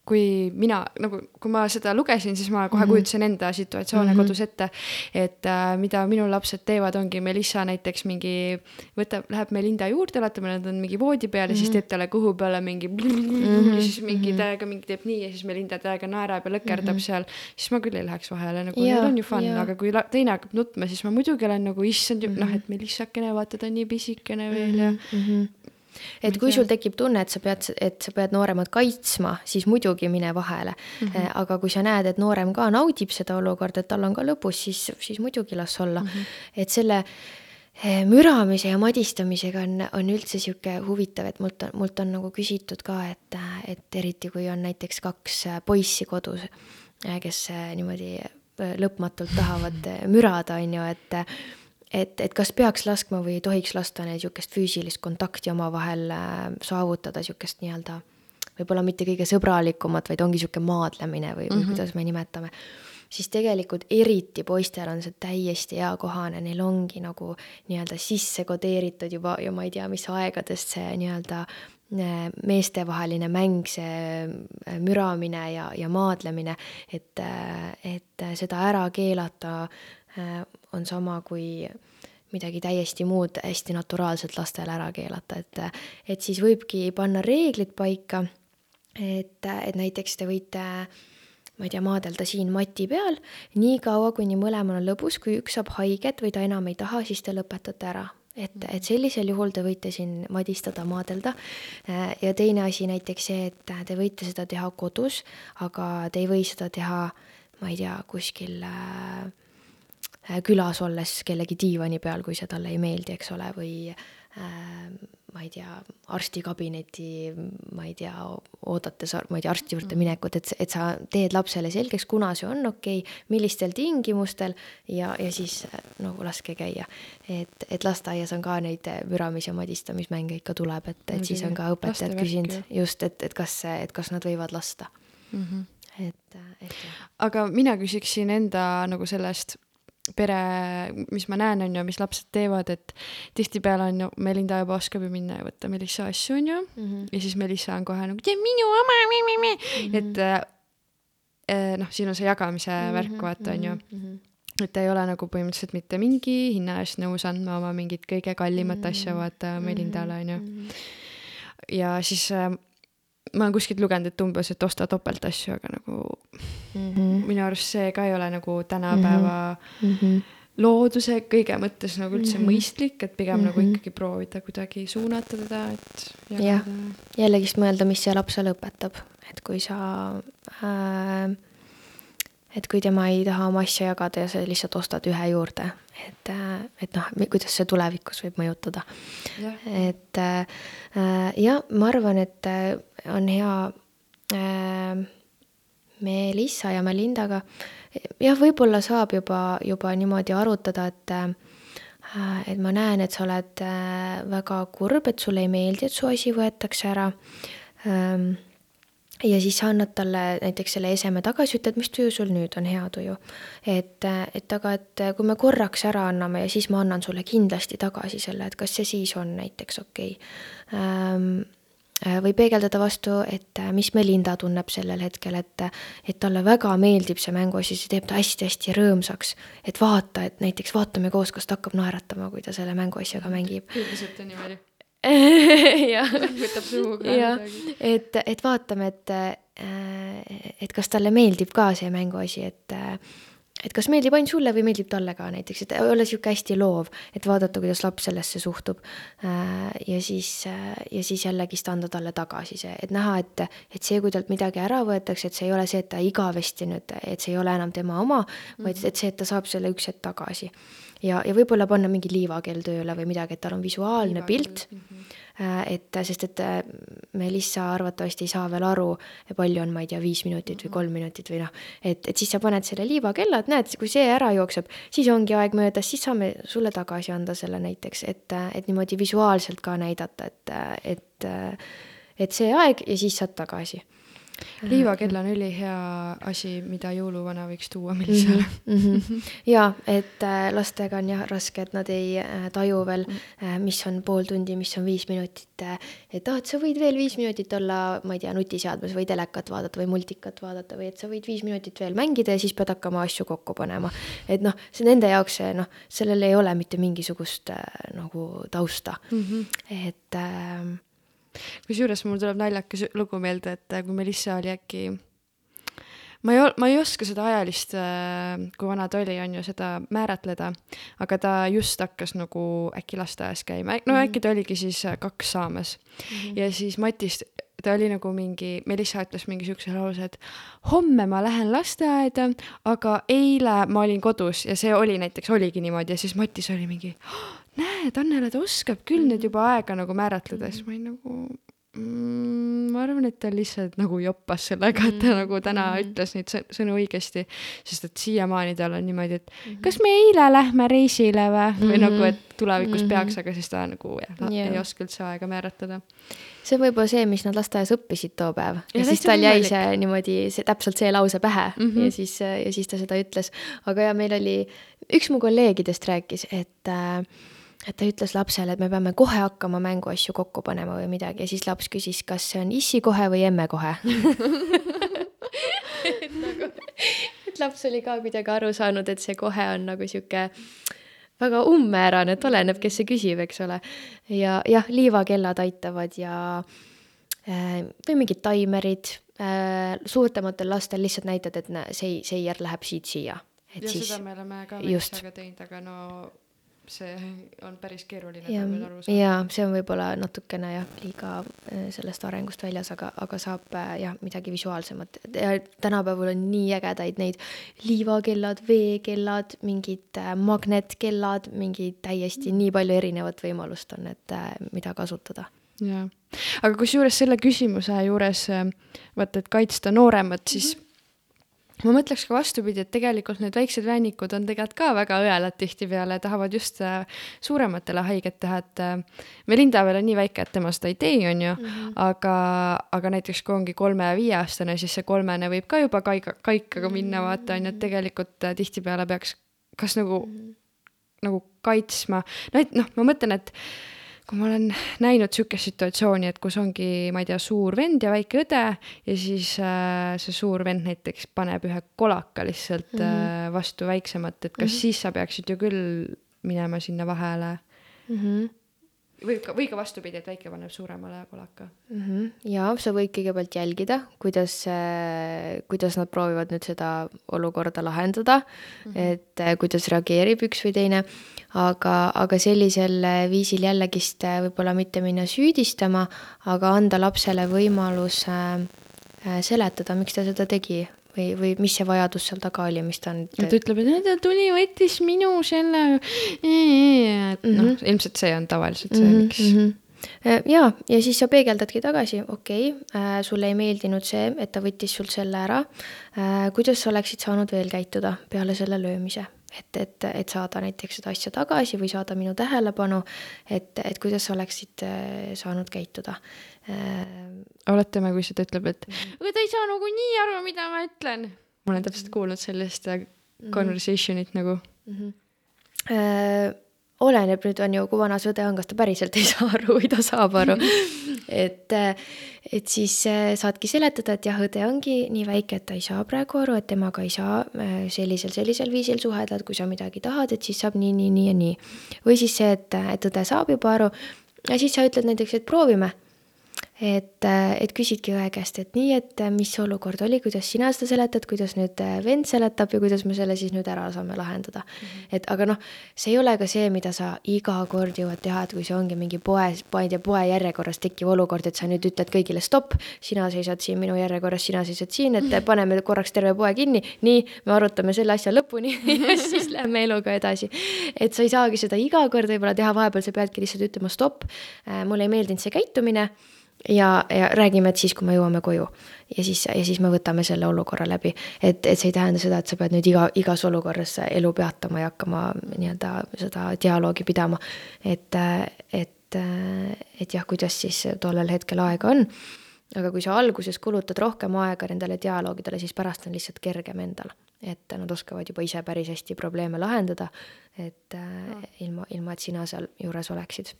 kui mina nagu, kui ma seda lugesin, siis ma kohe mm -hmm. kujutasin enda situatsioone mm -hmm. kodus ette. et äh, mida minu lapsed teevad, ongi Melissa näiteks mingi, võtab, läheb Melinda juurde, oletame, nad on mingi voodi peal ja mm -hmm. siis mhm. teeb talle kõhu peale mingi mm -hmm. ja siis mingi mhm. täiega mingi teeb nii ja siis Melinda täiega naerab ja lõkerdab mm -hmm. seal. siis ma küll ei läheks vahele, nagu neil on ju fun, aga kui teine hakkab nutma, siis ma muidugi olen nagu issand mm -hmm., noh, et Melissakene, vaata ta on nii pisikene veel ja mm. -hmm et kui sul tekib tunne, et sa pead, et sa pead nooremat kaitsma, siis muidugi mine vahele mm. -hmm. aga kui sa näed, et noorem ka naudib seda olukorda, et tal on ka lõbus, siis, siis muidugi las olla mm. -hmm. et selle eh, müramise ja madistamisega on, on üldse sihuke huvitav, et mult on, mult on nagu küsitud ka, et, et eriti kui on näiteks kaks poissi kodus, eh, kes niimoodi lõpmatult tahavad mürada, on ju, et et, et kas peaks laskma või ei tohiks lasta neil niisugust füüsilist kontakti omavahel äh, saavutada, niisugust nii-öelda võib-olla mitte kõige sõbralikumat, vaid ongi niisugune maadlemine või, või mm -hmm. kuidas me nimetame, siis tegelikult eriti poistel on see täiesti eakohane, neil ongi nagu nii-öelda sisse kodeeritud juba ju ma ei tea, mis aegadest see nii-öelda äh, meestevaheline mäng, see äh, müramine ja, ja maadlemine, et, et seda ära keelata on sama kui midagi täiesti muud hästi naturaalselt lastele ära keelata, et, et siis võibki panna reeglid paika, et, et näiteks te võite ma ei tea, maadelda siin mati peal nii kaua, kuni mõlemal on lõbus, kui üks saab haiget või ta enam ei taha, siis te lõpetate ära. et, et sellisel juhul te võite siin madistada, maadelda. Ja teine asi näiteks see, et te võite seda teha kodus, aga te ei või seda teha, ma ei tea, kuskil Äh, külas olles kellegi diivani peal, kui see talle ei meeldi, eks ole, või äh, ma ei tea, arstikabineti, ma ei tea, oodates, ma ei tea, arsti juurde minekut, et, et sa teed lapsele selgeks, kuna see on okei okay,, millistel tingimustel ja, ja siis no laske käia. et, et lasteaias on ka neid müramis- ja madistamismänge ikka tuleb, et, et siis on ka õpetajad küsinud just, et, et kas, et kas nad võivad lasta mm. -hmm. et, et aga mina küsiksin enda nagu sellest pere, mis ma näen, on ju, mis lapsed teevad, et tihtipeale on ju, Melinda juba oskab ju minna ja võtta Melissa asju, on ju mm, -hmm. ja siis Melissa on kohe nagu, see on minu oma, mm -hmm. et äh, noh, siin on see jagamise mm -hmm. värk, vaata, on ju mm. -hmm et ta ei ole nagu põhimõtteliselt mitte mingi hinna eest nõus andma oma mingit kõige kallimat mm -hmm. asja, vaata, Melindale, on ju. Mhm. ja siis äh, ma olen kuskilt lugenud, et umbes, et osta topelt asju, aga nagu mm -hmm. minu arust see ka ei ole nagu tänapäeva mm -hmm. looduse kõige mõttes nagu üldse mm -hmm. mõistlik, et pigem mm -hmm. nagu mhm. ikkagi proovida kuidagi suunata teda, et. jah, jällegist mõelda, mis see lapsele õpetab, et kui sa äh, et kui tema ei taha oma asja jagada ja sa lihtsalt ostad ühe juurde, et, et noh, kuidas see tulevikus võib mõjutada. et äh, jah, ma arvan, et äh, on hea äh, Melissa ja Melindaga, jah, võib-olla saab juba, juba niimoodi arutada, et äh, et ma näen, et sa oled äh, väga kurb, et sulle ei meeldi, et su asi võetakse ära ähm, ja siis sa annad talle näiteks selle eseme tagasi, ütled, mis tuju sul nüüd on, hea tuju. et, et aga, et kui me korraks ära anname ja siis ma annan sulle kindlasti tagasi selle, et kas see siis on näiteks okei okay. Ähm, või peegeldada vastu, et mis Melinda tunneb sellel hetkel, et, et talle väga meeldib see mänguasi, see teeb ta hästi-hästi rõõmsaks. et vaata, et näiteks vaatame koos, kas ta hakkab naeratama, kui ta selle mänguasjaga mängib. üldiselt on niimoodi jah. võtab ka midagi. et, et vaatame, et, äh, et kas talle meeldib ka see mänguasi, et et kas meeldib ainult sulle või meeldib talle ka näiteks, et olla niisugune hästi loov, et vaadata, kuidas laps sellesse suhtub. Äh, ja siis, ja siis jällegist anda talle tagasi see, et näha, et, et see, kui talt midagi ära võetakse, et see ei ole see, et ta igavesti nüüd, et see ei ole enam tema oma, vaid mhm. et see, et ta saab selle üks hetk tagasi ja, ja võib-olla panna mingi liivakell tööle või midagi, et tal on visuaalne liivakell. pilt mm. -hmm. Et sest, et äh, Melissa arvatavasti ei saa veel aru, palju on, ma ei tea, viis minutit või kolm minutit või noh, et, et siis sa paned selle liivakella, et näed, kui see ära jookseb, siis ongi aeg möödas, siis saame sulle tagasi anda selle näiteks, et, et niimoodi visuaalselt ka näidata, et, et, et see aeg ja siis saad tagasi liivakell on ülihea asi, mida jõuluvana võiks tuua Melisale mm. -hmm. ja et äh, lastega on jah raske, et nad ei äh, taju veel äh,, mis on pool tundi, mis on viis minutit et ah, et sa võid veel viis minutit olla, ma ei tea, nutiseadmes või telekat vaadata või multikat vaadata või et sa võid viis minutit veel mängida ja siis pead hakkama asju kokku panema. et noh, see nende jaoks see noh, sellel ei ole mitte mingisugust nagu tausta mm. -hmm. et äh, kusjuures mul tuleb naljakas lugu meelde, et äh, kui Melissa oli äkki ma ei, ma ei oska seda ajalist, äh, kui vana ta oli, on ju, seda määratleda, aga ta just hakkas nagu äkki lasteaias käima, no mhm. äkki ta oligi siis äh, kaks saamas mm. -hmm. ja siis Matis, ta oli nagu mingi, Melissa ütles mingi siukse lause, et homme ma lähen lasteaeda, aga eile ma olin kodus ja see oli näiteks, oligi niimoodi ja siis Matis oli mingi näed, Annele, ta oskab küll nüüd juba aega nagu määratleda, siis ma olin nagu mm, ma arvan, et ta lihtsalt nagu joppas sellega, et ta mm. nagu täna mm. ütles neid sõnu õigesti, sest et siiamaani tal on niimoodi, et mm -hmm. kas me eile lähme reisile või mm, -hmm. või nagu, et tulevikus mm -hmm. peaks, aga siis ta nagu jah yeah., ei oska üldse aega määratleda. See on võib-olla see, mis nad lasteaias õppisid too päev. Ja, ja siis tal jäi see niimoodi, see täpselt see lause pähe. Mm -hmm. ja siis, ja siis ta seda ütles. aga ja meil oli, üks mu kolleegidest rääkis, et äh, et ta ütles lapsele, et me peame kohe hakkama mänguasju kokku panema või midagi. Ja siis laps küsis, kas see on issi kohe või emme kohe. Et nagu, et laps oli ka kuidagi aru saanud, et see kohe on nagu sihuke väga umbmäärane, et oleneb, kes see küsib, eks ole. ja jah, liivakellad aitavad ja äh, või mingid taimerid äh,, suurtematel lastel lihtsalt näitad, et see seier läheb siit siia. ja siis, seda me oleme ka Melissaga teinud, aga no see on päris keeruline ja, jaa, see on võib-olla natukene jah, liiga äh, sellest arengust väljas, aga, aga saab äh, jah, midagi visuaalsemat. tänapäeval on nii ägedaid neid liivakellad, veekellad, mingid äh, magnetkellad, mingi täiesti nii palju erinevat võimalust on, et mida kasutada. jaa, aga kusjuures selle küsimuse juures vaata, et kaitsta nooremat, siis mm -hmm ma mõtleks ka vastupidi, et tegelikult need väiksed vännikud on tegelikult ka väga õelad tihtipeale, tahavad just äh, suurematele haiget teha, et äh, Melinda veel on nii väike, et tema seda ei tee, on ju mm, -hmm. aga, aga näiteks kui ongi kolme- ja viieaastane, siis see kolmene võib ka juba kaiga, kaikaga minna, vaata on ju, et tegelikult äh, tihtipeale peaks kas nagu mm, -hmm. nagu kaitsma, no et noh, ma mõtlen, et kui ma olen näinud sihukest situatsiooni, et kus ongi, ma ei tea, suur vend ja väike õde ja siis äh, see suur vend näiteks paneb ühe kolaka lihtsalt mm -hmm. äh, vastu väiksemat, et kas mm -hmm. siis sa peaksid ju küll minema sinna vahele mm. -hmm või ka, või ka vastupidi, et väike paneb suuremale kolaka mm. -hmm. ja sa võid kõigepealt jälgida, kuidas, kuidas nad proovivad nüüd seda olukorda lahendada mm, -hmm. et äh, kuidas reageerib üks või teine aga, aga sellisel viisil jällegist äh, võib-olla mitte minna süüdistama, aga anda lapsele võimalus äh, äh, seletada, miks ta seda tegi või, või mis see vajadus seal taga oli, mis ta nüüd. ta ütleb, et ta tuli, võttis minu selle, noh, mhm. ilmselt see on tavaliselt see, miks mm. -hmm ja, ja siis sa peegeldadki tagasi, okei okay,, sulle ei meeldinud see, et ta võttis sul selle ära. kuidas sa oleksid saanud veel käituda peale selle löömise? Et, et, et saada näiteks seda asja tagasi või saada minu tähelepanu, et, et kuidas sa oleksid äh, saanud käituda. Äh, oletame, kui see ta ütleb, et mhm. aga ta ei saa nagunii aru, mida ma ütlen. ma olen täpselt kuulnud sellist äh, mhm. conversation'it nagu mm. -hmm oleneb nüüd on ju, kui vana see õde on, kas ta päriselt ei saa aru või ta saab aru. Et, et siis äh, saadki seletada, et jah, õde ongi nii väike, et ta ei saa praegu aru, et temaga ei saa äh, sellisel, sellisel viisil suhelda, et kui sa midagi tahad, et siis saab nii, nii, nii ja nii. või siis see, et, et õde saab juba aru. Ja siis sa ütled näiteks, et proovime et, et küsidki õe käest, et nii, et mis see olukord oli, kuidas sina seda seletad, kuidas nüüd vend seletab ja kuidas me selle siis nüüd ära saame lahendada mm. -hmm. et aga noh, see ei ole ka see, mida sa iga kord jõuad teha, et kui see ongi mingi poe, ma ei tea, poe järjekorras tekkiv olukord, et sa nüüd ütled kõigile stopp, sina seisad siin minu järjekorras, sina seisad siin, et paneme korraks terve poe kinni, nii, me arutame selle asja lõpuni ja siis lähme eluga edasi. et sa ei saagi seda iga kord võib-olla teha, vahepeal sa peadki lihtsalt ütlema stopp, mulle ei meeldinud see käitumine ja, ja räägime, et siis, kui me jõuame koju ja siis, ja siis me võtame selle olukorra läbi. et, et see ei tähenda seda, et sa pead nüüd iga, igas olukorras elu peatama ja hakkama nii-öelda seda dialoogi pidama. et, et, et jah, kuidas siis tollel hetkel aega on. aga kui sa alguses kulutad rohkem aega nendele dialoogidele, siis pärast on lihtsalt kergem endal. et nad oskavad juba ise päris hästi probleeme lahendada, et äh, ilma, ilma, et sina seal juures oleksid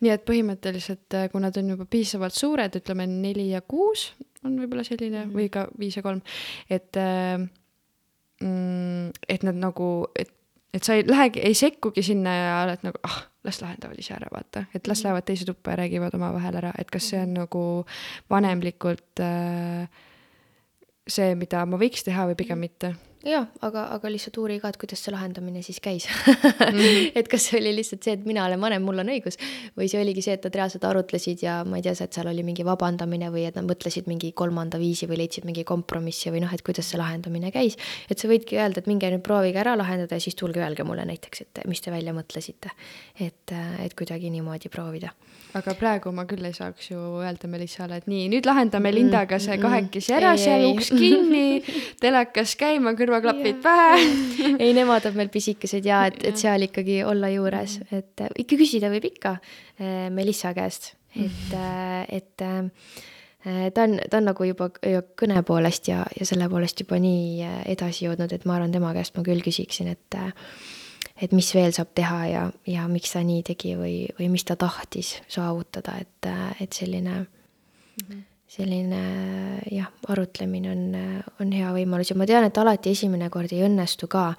nii et põhimõtteliselt, äh, kui nad on juba piisavalt suured, ütleme neli ja kuus on võib-olla selline mm -hmm. või ka viis ja kolm, et äh, mm, et nad nagu, et, et sa ei lähegi, ei sekkugi sinna ja oled nagu ah, las lahendavad ise ära, vaata, et las mhm. lähevad teise tuppa ja räägivad omavahel ära, et kas see on mhm. nagu vanemlikult äh, see, mida ma võiks teha või pigem mhm. mitte jaa, aga, aga lihtsalt uuri ka, et kuidas see lahendamine siis käis mm. -hmm. et kas see oli lihtsalt see, et mina olen vanem, mul on õigus, või see oligi see, et nad reaalselt arutlesid ja ma ei tea, et seal oli mingi vabandamine või et nad mõtlesid mingi kolmanda viisi või leidsid mingi kompromissi või noh, et kuidas see lahendamine käis. et sa võidki öelda, et minge nüüd proovige ära lahendada ja siis tulge öelge mulle näiteks, et mis te välja mõtlesite. et, et kuidagi niimoodi proovida aga praegu ma küll ei saaks ju öelda Melissale, et nii, nüüd lahendame Lindaga see kahekesi ära, seal uks kinni, telekas käima, kõrvaklapid pähe. ei, nemad on veel pisikesed ja et, et seal ikkagi olla juures, et äh, ikka küsida võib ikka äh, Melissa käest, et, äh, et ta on, ta on nagu juba kõne poolest ja, ja selle poolest juba nii edasi jõudnud, et ma arvan, tema käest ma küll küsiksin, et et mis veel saab teha ja, ja miks ta nii tegi või, või mis ta tahtis saavutada, et, et selline mm, -hmm. selline jah, arutlemine on, on hea võimalus ja ma tean, et alati esimene kord ei õnnestu ka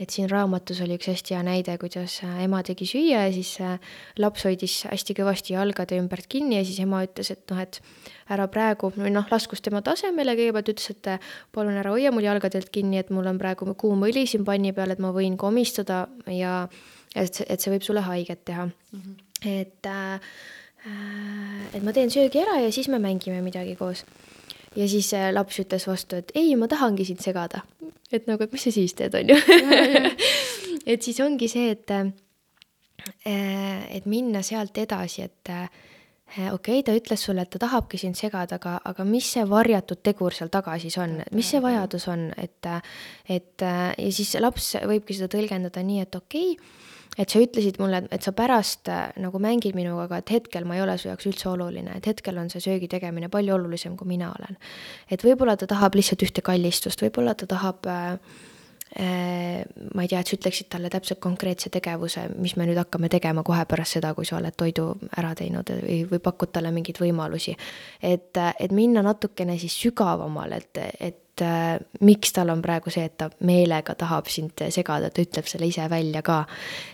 et siin raamatus oli üks hästi hea näide, kuidas äh, ema tegi süüa ja siis äh, laps hoidis hästi kõvasti jalgade ümbert kinni ja siis ema ütles, et noh, et ära praegu, või noh, laskus tema tasemele, kõigepealt ütles, et äh, palun ära hoia mul jalgadelt kinni, et mul on praegu kuum õli siin panni peal, et ma võin komistada ja et, et see võib sulle haiget teha mm. -hmm. et äh, et ma teen söögi ära ja siis me mängime midagi koos ja siis laps ütles vastu, et ei, ma tahangi sind segada. et nagu, et mis sa siis teed, on ju. et siis ongi see, et, äh, et minna sealt edasi, et äh, okei okay,, ta ütles sulle, et ta tahabki sind segada, aga, aga mis see varjatud tegur seal taga siis on, mis see vajadus on, et, et ja siis laps võibki seda tõlgendada nii, et okei okay,, et sa ütlesid mulle, et sa pärast äh, nagu mängid minuga, aga et hetkel ma ei ole su jaoks üldse oluline, et hetkel on see söögi tegemine palju olulisem, kui mina olen. et võib-olla ta tahab lihtsalt ühte kallistust, võib-olla ta tahab äh, äh, ma ei tea, et sa ütleksid talle täpselt konkreetse tegevuse, mis me nüüd hakkame tegema kohe pärast seda, kui sa oled toidu ära teinud või, või pakud talle mingeid võimalusi. et, et minna natukene siis sügavamale, et, et et äh, miks tal on praegu see, et ta meelega tahab sind segada, ta ütleb selle ise välja ka.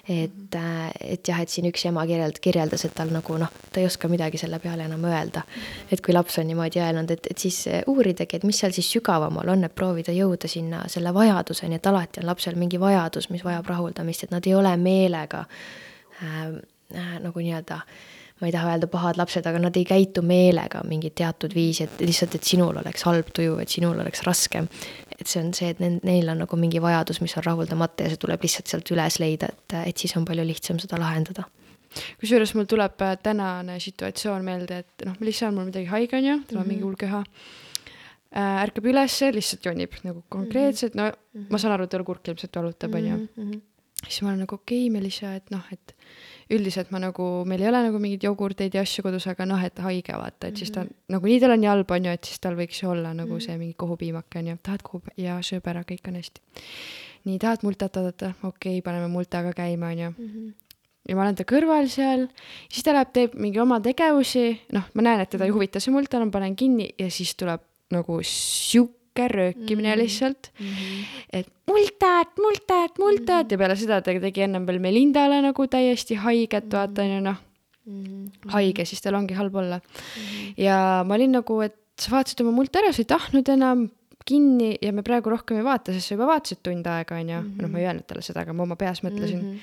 et, äh, et jah, et siin üks ema kirjeld-, kirjeldas, et tal nagu noh, ta ei oska midagi selle peale enam öelda. et kui laps on niimoodi öelnud, et, et siis uuridagi, et mis seal siis sügavamal on, et proovida jõuda sinna selle vajaduseni, et alati on lapsel mingi vajadus, mis vajab rahuldamist, et nad ei ole meelega äh, äh, nagu nii-öelda äh, ma ei taha öelda pahad lapsed, aga nad ei käitu meelega mingit teatud viisi, et lihtsalt, et sinul oleks halb tuju, et sinul oleks raskem. et see on see, et neil on nagu mingi vajadus, mis on rahuldamata ja see tuleb lihtsalt sealt üles leida, et, et siis on palju lihtsam seda lahendada kusjuures mul tuleb äh, tänane situatsioon meelde, et noh, Melissa on mul midagi haige, on ju, tal on mm -hmm. mingi hull köha äh,. ärkab ülesse, lihtsalt jonib nagu konkreetselt, no mm -hmm. ma saan aru, tal kurk ilmselt valutab, on ju. Mhm. siis ma olen nagu okei okay,, Melissa, et noh, et üldiselt ma nagu, meil ei ole nagu mingeid jogurteid ja asju kodus, aga noh, et haige vaata, et mm -hmm. siis ta mhm. nagunii tal on jalb, on ju, et siis tal võiks ju olla nagu mm -hmm. see mingi kohupiimake on ju, tahad kohu ja sööb ära, kõik on hästi. nii, tahad multat oodata, okei okay,, paneme multaga käima, on ju mm. -hmm ja ma olen ta kõrval seal, siis ta läheb, teeb mingi oma tegevusi, noh, ma näen, et teda ei huvita see multa, ma panen kinni ja siis tuleb nagu sihuke sihuke röökimine mm -hmm. lihtsalt mm. -hmm. et multad, multad, multad mm -hmm. ja peale seda ta tegi ennem veel Melindale nagu täiesti haiget mm, -hmm. vaata on ju noh mm -hmm. haige, siis tal ongi halb olla mm. -hmm. ja ma olin nagu, et sa vaatasid oma multa ära, sa ei tahtnud enam kinni ja me praegu rohkem ei vaata, sest sa juba vaatasid tund aega, on ju, noh, ma ei öelnud talle seda, aga ma oma peas mõtlesin mm. -hmm.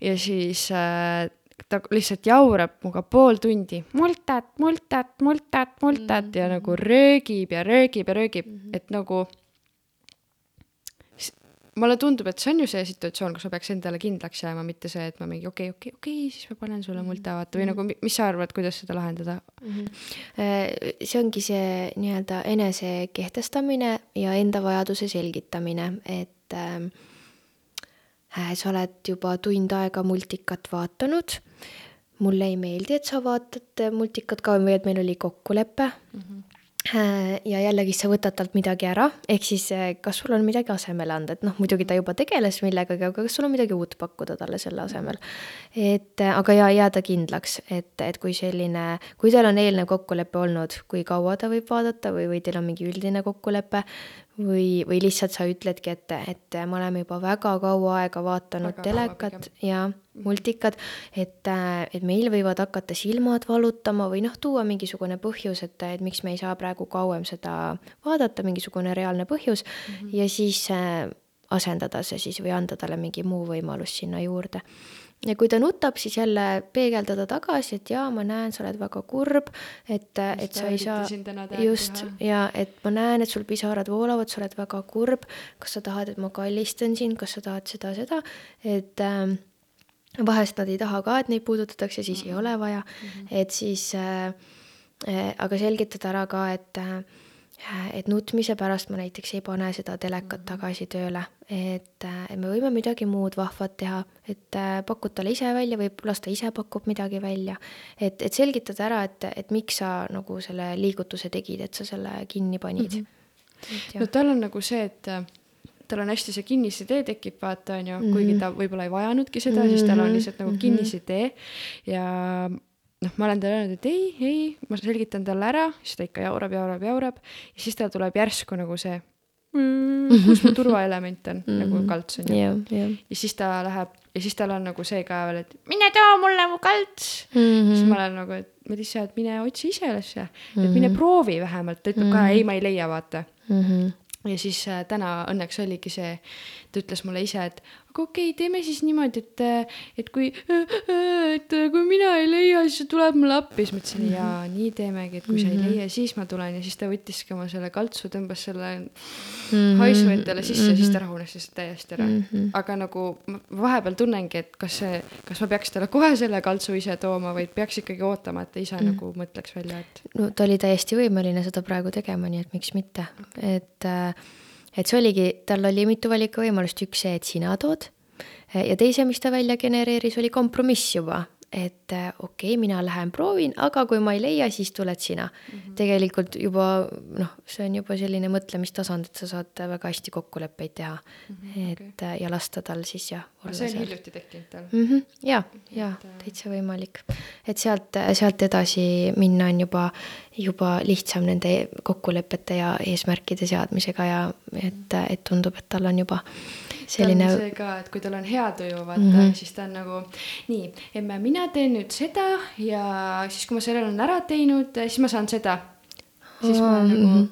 ja siis äh, ta lihtsalt jaurab minuga pool tundi, multad, multad, multad, multad mm -hmm. ja nagu röögib ja röögib ja röögib mm, -hmm. et nagu mulle tundub, et see on ju see situatsioon, kus ma peaks endale kindlaks jääma, mitte see, et ma mingi okei okay,, okei okay,, okei okay,, siis ma panen sulle multa, vaata, või nagu mis sa arvad, kuidas seda lahendada mm? -hmm. see ongi see nii-öelda enese kehtestamine ja enda vajaduse selgitamine, et äh, sa oled juba tund aega multikat vaatanud mulle ei meeldi, et sa vaatad multikat kauem või et meil oli kokkulepe mm. -hmm ja jällegi sa võtad talt midagi ära, ehk siis kas sul on midagi asemele anda, et noh, muidugi ta juba tegeles millegagi, aga kas sul on midagi uut pakkuda talle selle asemel. et aga ja jääda kindlaks, et, et kui selline, kui teil on eelnev kokkulepe olnud, kui kaua ta võib vaadata või, või teil on mingi üldine kokkulepe või, või lihtsalt sa ütledki, et, et me oleme juba väga kaua aega vaadanud väga telekat ja multikad, et, et meil võivad hakata silmad valutama või noh, tuua mingisugune põhjus, et, et miks me ei saa praegu kauem seda vaadata, mingisugune reaalne põhjus mm -hmm. ja siis äh, asendada see siis või anda talle mingi muu võimalus sinna juurde ja kui ta nutab, siis jälle peegeldada tagasi, et jaa, ma näen, sa oled väga kurb, et, et sa ei saa, just, ja et ma näen, et sul pisarad voolavad, sa oled väga kurb, kas sa tahad, et ma kallistan sind, kas sa tahad seda, seda, et äh, vahest nad ei taha ka, et neid puudutatakse, siis mm -hmm. ei ole vaja mm, -hmm. et siis äh, äh, aga selgitada ära ka, et äh, et nutmise pärast ma näiteks ei pane seda telekat mhm. tagasi tööle, et, et me võime midagi muud vahvat teha, et äh, pakud talle ise välja või las ta ise pakub midagi välja. et, et selgitada ära, et, et miks sa nagu selle liigutuse tegid, et sa selle kinni panid mm. -hmm. no tal on nagu see, et äh, tal on hästi see kinnisidee tekib, vaata, on ju mm, -hmm. kuigi ta võib-olla ei vajanudki seda mm, -hmm. siis tal on mhm. lihtsalt nagu kinnisidee ja noh, ma olen talle öelnud, et ei, ei, ma selgitan talle ära, siis ta ikka jaurab, jaurab, jaurab ja siis tal tuleb järsku nagu see mm,, kus mu turvaelement on mm, -hmm. nagu kalts on ju yeah,. Yeah. ja siis ta läheb ja siis tal on nagu see ka veel, et mine too mulle mu kalts mm. -hmm. siis ma olen nagu, et Madissa, et mine otsi ise üles mm, -hmm. et mine mhm. proovi vähemalt, ta ütleb mm -hmm. ka ei, ma ei leia, vaata mm. -hmm ja siis äh, täna õnneks oligi see, ta ütles mulle ise, et aga okei okay,, teeme siis niimoodi, et, et kui, et kui mina ei leia, siis sa tuled mulle appi. siis ma ütlesin -hmm. jaa, nii teemegi, et kui sa ei mhm. leia, siis ma tulen ja siis ta võttiski oma selle kaltsu, tõmbas selle mm -hmm. haisu endale sisse mm -hmm. siis ta mhm. rahunes lihtsalt täiesti ära mm. -hmm. aga nagu ma vahepeal tunnengi, et kas see, kas ma peaks talle kohe selle kaltsu ise tooma või peaks ikkagi ootama, et ta ise mm -hmm. nagu mõtleks välja, et. no ta oli täiesti võimeline seda praegu tegema, nii et miks mitte, et äh, et see oligi, tal oli mitu valikuvõimalust, üks see, et sina tood, ja teise, mis ta välja genereeris, oli kompromiss juba, et äh, okei okay,, mina lähen proovin, aga kui ma ei leia, siis tuled sina mm. -hmm. tegelikult juba noh, see on juba selline mõtlemistasand, et sa saad väga hästi kokkuleppeid teha mm. -hmm, et okay. Äh, ja lasta tal siis jah. see on seal. hiljuti tekkinud tal mm? -hmm, ja, ja äh, täitsa võimalik, et sealt, sealt edasi minna on juba, juba lihtsam nende kokkulepete ja eesmärkide seadmisega ja et, et tundub, et tal on juba selline. see ka, et kui tal on hea tuju, vaata mm, -hmm. siis ta on nagu nii, emme, mina teen nüüd seda ja siis, kui ma selle olen ära teinud, siis ma saan seda. siis ma olen nagu mm, -hmm.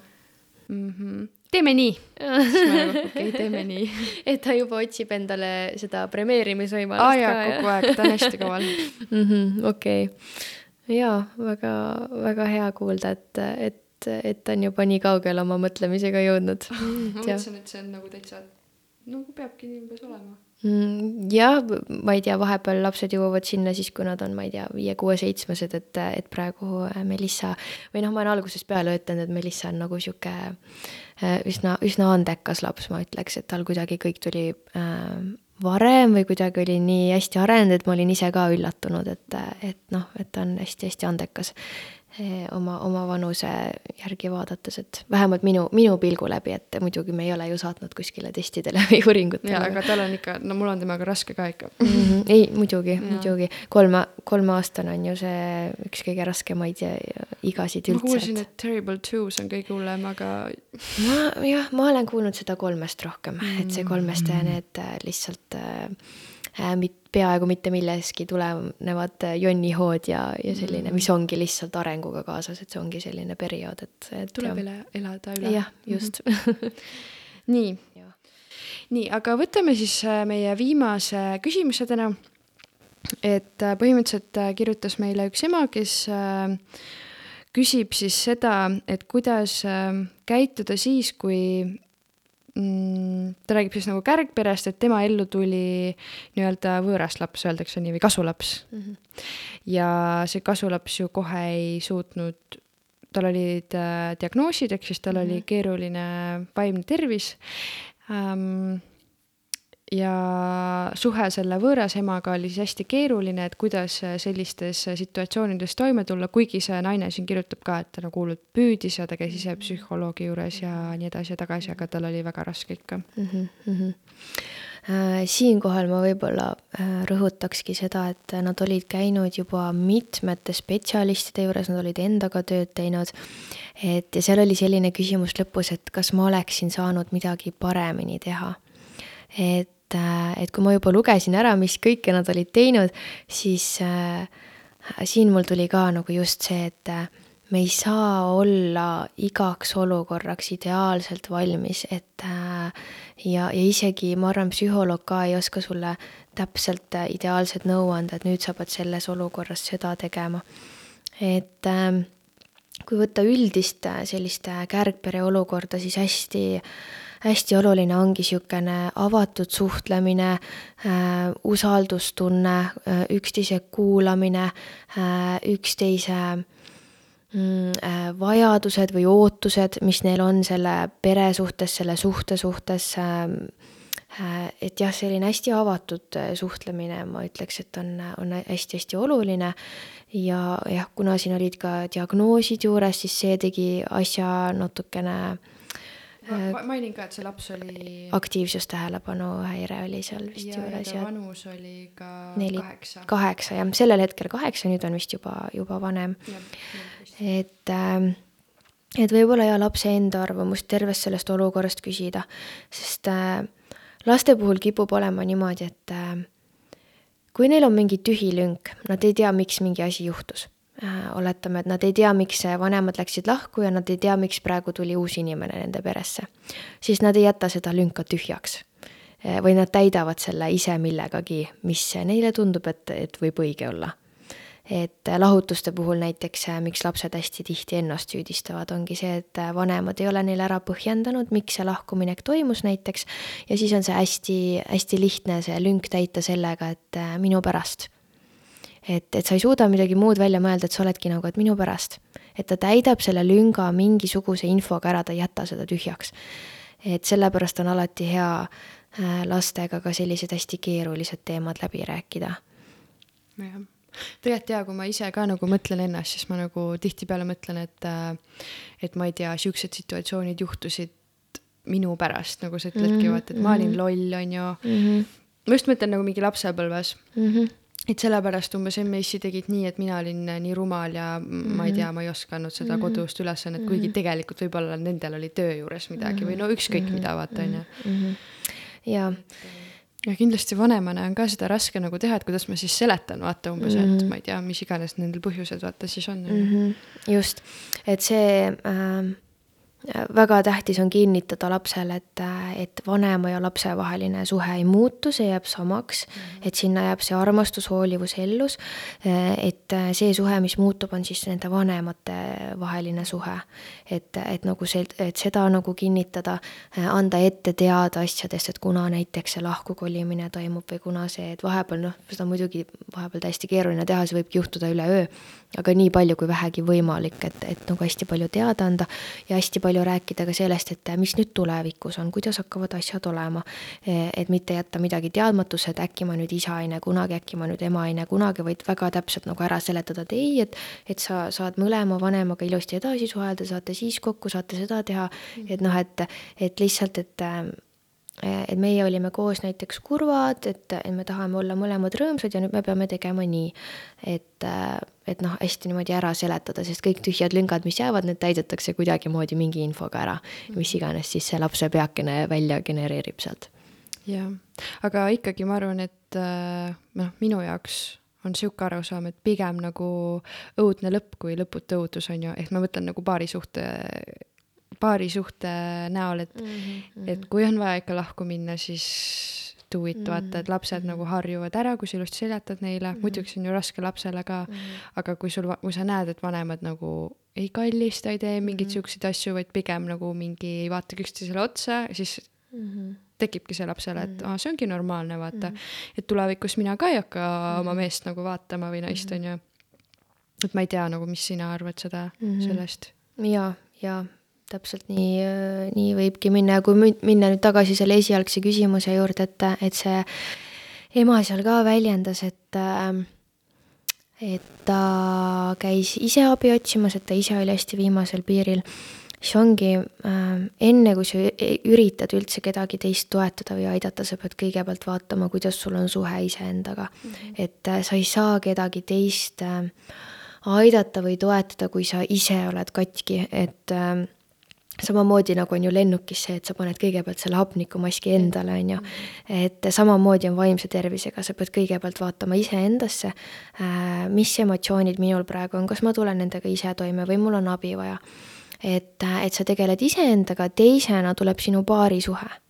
Mm -hmm teeme nii. siis ma nagu okei okay,, teeme nii et ta juba otsib endale seda premeerimisvõimalust ah, ka. kogu aeg, ta on hästi kaval mm -hmm,. okei okay., jaa, väga, väga hea kuulda, et, et, et ta on juba nii kaugele oma mõtlemisega jõudnud ma mõtlesin, et see on nagu täitsa nagu peabki umbes olema mm,. jah, ma ei tea, vahepeal lapsed jõuavad sinna siis, kui nad on, ma ei tea, viie-kuue-seitsmesed, et, et praegu äh, Melissa või noh, ma olen algusest peale ütelnud, et Melissa on nagu sihuke äh, üsna, üsna andekas laps, ma ütleks, et tal kuidagi kõik tuli äh, varem või kuidagi oli nii hästi arenenud, et ma olin ise ka üllatunud, et, et noh, et ta on hästi-hästi andekas. Eh, oma, oma vanuse järgi vaadates, et vähemalt minu, minu pilgu läbi, et muidugi me ei ole ju saatnud kuskile testidele või uuringutele. jaa, aga tal on ikka, no mul on temaga raske ka ikka mm. -hmm. ei, muidugi, muidugi. kolme, kolmeaastane on ju see üks kõige raskemaid igasid üldse. ma kuulsin, et Terrible Twos on kõige hullem, aga. ma jah, ma olen kuulnud seda kolmest rohkem mm, -hmm. et see kolmest ja need äh, lihtsalt äh, äh, mit-, peaaegu mitte millestki tulenevad äh, jonnihood ja, ja selline, mis mm. ongi lihtsalt arenguga kaasas, et see ongi selline periood, et, et. tuleb üle, elada üle. jah, just mm. -hmm. nii, nii, aga võtame siis äh, meie viimase küsimuse täna. et äh, põhimõtteliselt kirjutas meile üks ema, kes küsib siis seda, et kuidas käituda siis, kui ta räägib siis nagu kärgperest, et tema ellu tuli nii-öelda võõras laps, öeldakse nii, või kasulaps mm. -hmm. ja see kasulaps ju kohe ei suutnud, tal olid äh, diagnoosid, ehk siis tal mm -hmm. oli mhm. keeruline vaimne tervis ähm,. Ja suhe selle võõras emaga oli siis hästi keeruline, et kuidas sellistes situatsioonides toime tulla, kuigi see naine siin kirjutab ka, et ta nagu hullult püüdis ja ta käis ise psühholoogi juures ja nii edasi ja tagasi, aga tal oli väga raske ikka mm. -hmm. siinkohal ma võib-olla äh, rõhutakski seda, et nad olid käinud juba mitmete spetsialistide juures, nad olid endaga tööd teinud. et ja seal oli selline küsimus lõpus, et kas ma oleksin saanud midagi paremini teha. et et, äh, et kui ma juba lugesin ära, mis kõike nad olid teinud, siis äh, siin mul tuli ka nagu just see, et äh, me ei saa olla igaks olukorraks ideaalselt valmis, et äh, ja, ja isegi ma arvan, psühholoog ka ei oska sulle täpselt äh, ideaalset nõu anda, et nüüd sa pead selles olukorras seda tegema. et äh, kui võtta üldist sellist kärgpere olukorda, siis hästi äh, hästi oluline ongi niisugune avatud suhtlemine äh,, usaldustunne äh,, üksteise kuulamine äh,, üksteise mm, vajadused või ootused, mis neil on selle pere suhtes, selle suhte suhtes et jah, selline hästi avatud suhtlemine, ma ütleks, et on, on hästi-hästi oluline. Ja jah, kuna siin olid ka diagnoosid juures, siis see tegi asja natukene ma mainin ka, et see laps oli. aktiivsustähelepanu häire oli seal vist ja, juures. ja vanus oli ka neli, kaheksa. kaheksa jah, sellel hetkel kaheksa, nüüd on vist juba, juba vanem. et äh, et võib-olla ja lapse enda arvamust tervest sellest olukorrast küsida, sest äh, laste puhul kipub olema niimoodi, et äh, kui neil on mingi tühi lünk, nad ei tea, miks mingi asi juhtus oletame, et nad ei tea, miks vanemad läksid lahku ja nad ei tea, miks praegu tuli uus inimene nende peresse, siis nad ei jäta seda lünka tühjaks. Äh, või nad täidavad selle ise millegagi, mis neile tundub, et, et võib õige olla. et lahutuste puhul näiteks, äh, miks lapsed hästi tihti ennast süüdistavad, ongi see, et vanemad ei ole neile ära põhjendanud, miks see lahkuminek toimus näiteks, ja siis on see hästi, hästi lihtne, see lünk täita sellega, et minu pärast et, et sa ei suuda midagi muud välja mõelda, et sa oledki nagu, et minu pärast. et ta täidab selle lünga mingisuguse infoga ära, ta ei jäta seda tühjaks. et sellepärast on alati hea äh, lastega ka sellised hästi keerulised teemad läbi rääkida. jah, tegelikult jaa, kui ma ise ka nagu mõtlen ennast, siis ma nagu tihtipeale mõtlen, et äh, et ma ei tea, siuksed situatsioonid juhtusid minu pärast, nagu sa ütledki mm, -hmm, vaata, et ma olin mhm. loll, on ju mm. -hmm. ma just mõtlen nagu mingi lapsepõlves mm. -hmm et sellepärast umbes MES-i tegid nii, et mina olin äh, nii rumal ja mm -hmm. ma ei tea, ma ei osanud seda mm -hmm. kodust ülesannet mm, -hmm. kuigi tegelikult võib-olla nendel oli töö juures midagi mm -hmm. või no ükskõik mm -hmm. mida, vaata on ju. Mhm. ja kindlasti vanemana on ka seda raske nagu teha, et kuidas ma siis seletan, vaata umbes mm, -hmm. et mhm. ma ei tea, mis iganes nendel põhjused vaata siis on mm. -hmm. just, et see äh, väga tähtis on kinnitada lapsele, et, et vanema ja lapse vaheline suhe ei muutu, see jääb samaks mm, -hmm. et sinna jääb see armastus, hoolivus, ellus. et see suhe, mis muutub, on siis nende vanemate vaheline suhe. et, et nagu see, et seda nagu kinnitada, anda ette teada asjadest, et kuna näiteks see lahkukolimine toimub või kuna see, et vahepeal noh, seda muidugi vahepeal täiesti keeruline teha, see võibki juhtuda üleöö aga nii palju kui vähegi võimalik, et, et nagu hästi palju teada anda ja hästi palju rääkida ka sellest, et mis nüüd tulevikus on, kuidas hakkavad asjad olema. et mitte jätta midagi teadmatusse, et äkki ma nüüd isa ei näe kunagi, äkki ma nüüd ema ei näe kunagi, vaid väga täpselt nagu ära seletada, et ei, et, et sa saad mõlema vanemaga ilusti edasi suhelda, saate siis kokku, saate seda teha, et noh, et, et lihtsalt, et et meie olime koos näiteks kurvad, et, et me tahame olla mõlemad rõõmsad ja nüüd me peame tegema nii. et, et noh, hästi niimoodi ära seletada, sest kõik tühjad lüngad, mis jäävad, need täidetakse kuidagimoodi mingi infoga ära. mis iganes siis see lapse peakene välja genereerib sealt. jah, aga ikkagi ma arvan, et noh, minu jaoks on sihuke arusaam, et pigem nagu õudne lõpp kui lõputu õudus on ju, ehk ma mõtlen nagu paarisuhte paarisuhte näol, et mm, -hmm. et kui on vaja ikka lahku minna, siis do it mm, -hmm. vaata, et lapsed mm -hmm. nagu harjuvad ära, kui sa ilusti seletad neile mm, -hmm. muidugi see on ju raske lapsele ka mm, -hmm. aga kui sul, kui sa näed, et vanemad nagu ei kallista, ei tee mingeid mm -hmm. siukseid asju, vaid pigem nagu mingi ei vaata üksteisele otsa, siis mm -hmm tekibki see lapsele, et aa, see ongi normaalne, vaata mm. -hmm. et tulevikus mina ka ei hakka mm -hmm. oma meest nagu vaatama või naist, on ju. et ma ei tea nagu, mis sina arvad seda mm, -hmm. sellest? ja, ja täpselt nii, nii võibki minna ja kui minna nüüd tagasi selle esialgse küsimuse juurde, et, et see ema seal ka väljendas, et et ta käis ise abi otsimas, et ta ise oli hästi viimasel piiril, siis ongi enne, kui sa üritad üldse kedagi teist toetada või aidata, sa pead kõigepealt vaatama, kuidas sul on suhe iseendaga mm. -hmm. et sa ei saa kedagi teist aidata või toetada, kui sa ise oled katki, et äh, samamoodi nagu on ju lennukis see, et sa paned kõigepealt selle hapnikumaski endale, on ju. et samamoodi on vaimse tervisega, sa pead kõigepealt vaatama iseendasse, äh, mis emotsioonid minul praegu on, kas ma tulen nendega ise toime või mul on abi vaja. et, äh, et sa tegeled iseendaga, teisena tuleb sinu paarisuhe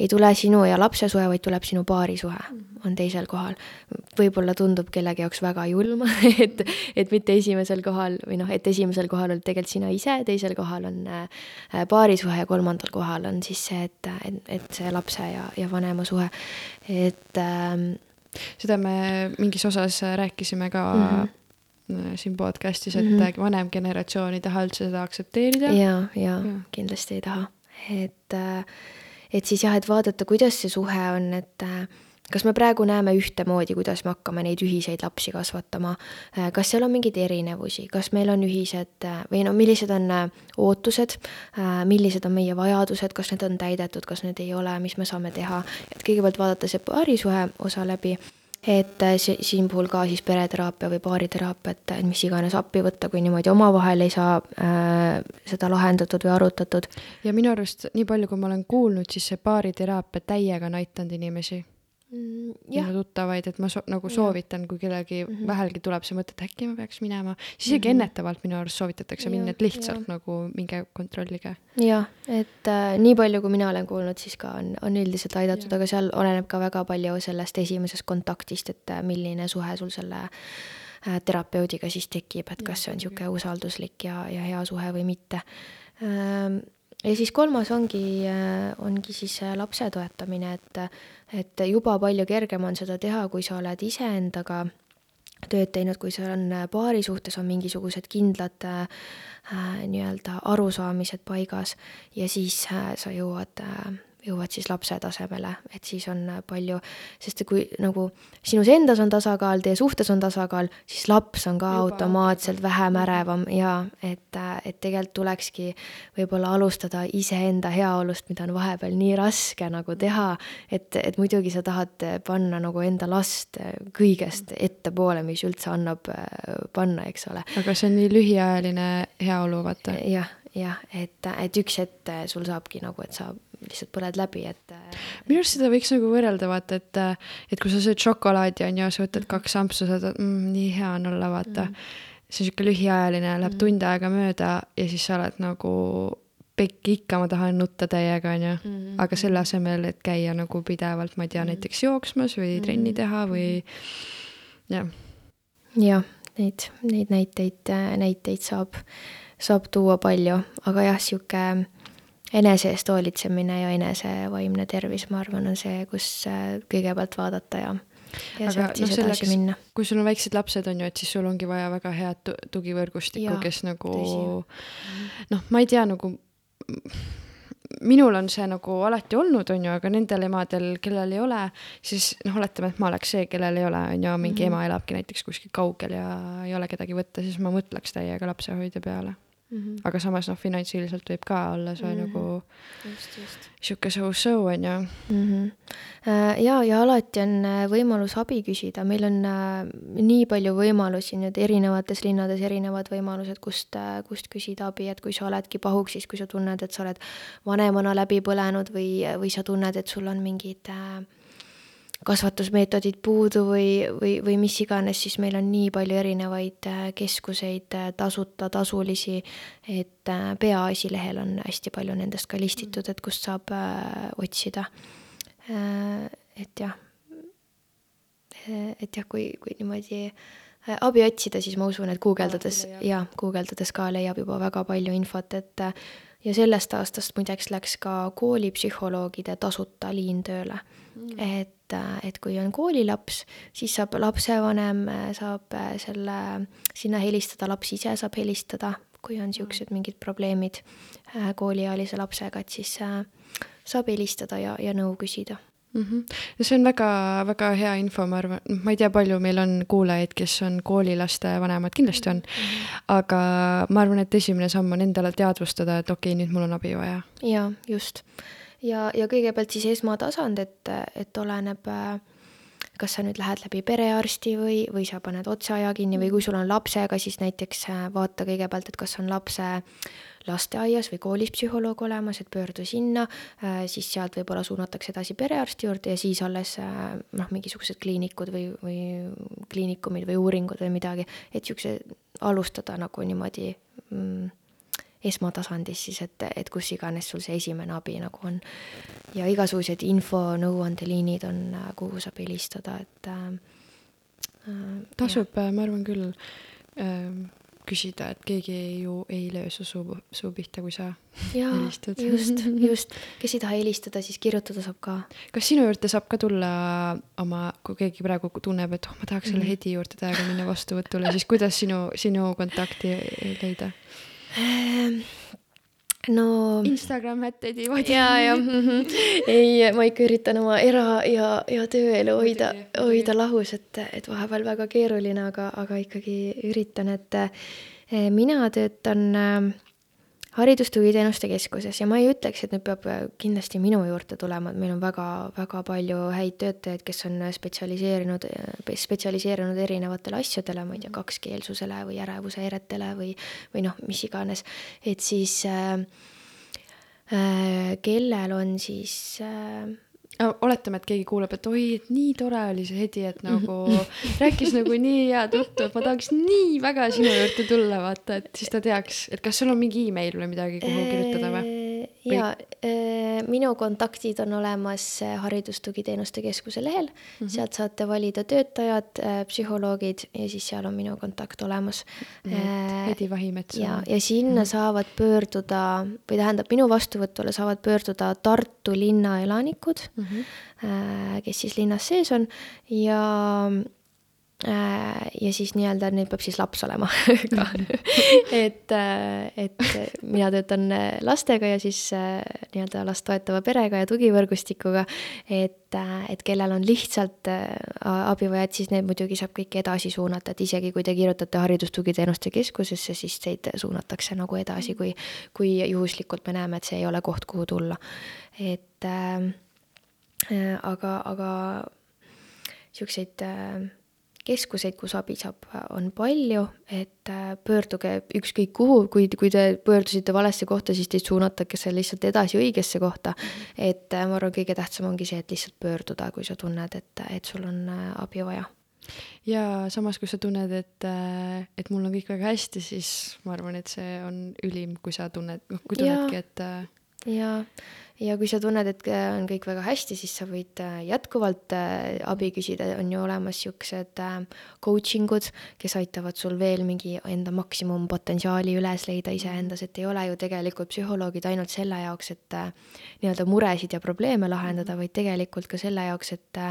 ei tule sinu ja lapse suhe, vaid tuleb sinu paarisuhe, on teisel kohal. võib-olla tundub kellegi jaoks väga julm, et, et mitte esimesel kohal või noh, et esimesel kohal oled tegelikult sina ise, teisel kohal on äh, paarisuhe ja kolmandal kohal on siis see, et, et, et see lapse ja, ja vanema suhe, et ähm, seda me mingis osas rääkisime ka mm -hmm siin podcast'is, et mm -hmm. vanem generatsioon ei taha üldse seda aktsepteerida. ja, ja, ja kindlasti ei taha, et äh, et siis jah, et vaadata, kuidas see suhe on, et äh, kas me praegu näeme ühtemoodi, kuidas me hakkame neid ühiseid lapsi kasvatama, äh, kas seal on mingeid erinevusi, kas meil on ühised äh, või no millised on ootused, millised on meie vajadused, kas need on täidetud, kas need ei ole, mis me saame teha, et kõigepealt vaadata see paarisuhe osa läbi et äh, si-, siin puhul ka siis pereteraapia või baariteraapia, et mis iganes appi võtta, kui niimoodi omavahel ei saa äh, seda lahendatud või arutatud. ja minu arust, nii palju, kui ma olen kuulnud, siis see baariteraapia täiega on aidanud inimesi mm,. minu tuttavaid, et ma so nagu soovitan, kui kellelgi mm -hmm. vähelgi tuleb see mõte, et äkki ma peaks minema, siis isegi mm -hmm. ennetavalt minu arust soovitatakse ja, minna, et lihtsalt ja. nagu minge kontrollige. jah, et äh, nii palju, kui mina olen kuulnud, siis ka on, on üldiselt aidatud, aga seal oleneb ka väga palju sellest esimesest kontaktist, et äh, milline suhe sul selle äh, terapeudiga siis tekib, et kas see on niisugune usalduslik ja, ja hea suhe või mitte ähm, ja siis kolmas ongi, äh, ongi siis lapse toetamine, et, et juba palju kergem on seda teha, kui sa oled iseendaga tööd teinud, kui sul on paari suhtes on mingisugused kindlad äh, nii-öelda arusaamised paigas ja siis äh, sa jõuad äh, jõuad siis lapse tasemele, et siis on palju, sest kui nagu sinus endas on tasakaal, teie suhtes on tasakaal, siis laps on ka Juba. automaatselt vähem ärevam ja et, et tegelikult tulekski võib-olla alustada iseenda heaolust, mida on vahepeal nii raske nagu teha, et, et muidugi sa tahad panna nagu enda last kõigest ettepoole, mis üldse annab panna, eks ole. aga see on nii lühiajaline heaolu, vaata. jah, jah, et, et üks hetk sul saabki nagu, et sa lihtsalt põled läbi, et. Äh, minu arust seda võiks nagu võrrelda, vaata, et, äh, et kui sa sööd šokolaadi, on ju, sa võtad mhm. kaks ampsu, sa saad mm,, nii hea on olla, vaata mm. -hmm. see on sihuke lühiajaline, läheb mm. tund aega mööda ja siis sa oled nagu pekki ikka, ma tahan nutta täiega, on ju. Mhm. aga selle asemel, et käia nagu pidevalt, ma ei tea, mhm. näiteks jooksmas või trenni teha või jah. jah, neid, neid näiteid, näiteid saab, saab tuua palju, aga jah, sihuke enese eest hoolitsemine ja enese vaimne tervis, ma arvan, on see, kus äh, kõigepealt vaadata ja ja sealt siis no, edasi minna. kui sul on väiksed lapsed, on ju, et siis sul ongi vaja väga head tugivõrgustikku, kes nagu noh, ma ei tea, nagu minul on see nagu alati olnud, on ju, aga nendel emadel, kellel ei ole, siis noh, oletame, et ma oleks see, kellel ei ole, on ju, mingi mm -hmm. ema elabki näiteks kuskil kaugel ja ei ole kedagi võtta, siis ma mõtleks täiega lapsehoidja peale Mm -hmm. aga samas noh, finantsiliselt võib ka olla see mm -hmm. nagu sihuke so-so on ju mm. -hmm. ja, ja alati on äh, võimalus abi küsida, meil on äh, nii palju võimalusi nüüd erinevates linnades, erinevad võimalused, kust, kust küsida abi, et kui sa oledki pahuksis, kui sa tunned, et sa oled vanemana läbi põlenud või, või sa tunned, et sul on mingid äh, kasvatusmeetodid puudu või, või, või mis iganes, siis meil on nii palju erinevaid äh, keskuseid, äh, tasuta, tasulisi, et äh, Peaasi lehel on hästi palju nendest ka listitud, et kust saab otsida. Et jah, et jah, kui, kui niimoodi abi otsida, siis ma usun, et guugeldades ja guugeldades ka leiab juba väga palju infot, et ja sellest aastast muideks läks ka koolipsühholoogide tasuta liin tööle mm.. et et, et kui on koolilaps, siis saab lapsevanem, saab selle, sinna helistada, laps ise saab helistada kui on niisugused mingid probleemid äh, kooliealise lapsega, et siis äh, saab helistada ja, ja nõu küsida mm. -hmm. no see on väga-väga hea info, ma arvan, ma ei tea, palju meil on kuulajaid, kes on koolilaste vanemad, kindlasti on mm. -hmm. aga ma arvan, et esimene samm on endale teadvustada, et okei okay,, nüüd mul on abi vaja. jaa, just. Ja, ja kõigepealt siis esmatasand, et, et oleneb äh, kas sa nüüd lähed läbi perearsti või, või sa paned otseaja kinni või kui sul on lapsega, siis näiteks äh, vaata kõigepealt, et kas on lapse lasteaias või koolis psühholoog olemas, et pöördu sinna, äh, siis sealt võib-olla suunatakse edasi perearsti juurde ja siis alles noh, mingisugused kliinikud või, või kliinikumid või uuringud või midagi, et niisuguse alustada nagu niimoodi mm, esmatasandis siis, et, et kus iganes sul see esimene abi nagu on. ja igasugused info, nõuandeliinid on, kuhu saab helistada, et äh, äh tasub, äh, ma arvan küll äh, küsida, et keegi ju ei löö su suu, suu pihta, kui sa Jaa, helistad. just, just, kes ei taha helistada, siis kirjutada saab ka. kas sinu juurde saab ka tulla oma, kui keegi praegu tunneb, et oh, ma tahaks selle mm -hmm. Hedi juurde täiega minna vastuvõtule, siis kuidas sinu, sinu kontakti leida? Ehm, no. Instagram at Edi Vadi. ja, ja mm -hmm. ei, ma ikka üritan oma era- ja, ja tööelu hoida, hoida lahus, et, et vahepeal väga keeruline, aga, aga ikkagi üritan, et eh, mina töötan äh, haridustugiteenuste keskuses ja ma ei ütleks, et nüüd peab äh, kindlasti minu juurde tulema, et meil on väga-väga palju häid töötajaid, kes on spetsialiseerunud, äh, spetsialiseerunud erinevatele asjadele, ma ei tea, kakskeelsusele või ärevushäiretele või, või noh, mis iganes, et siis äh, äh, kellel on siis äh, oletame, et keegi kuuleb, et oi, et nii tore oli see Hedi, et nagu rääkis nagu nii head juttu, et ma tahaks nii väga sinu juurde tulla, vaata, et siis ta teaks, et kas sul on mingi email või midagi, kuhu kirjutada või? ja äh, minu kontaktid on olemas äh, Haridustugiteenuste Keskuse lehel mm, -hmm. sealt saate valida töötajad, äh, psühholoogid ja siis seal on minu kontakt olemas. Hedi Vahimets. ja, ja sinna mm -hmm. saavad pöörduda või tähendab, minu vastuvõtule saavad pöörduda Tartu linna elanikud mm, -hmm. kes siis linnas sees on. Ja Äh, ja siis nii-öelda neil peab siis laps olema ka. Et, äh, et mina töötan lastega ja siis nii-öelda last toetava perega ja tugivõrgustikuga, et, et kellel on lihtsalt abivajad, siis need muidugi saab kõik edasi suunata, et isegi kui te kirjutate Haridustugiteenuste Keskusesse, siis teid suunatakse nagu edasi, kui, kui juhuslikult me näeme, et see ei ole koht, kuhu tulla. et aga, aga niisuguseid äh, keskuseid, kus abi saab, on palju, et äh, pöörduge ükskõik kuhu, kui, kui te pöördusite valesse kohta, siis teid suunatakse lihtsalt edasi õigesse kohta. et äh, ma arvan, kõige tähtsam ongi see, et lihtsalt pöörduda, kui sa tunned, et, et sul on äh, abi vaja. ja samas, kui sa tunned, et, et mul on kõik väga hästi, siis ma arvan, et see on ülim, kui sa tunned, noh, kui tunnedki, et ja, ja kui sa tunned, et äh, on kõik väga hästi, siis sa võid äh, jätkuvalt äh, abi küsida, on ju olemas siuksed coaching ud, kes aitavad sul veel mingi enda maksimumpotentsiaali üles leida iseendas, et ei ole ju tegelikult psühholoogid ainult selle jaoks, et nii-öelda muresid ja probleeme lahendada, vaid tegelikult ka selle jaoks, et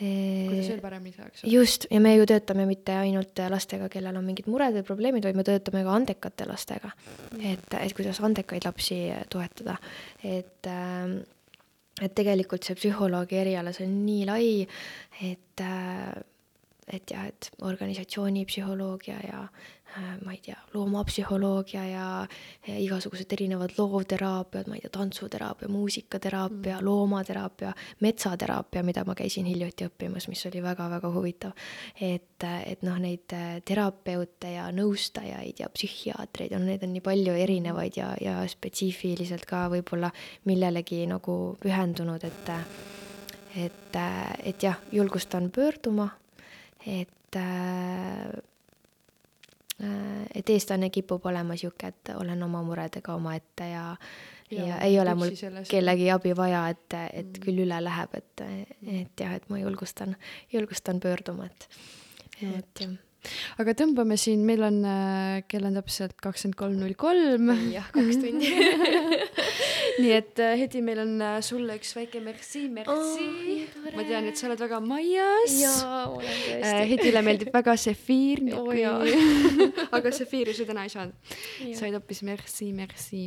kuidas veel paremini saaks. just, ja me ju töötame mitte ainult lastega, kellel on mingid mured või probleemid, vaid me töötame ka andekate lastega. et, et kuidas andekaid lapsi toetada, et äh, et tegelikult see psühholoogi eriala, see on nii lai, et äh, et jah, et organisatsioonipsühholoogia ja Äh, ma ei tea, loomapsühholoogia ja, igasugused erinevad loovteraapiad, ma ei tea, tantsuteraapia, muusikateraapia mm., loomateraapia, metsateraapia, mida ma käisin hiljuti õppimas, mis oli väga-väga huvitav. et, et noh, neid äh, terapeute ja nõustajaid ja psühhiaatreid on, neid on nii palju erinevaid ja, ja spetsiifiliselt ka võib-olla millelegi nagu pühendunud, et et, et jah, julgustan pöörduma, et Äh, et eestlane kipub olema sihuke, et olen oma muredega omaette ja, ja, ja ei ole mul kellegi abi vaja, et, et mm. küll üle läheb, et, et jah, et ma julgustan, julgustan pöörduma, et, et jah aga tõmbame siin, meil on äh,, kell on täpselt kakskümmend kolm null kolm. jah, kaks tundi nii et äh, Hedi, meil on äh, sulle üks väike merci, merci oh,. ma tean, et sa oled väga majas. jaa, olen tõesti. Hedile meeldib väga sefiir, jaa. aga sefiiri sa täna ei saanud, said hoopis merci, merci.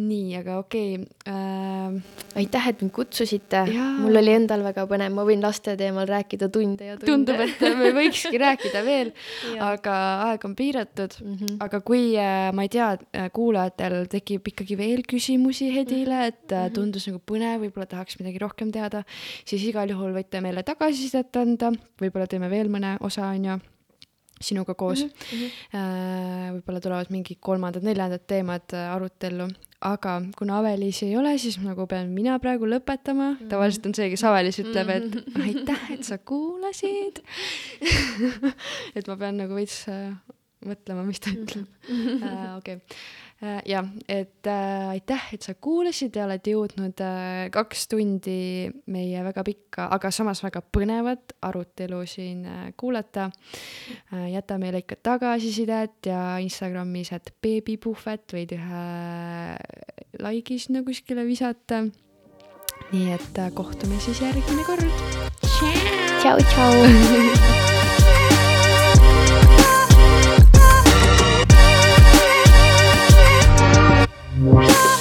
nii, aga okei okay, äh,. aitäh, et mind kutsusite mul oli endal väga põnev, ma võin laste teemal rääkida tunde ja tunde. tundub, et me võikski rääkida veel, Jaa. aga aeg on piiratud mm. Mhm. aga kui äh, ma ei tea, kuulajatel tekib ikkagi veel küsimusi Hedile, et äh, tundus nagu põnev, võib-olla tahaks midagi rohkem teada, siis igal juhul võite meile tagasisidet anda, võib-olla teeme veel mõne osa, on ju, sinuga koos mm. -hmm. võib-olla tulevad mingid kolmandad-neljandad teemad äh, arutellu, aga kuna Aveliisi ei ole, siis nagu pean mina praegu lõpetama, tavaliselt on see, kes Avelis ütleb, et aitäh, et sa kuulasid. et ma pean nagu veits äh, mõtlema, mis ta ütleb. okei, jah, et äh, aitäh, et sa kuulasid ja oled jõudnud äh, kaks tundi meie väga pikka, aga samas väga põnevat arutelu siin äh, kuulata äh,. jäta meile ikka tagasisidet ja Instagramis, et beebipuhvet võid ühe like'i sinna kuskile visata. nii et äh, kohtume siis järgmine kord. tšau, tšau. Bye.